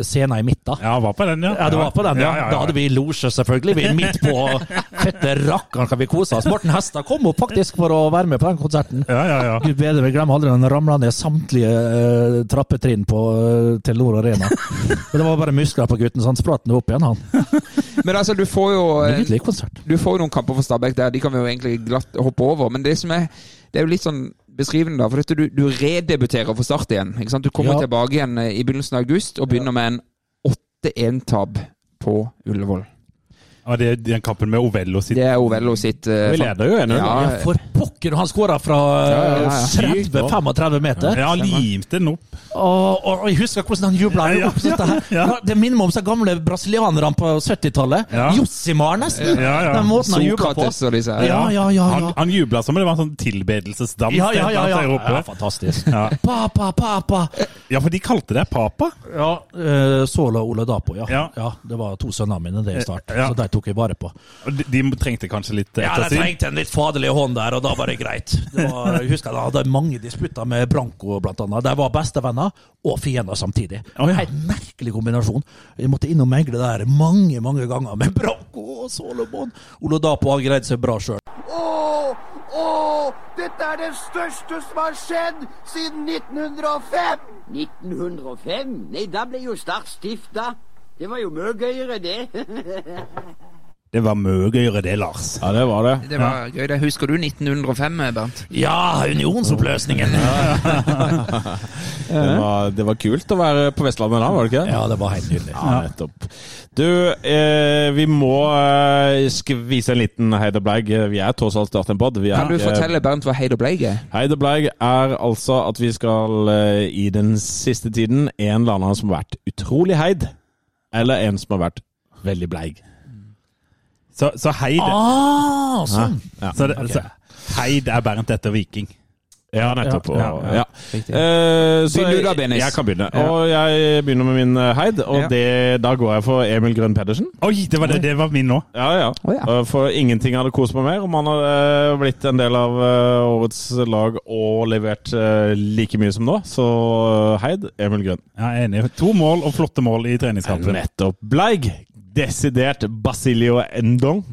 scenen i midten. Ja, var på den, ja. Ja, det var på den, ja. Da hadde vi losje, selvfølgelig. Vi er midt på <laughs> fette rakkeren kan vi kose oss. Morten Hestad kom opp faktisk for å være med på den konserten. Ja, ja, ja. Gud bedre, vi glemmer aldri han ramla ned samtlige uh, trappetrinn på uh, Telenor Arena. <laughs> Men det var bare muskler på gutten, så han spratt nå opp igjen, han. <laughs> Men altså, du får jo eh, Du får jo noen kamper for Stabæk der, de kan vi jo egentlig glatt hoppe over. Men det som er Det er jo litt sånn beskrivende, da. For dette, du, du redebuterer for Start igjen. Ikke sant? Du kommer Ja. tilbake igjen i begynnelsen av august og begynner med en 8-1-tap på Ullevål. Og det er den kampen med Ovello sitt Det er Ovello sitt uh, Vi leder jo 1-0. Ja, Ja, for pokker, han skåra fra Ja, ja, ja. 30-35 meter. Ja, limte den opp. Og, og jeg husker hvordan han jubla. Ja, ja, ja. Det minner meg om de gamle brasilianerne på 70-tallet. Ja. Jossimar, nesten. Ja, ja. Den måten han jubla på. Sokrates og. Ja, ja, ja. Han, han jubla som om det var en sånn tilbedelsesdans. Ja, ja, ja, ja. fantastisk. Ja. Papa, papa. ja, for de kalte deg Papa. Ja, eh, Sola og Ole Dapo, ja. Ja. ja. Det var to sønnene mine det i start, Ja. så de tok jeg vare på. De, de trengte kanskje litt Ja, de trengte en litt faderlig hånd der, og da var det greit. Det var, jeg husker jeg hadde mange disputter med Branko, blant annet. De var bestevenner og fiender samtidig. Oh, ja. Helt merkelig kombinasjon. Jeg måtte inn og megle der mange, mange ganger med Branko og Solomon. Ole Dapo har greid seg bra sjøl. Åh, åh, dette er det største som har skjedd siden 1905! 1905? Nei, da ble jo Start stifta. Det var jo mye gøyere, det. <laughs> Det var mye gøyere det, Lars. Ja, det var det. Det var gøy. det. Husker du 1905, Bernt? Ja, unionsoppløsningen! <laughs> Det var, det var kult å være på Vestlandet da, var det ikke det? Ja, det var helt nydelig. Ja, nettopp. Du, eh, vi må eh, skvise en liten Heid og Bleig. Vi er tross alt starten pod. Kan du fortelle Bernt hva Heid og Bleig er? Heid og Bleig er altså at vi skal eh, i den siste tiden en eller annen som har vært utrolig heid, eller en som har vært veldig bleig. Så, så Heid Ah, sånn! Ja, så okay. så, Heid er Bernt etter Viking. ja nettopp. Ja, ja, ja. Eh, så Begynner du da, Benis. Jeg kan begynne. Og jeg begynner med min eh, heid, og Ja. det, da går jeg for Emil Grønn Pedersen. Oi, det var, det, det var min nå. Ja, ja. Oh, ja. For ingenting hadde kost meg mer om han hadde blitt en del av årets lag og levert like mye som nå. Så heid, Emil Grønn. Ja, jeg er enig. To mål og flotte mål i treningskampen. Nettopp. Bleig. Desidert Basilio Endong.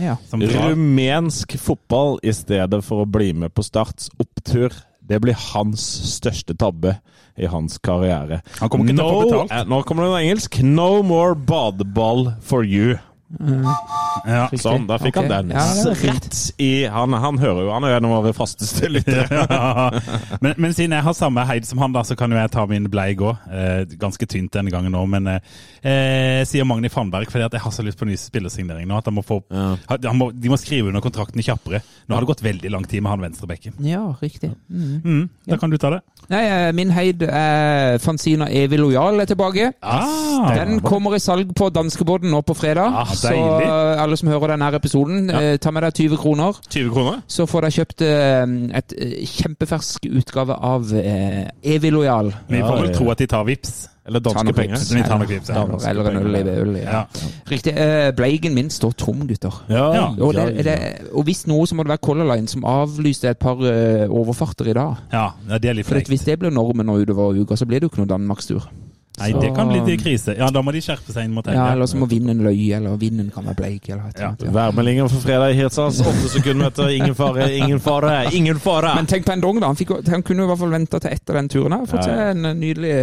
Ja. Rumensk fotball i stedet for å bli med på Starts opptur. Det blir hans største tabbe i hans karriere. Han kommer ikke til å få betalt. eh, Nå kommer det noe engelsk. No more badeball for you. Ja. Sånn, da fikk okay. han den. Ja. Rett i Han, han hører jo, han er en av våre fasteste lyttere. <laughs> Ja. Men, men siden jeg har samme heid som han, da, så kan jo jeg ta min bleig òg. Eh, ganske tynt denne gangen òg, men eh, sier Magni Fannberg fordi at jeg har så lyst på ny spillersignering nå. At han må få, Ja. han må, de må skrive under kontrakten kjappere. Nå har det gått veldig lang tid med han venstrebekken. ja, riktig. Mm. Mm, da kan du ta det. Nei, eh, min heid er Fanzina Evig Lojal er tilbake. Ah, Den kommer i salg på danskebåten nå på fredag. Ah, så eh, alle som hører denne episoden, ja. ta med deg 20 kroner. 20 kroner? Så får dere kjøpt eh, et eh, kjempefersk utgave av eh, Evig Lojal. Vi får vel tro at de tar vips. Eller danske penger? Vips, ja. Eller, eller en øl i øl. Ja. Ja. Riktig. Eh, Bleigen min står tom, gutter. Ja. Og, det, det, og hvis noe, så må det være Color Line som avlyste et par eh, overfarter i dag. Ja, ja, det er litt For hvis det blir normen nå utover uka, så blir det jo ikke noe Danmarkstur. Nei, det kan bli til krise. Ja, da må de skjerpe seg inn mot Ja, eller så må vinden løye, eller vinden kan være bleik, eller et eller annet. Ja. Værmeldingen for fredag i Hirtshals. Åtte sekundmeter. Ingen fare, ingen fare, ingen fare! Men tenk på en dong, da. Han, fikk, han kunne i hvert fall venta til etter den turen. her. Fått Ja, ja. seg en eh, nydelig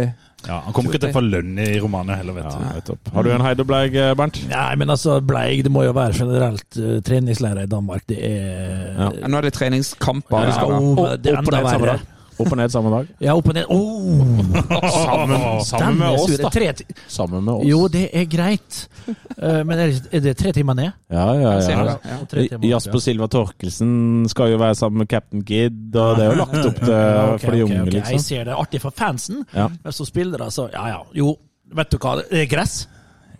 Ja, han kommer ikke til å få lønn i romanen heller, vet Ja, du. Har du en heide og Bleig, eh, Bernt? Nei, men altså, Bleig, det må jo være generelt uh, treningslærer i Danmark. Det er Ja. ja, Nå er det treningskamper. Ja, det skal ja. Oh, det er enda verre. Opp og ned samme dag. Ja, opp og ned. Oh, Sammen, sammen med oss, da. Tre Sammen med oss. Jo, det er greit. Eh, men er det, er det tre timer ned? Ja, ja, ja. Jasper Silva Torkelsen skal jo være sammen med Captain Gidd og det er jo lagt opp til okay, for de unge, okay, Jeg liksom. ser det er artig for fansen, Ja. men som spillere, så ja ja. Jo, vet du hva, det er gress.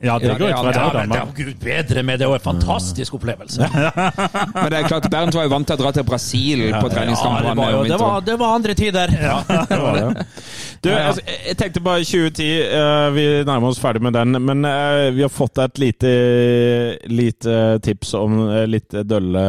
Ja, det går det- ut fra ja, det. Ja, er men det Danmark. er gud bedre med det, og en fantastisk opplevelse. <laughs> Men det er klart, Bernt var jo vant til å dra til Brasil på Ja, det, var det, det var andre tider. <laughs> Det var det. Du, altså, jeg tenkte bare 2010, Uh, vi nærmer oss ferdig med den, men uh, vi har fått et lite, lite tips om uh, litt dølle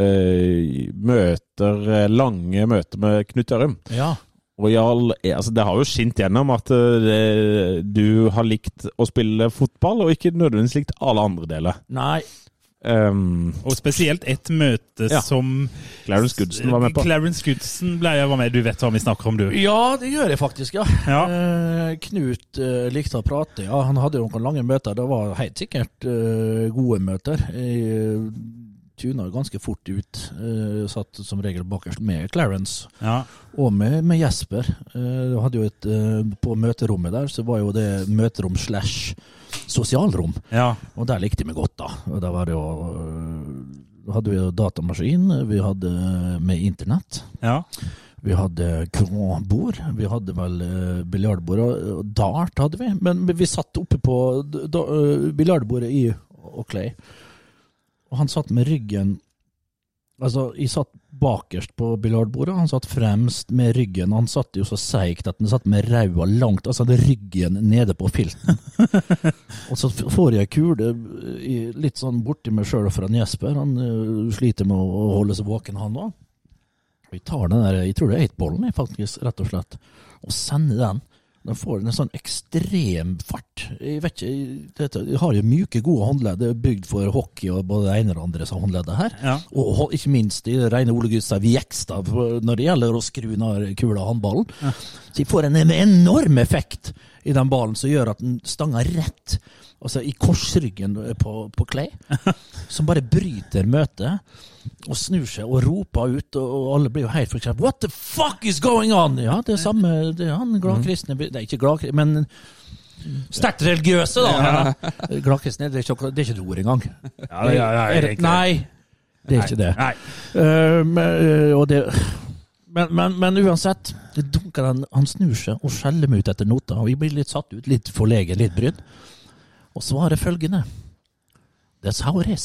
eh, møter, eh, lange møter med Knut Ørum. Ja. Og i altså, det har jo skint gjennom at eh, du har likt å spille fotball, og ikke nødvendigvis likt alle andre deler. Nei, Um, Og spesielt et møte Ja. som Clarence Goodson var med på. Clarence Goodson ble jeg var med. Du vet hva vi snakker om, du. Ja, det gjør jeg faktisk, ja. Ja. Uh, Knut uh, likte å prate. Ja, Han hadde jo noen lange møter. Det var helt sikkert eh, gode møter. Uh, tuna ganske fort ut. Uh, satt som regel bakerst med Clarence Ja. og med, med Jesper. Uh, hadde jo et, uh, på møterommet der så var jo det møterom slash sosialrom. ja. Og der likte vi godt, da. Og da var det jo hadde vi datamaskin, vi hadde med internett. ja. Vi hadde kronbord, vi hadde vel uh, biljardbord og dart hadde vi. Men vi satt oppe på uh, biljardbordet i Oakley, og han satt med ryggen Altså, jeg satt bakerst på biljardbordet, han satt fremst med ryggen. Han satt jo så seigt at han satt med ræva langt, altså hadde ryggen nede på filten. <laughs> og så får jeg kule litt sånn borti meg sjøl fra Jesper. Han øh, sliter med å holde seg våken, han òg. Jeg tar den der, jeg tror det er eightballen, faktisk, rett og slett, og sender den. Den får en sånn ekstrem fart. Jeg vet ikke, De har jo myke, gode håndledd. Det er bygd for hockey og både det ene og det andre som håndleddet her. Ja. Og ikke minst i det rene Ole Gustav Jekstad når det gjelder å skru ned kula av håndballen. Så de får en enorm effekt i den ballen som gjør at den stanger rett altså i korsryggen på, på Clay. <laughs> Som bare bryter møtet og snur seg og roper ut, og alle blir jo helt forkjært. What the fuck is going on? Ja, det er samme det er han <laughs> gladkristne Det er ikke gladkristne, men sterkt religiøse, da. Gladkristne, det er ikke, det er ikke et ord engang. Ja, ja, ja, Er det- Nei, det er ikke det. Og det men, men, men uansett, det dunker han, han snur seg og skjeller meg ut etter nota. Og jeg blir litt satt ut, litt forlegen, litt brydd. Og svarer følgende. That's how it is.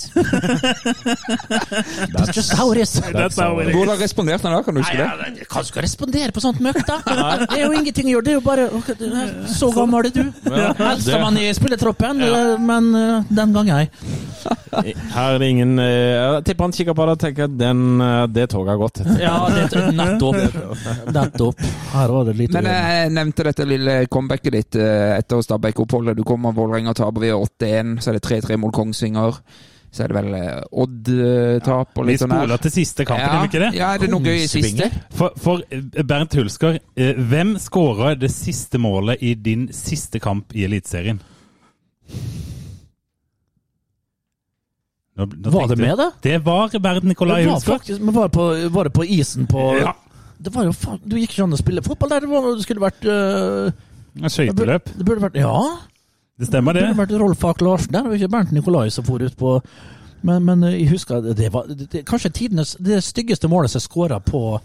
That's just how it is. That's how it is. Hvordan responderte han da? Kan du huske det? ja, Hva skal jeg respondere på sånt møkk, da? <laughs> Det er jo ingenting å gjøre. Det er jo bare Så gammel er du. Eldstemann i spillertroppen, eh, men eh, den gang jeg. <laughs> Her er det ingen eh, Jeg tipper han kikker på det og tenker den, eh, det toget har gått. <laughs> Ja, det, nettopp. Nettopp. Her var det lite Men jeg nevnte dette lille comebacket ditt etter Stabæk-oppholdet. Du kommer Vålerenga taper ved 8-1, så er det 3-3 mot Kongsvinger. Så er det vel eh, Odd-tap og Vi litt sånn her. spoler til siste kampen, er vi ikke det? Ja, er det noe gøy i siste? For, for eh, Bernt Hulsker, eh, hvem skåra det siste målet i din siste kamp i Eliteserien? Nå- nå Var det med, da? Det var Bernt Nikolai Det var, Hulsker. men var, det på, var det på isen på Ja. Det var jo faen Du gikk ikke an å spille fotball der. Det, var, det skulle vært det, burde, Skøyteløp. det burde vært Ja, Det stemmer, det det. burde vært Rolf Ak Larsen der, og ikke Bernt Nikolai som for ut på Men, men øh, jeg husker det var det, det, kanskje tidenes Det styggeste målet som skåra på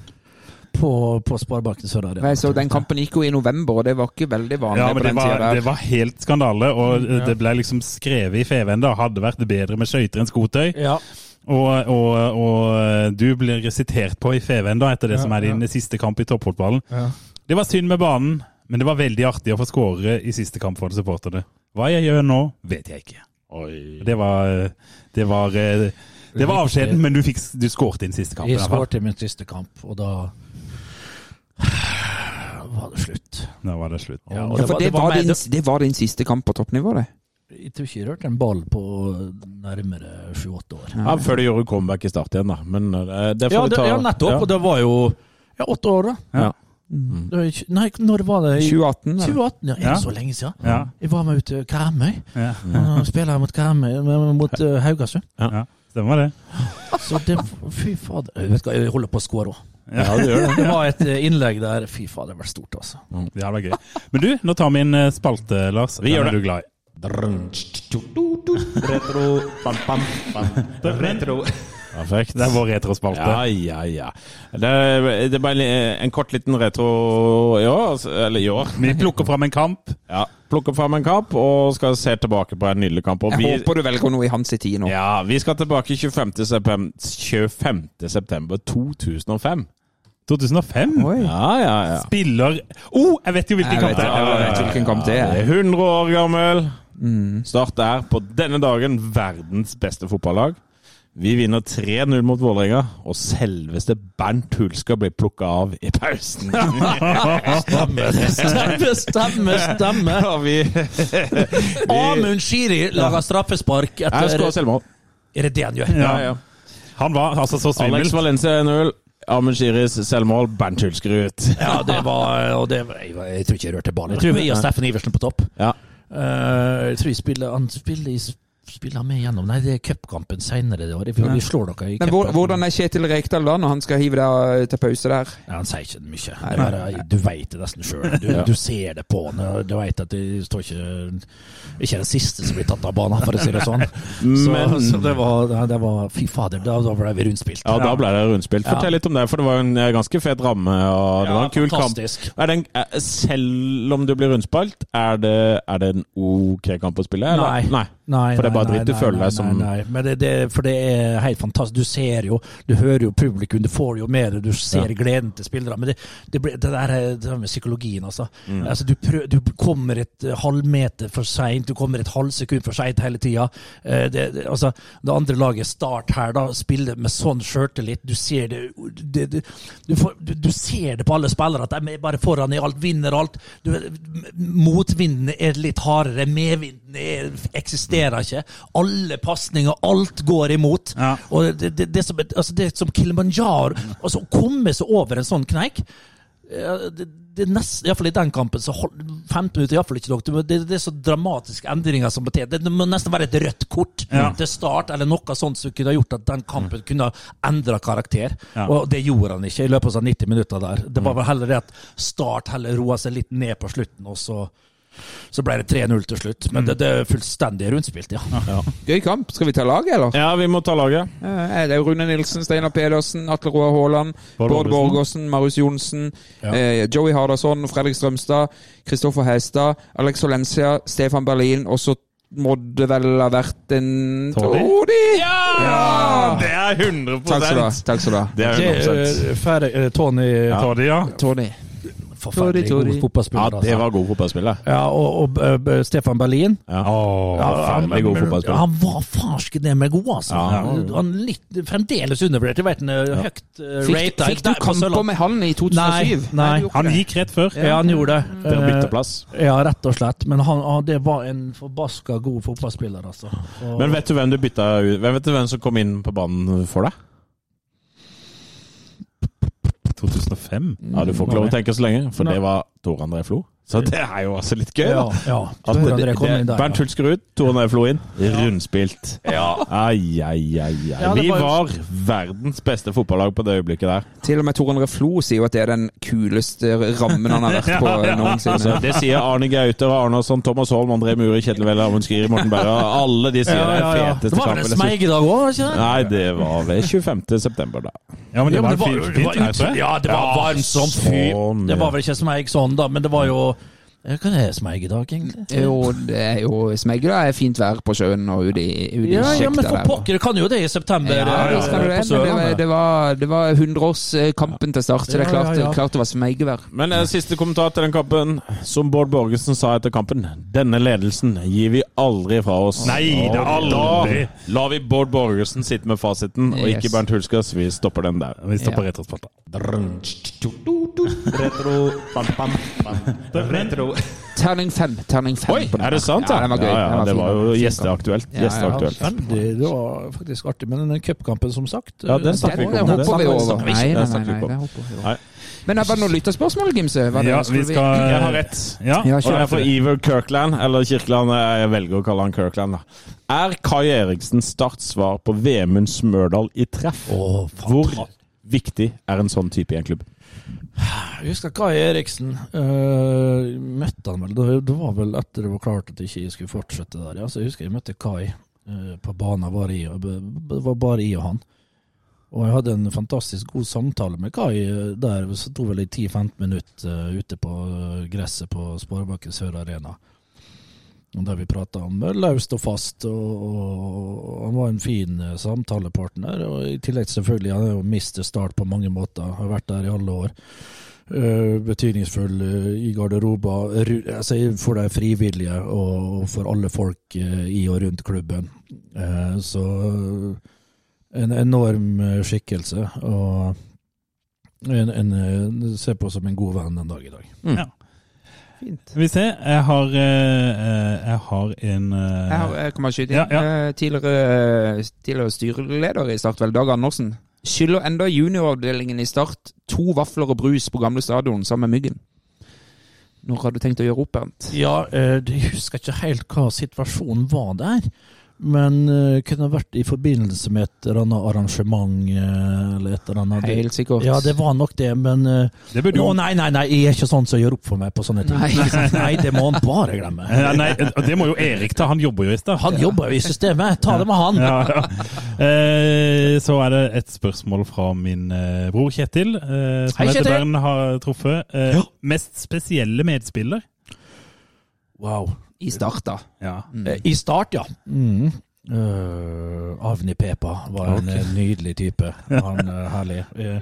på, på Sparebanken Sør Arena. Nei, så Den kampen gikk jo i november, og det var ikke veldig vanlig Ja, på men det den tida der. det var helt skandale, og ja. det ble liksom skrevet i Feven da, hadde vært bedre med skøyter enn skotøy. Ja. Og, og, og du blir sitert på i Feven da, etter det som er din siste kamp i toppfotballen. Ja. Det var synd med banen, men det var veldig artig å få skåre i siste kamp for supporterne. Hva jeg gjør nå, vet jeg ikke. Det var Det var, eh, det var avskjeden, men du, fikk, du skåret din siste kamp. Jeg skåret min siste kamp, og da var det slutt. Da var det slutt. Ja, Ja, for det var, var din, det var din siste kamp på toppnivå, det. Jeg tror ikke jeg rørte en ball på nærmere sju-åtte år. Ja, før du gjorde comeback i start igjen, da. Men eh, det får Ja, det, ta ja nettopp. Og det var jo ja, åtte år, da. Ja. Det ikke, nei, når var det? I 2018, 2018, ja. Er Ja. så lenge siden? Ja. Jeg var med ut til Karmøy. Ja. Og spiller mot Karmøy, mot uh, Haugasund. ja, stemmer det. Så det Fy fader. Jeg vet hva, jeg holder på å score òg. Ja, det gjør det. Det var et eh, innlegg der Fy fader, det var stort, altså. Det hadde vært gøy. Men du, nå tar vi en eh, spalte, Lars. Vi gjør det. er det. du glad i. Retro, bam, bam, bam. Retro. Perfekt. Det er vår retrospalte. Ja, ja, ja. Det, det er bare en kort liten retro i år. altså, Eller i år. Vi plukker fram en kamp. Ja. Plukker fram en kamp og skal se tilbake på en nydelig kamp. Og Jeg vi, håper du velger noe i hans tid nå. ja, vi skal tilbake 25. september, 25. september 2005. 2005. Oi. Ja, ja, ja. Spiller Oh, jeg vet jo hvilken kamp det det jeg er. vet hvilken kamp det er. er 100 år gammel. Start der. på denne dagen verdens beste fotballag. Vi vinner 3-0 mot Vålerenga, og selveste Bernt Hulsker blir plukka av i pausen. <laughs> Stemme, stemme, stemme! Ja, <laughs> vi, Amund Shiri lager straffespark Jeg etter skårer selvmål. Er det det han gjør? Ja. Ja. Han var altså så svimmel. Alex Valencia 1-0. Amund Shiris selvmål. Bernt Hulsker ut. Ja, det var og det, var- jeg, jeg tror ikke jeg rørte ballen. Jeg tror vi og Steffen Iversen på topp. Ja. Uh, jeg tror jeg spiller, han spiller, i- spiller med gjennom Nei, det er cupkampen seinere det året. Vi, vi slår dere i Men hvor, cupen. hvordan er Kjetil Rekdal da, når han skal hive deg til pause der? Ja, han sier ikke mye. Nei, bare, du veit det nesten sjøl. Du, du ser det på han. Du veit at det står ikke Ikke den siste som blir tatt av banen, for å si det sånn. <laughs> Så, Men- så det, var, det var Fy fader, da, da ble vi rundspilt. Ja, da ble det rundspilt. Ja. Fortell litt om det, for det var en eh, ganske fet ramme. og Det var en kul kamp. fantastisk. Er det en, eh, selv om du blir rundspilt, er det, er det en ok kamp å spille? eller? Nei. Nei. For det er bare dritt du føler deg som- Nei, nei. Men det, det, for det er helt fantastisk. Du ser jo, du hører jo publikum, du får jo med det, du ser gleden til spillere. Men det, det, ble, det der er- det med psykologien, altså. Mm. altså du, prøv, du kommer et eh, halvmeter for seint, du kommer et halvsekund for seint hele tida. Eh, det, altså, det andre laget, Start her, da, spiller med sånn sjøltillit. Du ser det, det du, får, du, du ser det på alle spillere, at de er bare foran i alt, vinner alt. Du, motvinden er litt hardere, medvinden er, eksisterer ikke. Alle pasninger, alt går imot. Ja. Og det, det, det, som, altså det som Kilimanjaro altså Å komme seg over en sånn kneik eh, det, det nesten, i den kampen, så hold, 15 minutter er iallfall ikke nok. Det, det, det er så dramatiske endringer som betyr Det må nesten være et rødt kort Ja. til start, eller noe sånt som kunne gjort at den kampen kunne endra karakter. Ja. Og det gjorde han ikke i løpet av sånn 90 minutter der. Det var vel heller det at Start heller roa seg litt ned på slutten, og så, så ble det 3-0 til slutt. Men det, det er fullstendig rundspilt, ja. Gøy kamp. Skal vi ta laget, eller? Ja, vi må ta laget. Ja, Det er jo Rune Nilsen, Steinar Pedersen, Atle Roar Haaland, Bård Borgersen, Marius Johnsen, eh, Joey Hardasson, Fredrik Strømstad, Kristoffer Hestad, Alex Olencia, Stefan Berlin, og så må det vel ha vært en Todi? Ja! Ja! Det er 100 Takk skal du ha. Takk skal du ha. Det er 100 Eh, Ferdig, eh, Tony Toddy, ja. Tony. Forferdelig Tony, god fotballspiller. Ja, det var god fotballspiller. altså. ja, og, og eh, Stefan Berlin. Ja. Åh, Ja, han, god fotballspiller. han var farsken det med god, altså. Ja. Han litt, fremdeles undervurdert. Jeg vet han er høyt uh, Fikk, rata. fikk du kamper med han i 2007? Nei, nei. Han gikk rett før. Ja, han gjorde det. Eh, plass. Ja, rett og slett. Men han, han, det var en forbaska god fotballspiller, altså. Og, Men vet du hvem du bytta ut? Hvem vet du hvem som kom inn på banen for deg? 2005. Ja, Du får ikke lov å tenke så lenge, for det var Tor André Flo. Så det er jo også litt gøy, ja, da. ja. ja. Det, det, det, Bernt ja. Hulsker ut, Tor André Flo inn. Rundspilt. Ja. Ai, ai, ai, ai. Vi var- verdens beste fotballag på det øyeblikket der. Til og med Tor André Flo sier jo at det er den kuleste rammen han har vært på <laughs> noensinne. Altså, det sier Arne Gauter, Arnason, Thomas Holm, André Muri, Kjetil Welle, Amund Skiri, Morten Berra. Alle de sier Ja, det ja, er feteste kampen. Det var vel en smeig i dag òg, ikke det? Nei, det var ved 25. september, da. Ja, men det Ja, var men det var, fint, det var, var varmt som fy. sånn, Det var vel ikke smeig sånn, da, men det var jo Hva er smeigedag, egentlig? Jo, det er jo Smegla er fint vær på sjøen og ute i, ute Ja, ja, men for pokker, det kan jo det i september Ja, ja, ja, ja det, det det var, det var 100-årskampen til start, så det er klart, ja, ja. klart det var smegevær. Men eh, siste kommentar til den kampen. Som Bård Borgersen sa etter kampen. Denne ledelsen gir vi aldri fra oss. Nei, det er aldri. Da lar vi Bård Borgersen sitte med fasiten, og Yes. ikke Bernt Hulskas. Vi stopper den der. Vi stopper Ja. retrospalta. Retro, bam, bam, bam. Retro. Terning fem. Terning fem. Oi, på er det sant? Ja, den var gøy. Ja, ja, Den var det var jo gjesteaktuelt. Ja, ja. Gjesteaktuelt. Veldig, det var faktisk artig. Men den cupkampen, som sagt Ja, den eh, snakker vi ikke om. den Det hopper vi over. Nei. Nei, nei, nei. nei. Nei. Men var det noen lytterspørsmål, Gimse? Ja, vi skal Jeg har rett. Ja, Ja, Og det er for Iver Kirkland, eller Kirkeland, jeg velger å kalle han Kirkland. da. Er Kai Eriksen Starts svar på Vemund Smørdal i treff? Hvor viktig er en sånn type i en klubb? Jeg husker Kai Eriksen. Uh, møtte han vel det, det var vel etter det var klart at jeg ikke skulle fortsette der. Ja. Så jeg husker jeg møtte Kai uh, på banen. Var i, det var bare jeg og han. Og jeg hadde en fantastisk god samtale med Kai eh, der. Vi sto vel i 10-15 minutter uh, ute på gresset på Sparebanken Sør Arena. Og Der vi prata om laust løst og fast, og, og han var en fin eh, samtalepartner. Og I tillegg selvfølgelig, han er jo mister Start på mange måter, har vært der i alle år. Eh, betydningsfull eh, i garderober, altså for de frivillige og, og for alle folk i og rundt klubben. Eh, så en enorm skikkelse, og en, en, ser på som en god venn den dag i dag. Ja. Skal vi se, jeg har, eh, jeg har en eh, Jeg, har, jeg kan bare skyte inn. Ja, ja. Eh, Tidligere, tidligere styreleder i Start, vel, Dag Andersen, skylder enda junioravdelingen i Start to vafler og brus på gamle stadion sammen med Myggen. Når har du tenkt å gjøre opp, Bernt? Ja, eh, jeg husker ikke helt hva situasjonen var der. Men uh, kunne vært i forbindelse med et eller annet arrangement eh, eller et eller annet. Helt sikkert. Ja, det var nok det, men uh, Det burde Å nei, nei, nei, jeg er ikke sånn som gjør opp for meg på sånne ting. Nei. <laughs> Nei, det må han bare glemme. Ja, Nei, det må jo Erik ta, han jobber jo i sted Han jobber jo i systemet, ta det med han. Ja, ja. Uh, så er det et spørsmål fra min bror Kjetil, eh, som Hei, heter Kjetil. Bern har truffet. Ja. Mest spesielle medspiller? Wow. I Start, da. Ja. Mm. I start, ja. Mm. Uh, Avni Pepa var en eh, nydelig type. Han uh, Herlig. Uh,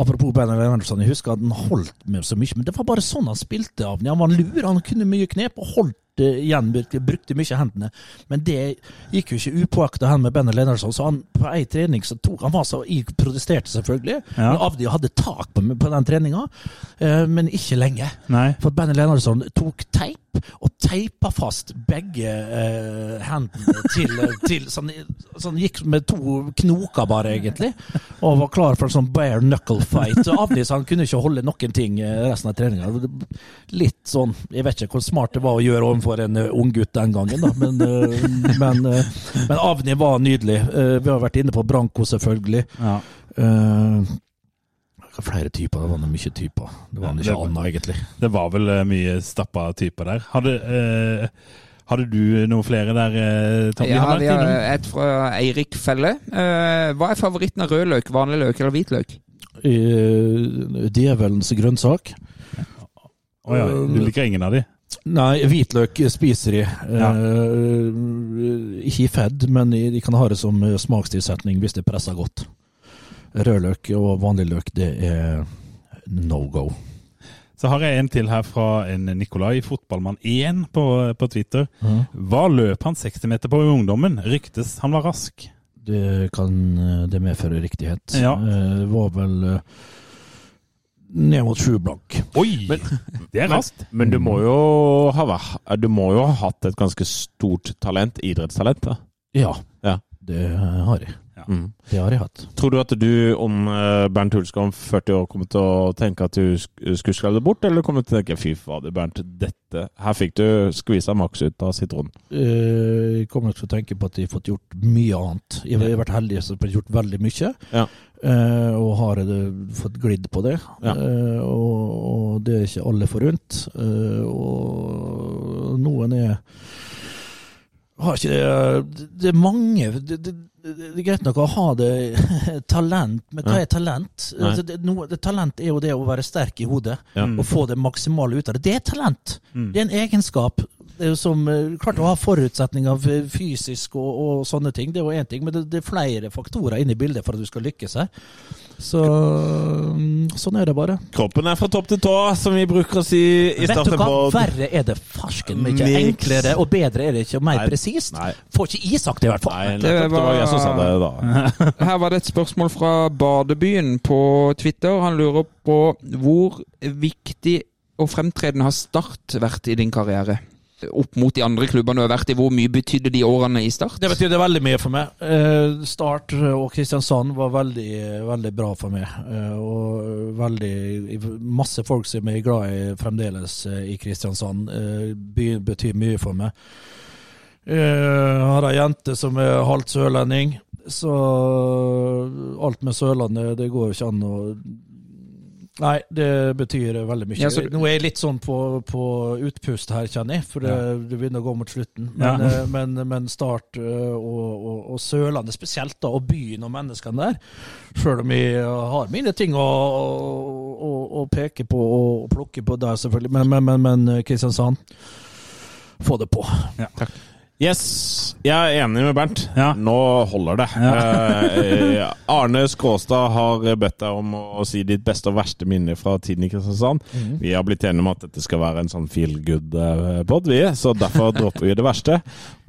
apropos Benny Lennartson, jeg husker at han holdt med så mye, men det var bare sånn han spilte, Avni. Han var lur, han kunne mye knep og holdt uh, igjen, brukte mye hendene. Men det gikk jo ikke upåakta hen med Benny Lennartson, så han på ei trening så tok Han var så Jeg protesterte selvfølgelig, Ja. men Avni hadde tak på, på den treninga, eh, men ikke lenge. Nei. For Benny Lennartson tok teip og teipa fast begge eh, hendene til, <laughs> til sånn, sånn gikk med to knoker bare, egentlig. Og var klar for en sånn bare knuckle fight. Avnis han kunne ikke holde noen ting eh, resten av treninga. Litt sånn Jeg vet ikke hvor smart det var å gjøre overfor en ung unggutt den gangen, da. Men, eh, men, eh, men Avni var nydelig. Eh, vi har vært inne på Branko, selvfølgelig. Ja. Eh, hva flere typer? Det var noe mye typer. Det var ikke annet, egentlig. Det var vel eh, mye stappa typer der. Hadde, eh, hadde du noen flere der, eh, Tom? Ja, vi har et fra Eirik Felle. Eh, hva er favoritten av rødløk. Vanlig løk eller hvitløk? Eh, Djevelens grønnsak. Å ja, du liker ingen av de? Nei, hvitløk spiser de. Ja. Eh, ikke i fedd, men de kan ha det som eh, smakstilsetning hvis det presser godt. Rødløk og vanlig løk, det er no go. Så har jeg en til her fra en Nikolai, fotballmann1 på, på Twitter. Hva løp han 60 meter på i ungdommen? Ryktes han var rask. Det kan det medføre riktighet. Ja. Eh, Det var vel eh, ned mot sju blank. Oi! det er raskt. Men du må jo ha, du må jo ha hatt et ganske stort talent, idrettstalent. da. Ja, Ja. det har jeg. Mm. Det har jeg hatt. Tror du at du om eh, Bernt Hulsker om 40 år kommer til å tenke at du skulle skrelle bort, eller kommer du til å tenke fy fader, Bernt, dette Her fikk du skvisa maks ut av sitronen. Eh, Jeg kommer til å tenke på at jeg har fått gjort mye annet. Jeg har vært heldig som har gjort veldig mye, Ja. eh, og har fått glidd på det. Ja. Og, det er ikke alle forunt. Og noen er har ikke det Det er mange det, det, det er greit nok å ha det <laughs> talent, men hva er talent? Altså, det, det, talent er jo det å være sterk i hodet Ja. og få det maksimale ut av det. Det er talent. Mm. Det er en egenskap. Som eh, Klart å ha forutsetninger fysisk og, og sånne ting, det er jo én ting, men det, det er flere faktorer inne i bildet for at du skal lykkes her. Så mm, sånn er det bare. Kroppen er fra topp til tå, som vi bruker å si i Vet du starten hva? på Verre er det farsken mye Niks. enklere og bedre er det ikke, og mer presist. Får ikke jeg sagt det, i hvert fall. Nei, Det nettopp. Det var var- jeg som sa det da. <laughs> Her var det et spørsmål fra Badebyen på Twitter. Han lurer på hvor viktig og fremtredende har Start vært i din karriere? Opp mot de andre klubbene du har vært i, hvor mye betydde de årene i Start? Det betydde veldig mye for meg. Eh, Start og Kristiansand var veldig, veldig bra for meg. Eh, og veldig Masse folk som er glad i fremdeles eh, i Kristiansand. Byen betyr mye for meg. Jeg har ei jente som er halvt sørlending, så alt med Sørlandet, det går jo ikke an å Nei, det betyr veldig mye. Ja, så- Nå er jeg litt sånn på, på utpust her, kjenner jeg, for det, det begynner å gå mot slutten. Men, Ja. eh, men, men Start eh, og, og, og Sørlandet spesielt, da, og byen og menneskene der. Sjøl om jeg har mine ting å, å, å peke på og plukke på der, selvfølgelig. Men, men, men, men eh, Kristiansand, få det på. Yes, jeg er enig med Bernt. Ja. Nå holder det. Eh, Arne Skråstad har bedt deg om å si ditt beste og verste minne fra tiden i Kristiansand. Vi har blitt enige om at dette skal være en sånn feel good-pod, vi. Så derfor dropper vi det verste.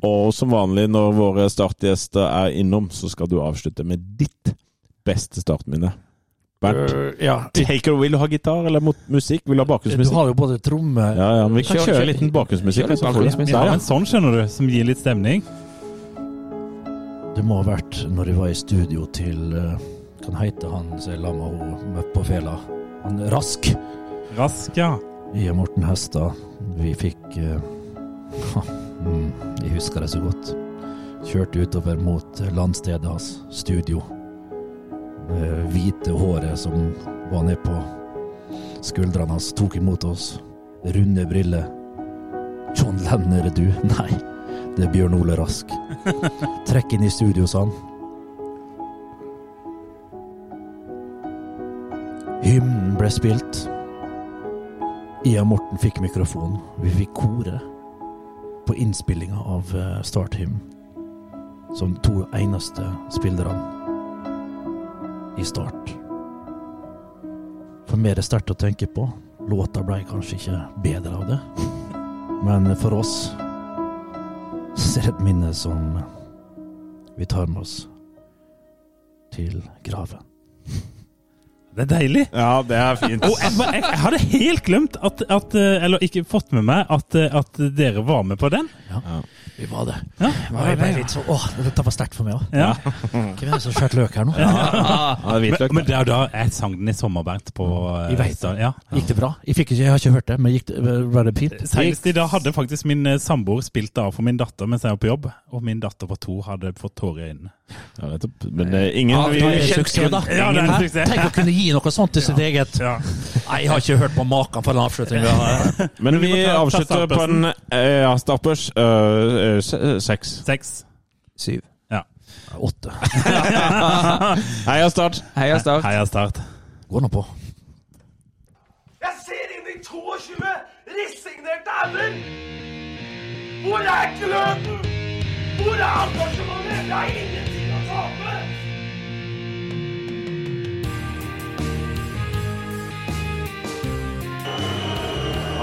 Og som vanlig når våre startgjester er innom, så skal du avslutte med ditt beste startminne. Bernt, Uh, ja. take it. Vil du ha gitar eller mot musikk? Vil du ha Du har jo både tromme Ja, ja, men vi kan kjøre, kjøre kjør- litt bakgrunnsmusikk. du- bakgrunnsmusikk. Ja, men sånn skjønner du, som gir litt stemning. Det må ha vært når jeg var i studio til eh, Kan heite han som er meg henne på fela. Han Rask. Rask, ja. Jeg og Morten Hestad, vi fikk uh, <laughs> Jeg husker det så godt. Kjørte utover mot eh, landstedet hans, studio. Det hvite håret som var nedpå skuldrene hans, tok imot oss. Runde briller. John Lennon, er det du? <laughs> Nei, det er Bjørn Ole Rask. <laughs> Trekk inn i studio, sa han. Hymnen ble spilt. Ia Morten fikk mikrofonen. Vi fikk kore på innspillinga av eh, Start Hymn. Som to eneste spillerne i Start. For mer er det sterkt å tenke på. Låta ble kanskje ikke bedre av det. <laughs> Men for oss så er det et minne som vi tar med oss til graven. <laughs> Det er deilig. Ja, det er fint. Og jeg, jeg, jeg hadde helt glemt at, at eh, Eller ikke fått med meg at, eh, at dere var med på den. Vi var det. Ja, var jeg litt så, Åh, dette var sterkt for meg òg. ja. Hvem er det som har skåret løk her nå? Ja, det Men, hvitløk. men det er da jeg sang den i sommer, Bernt. På, eh, Jeg vet da- ja. Gikk det bra? Jeg, fikk ikke, jeg har ikke hørt det, men gikk det, var det fint? Senest i dag hadde faktisk min eh, samboer spilt det av for min datter mens jeg var på jobb. Og min datter på to hadde fått tårer i øynene. Ja, nettopp. Men eh, ingen Ja, det er suksess, da. Ja, det er en suksess. Tenk å kunne gi noe sånt til <laughs> sitt eget. Nei, jeg har ikke hørt på maken for en avslutning. Men vi avslutter på en eh, ja, startbørs se- seks. Seks. Syv. Åtte. <laughs> Heia Start! Heia Start. Heia Start. Gå nå på. Jeg ser inn i 22 resignerte ender! Hvor er gløden? Hvor er engasjementet? Jeg har ingenting å tape!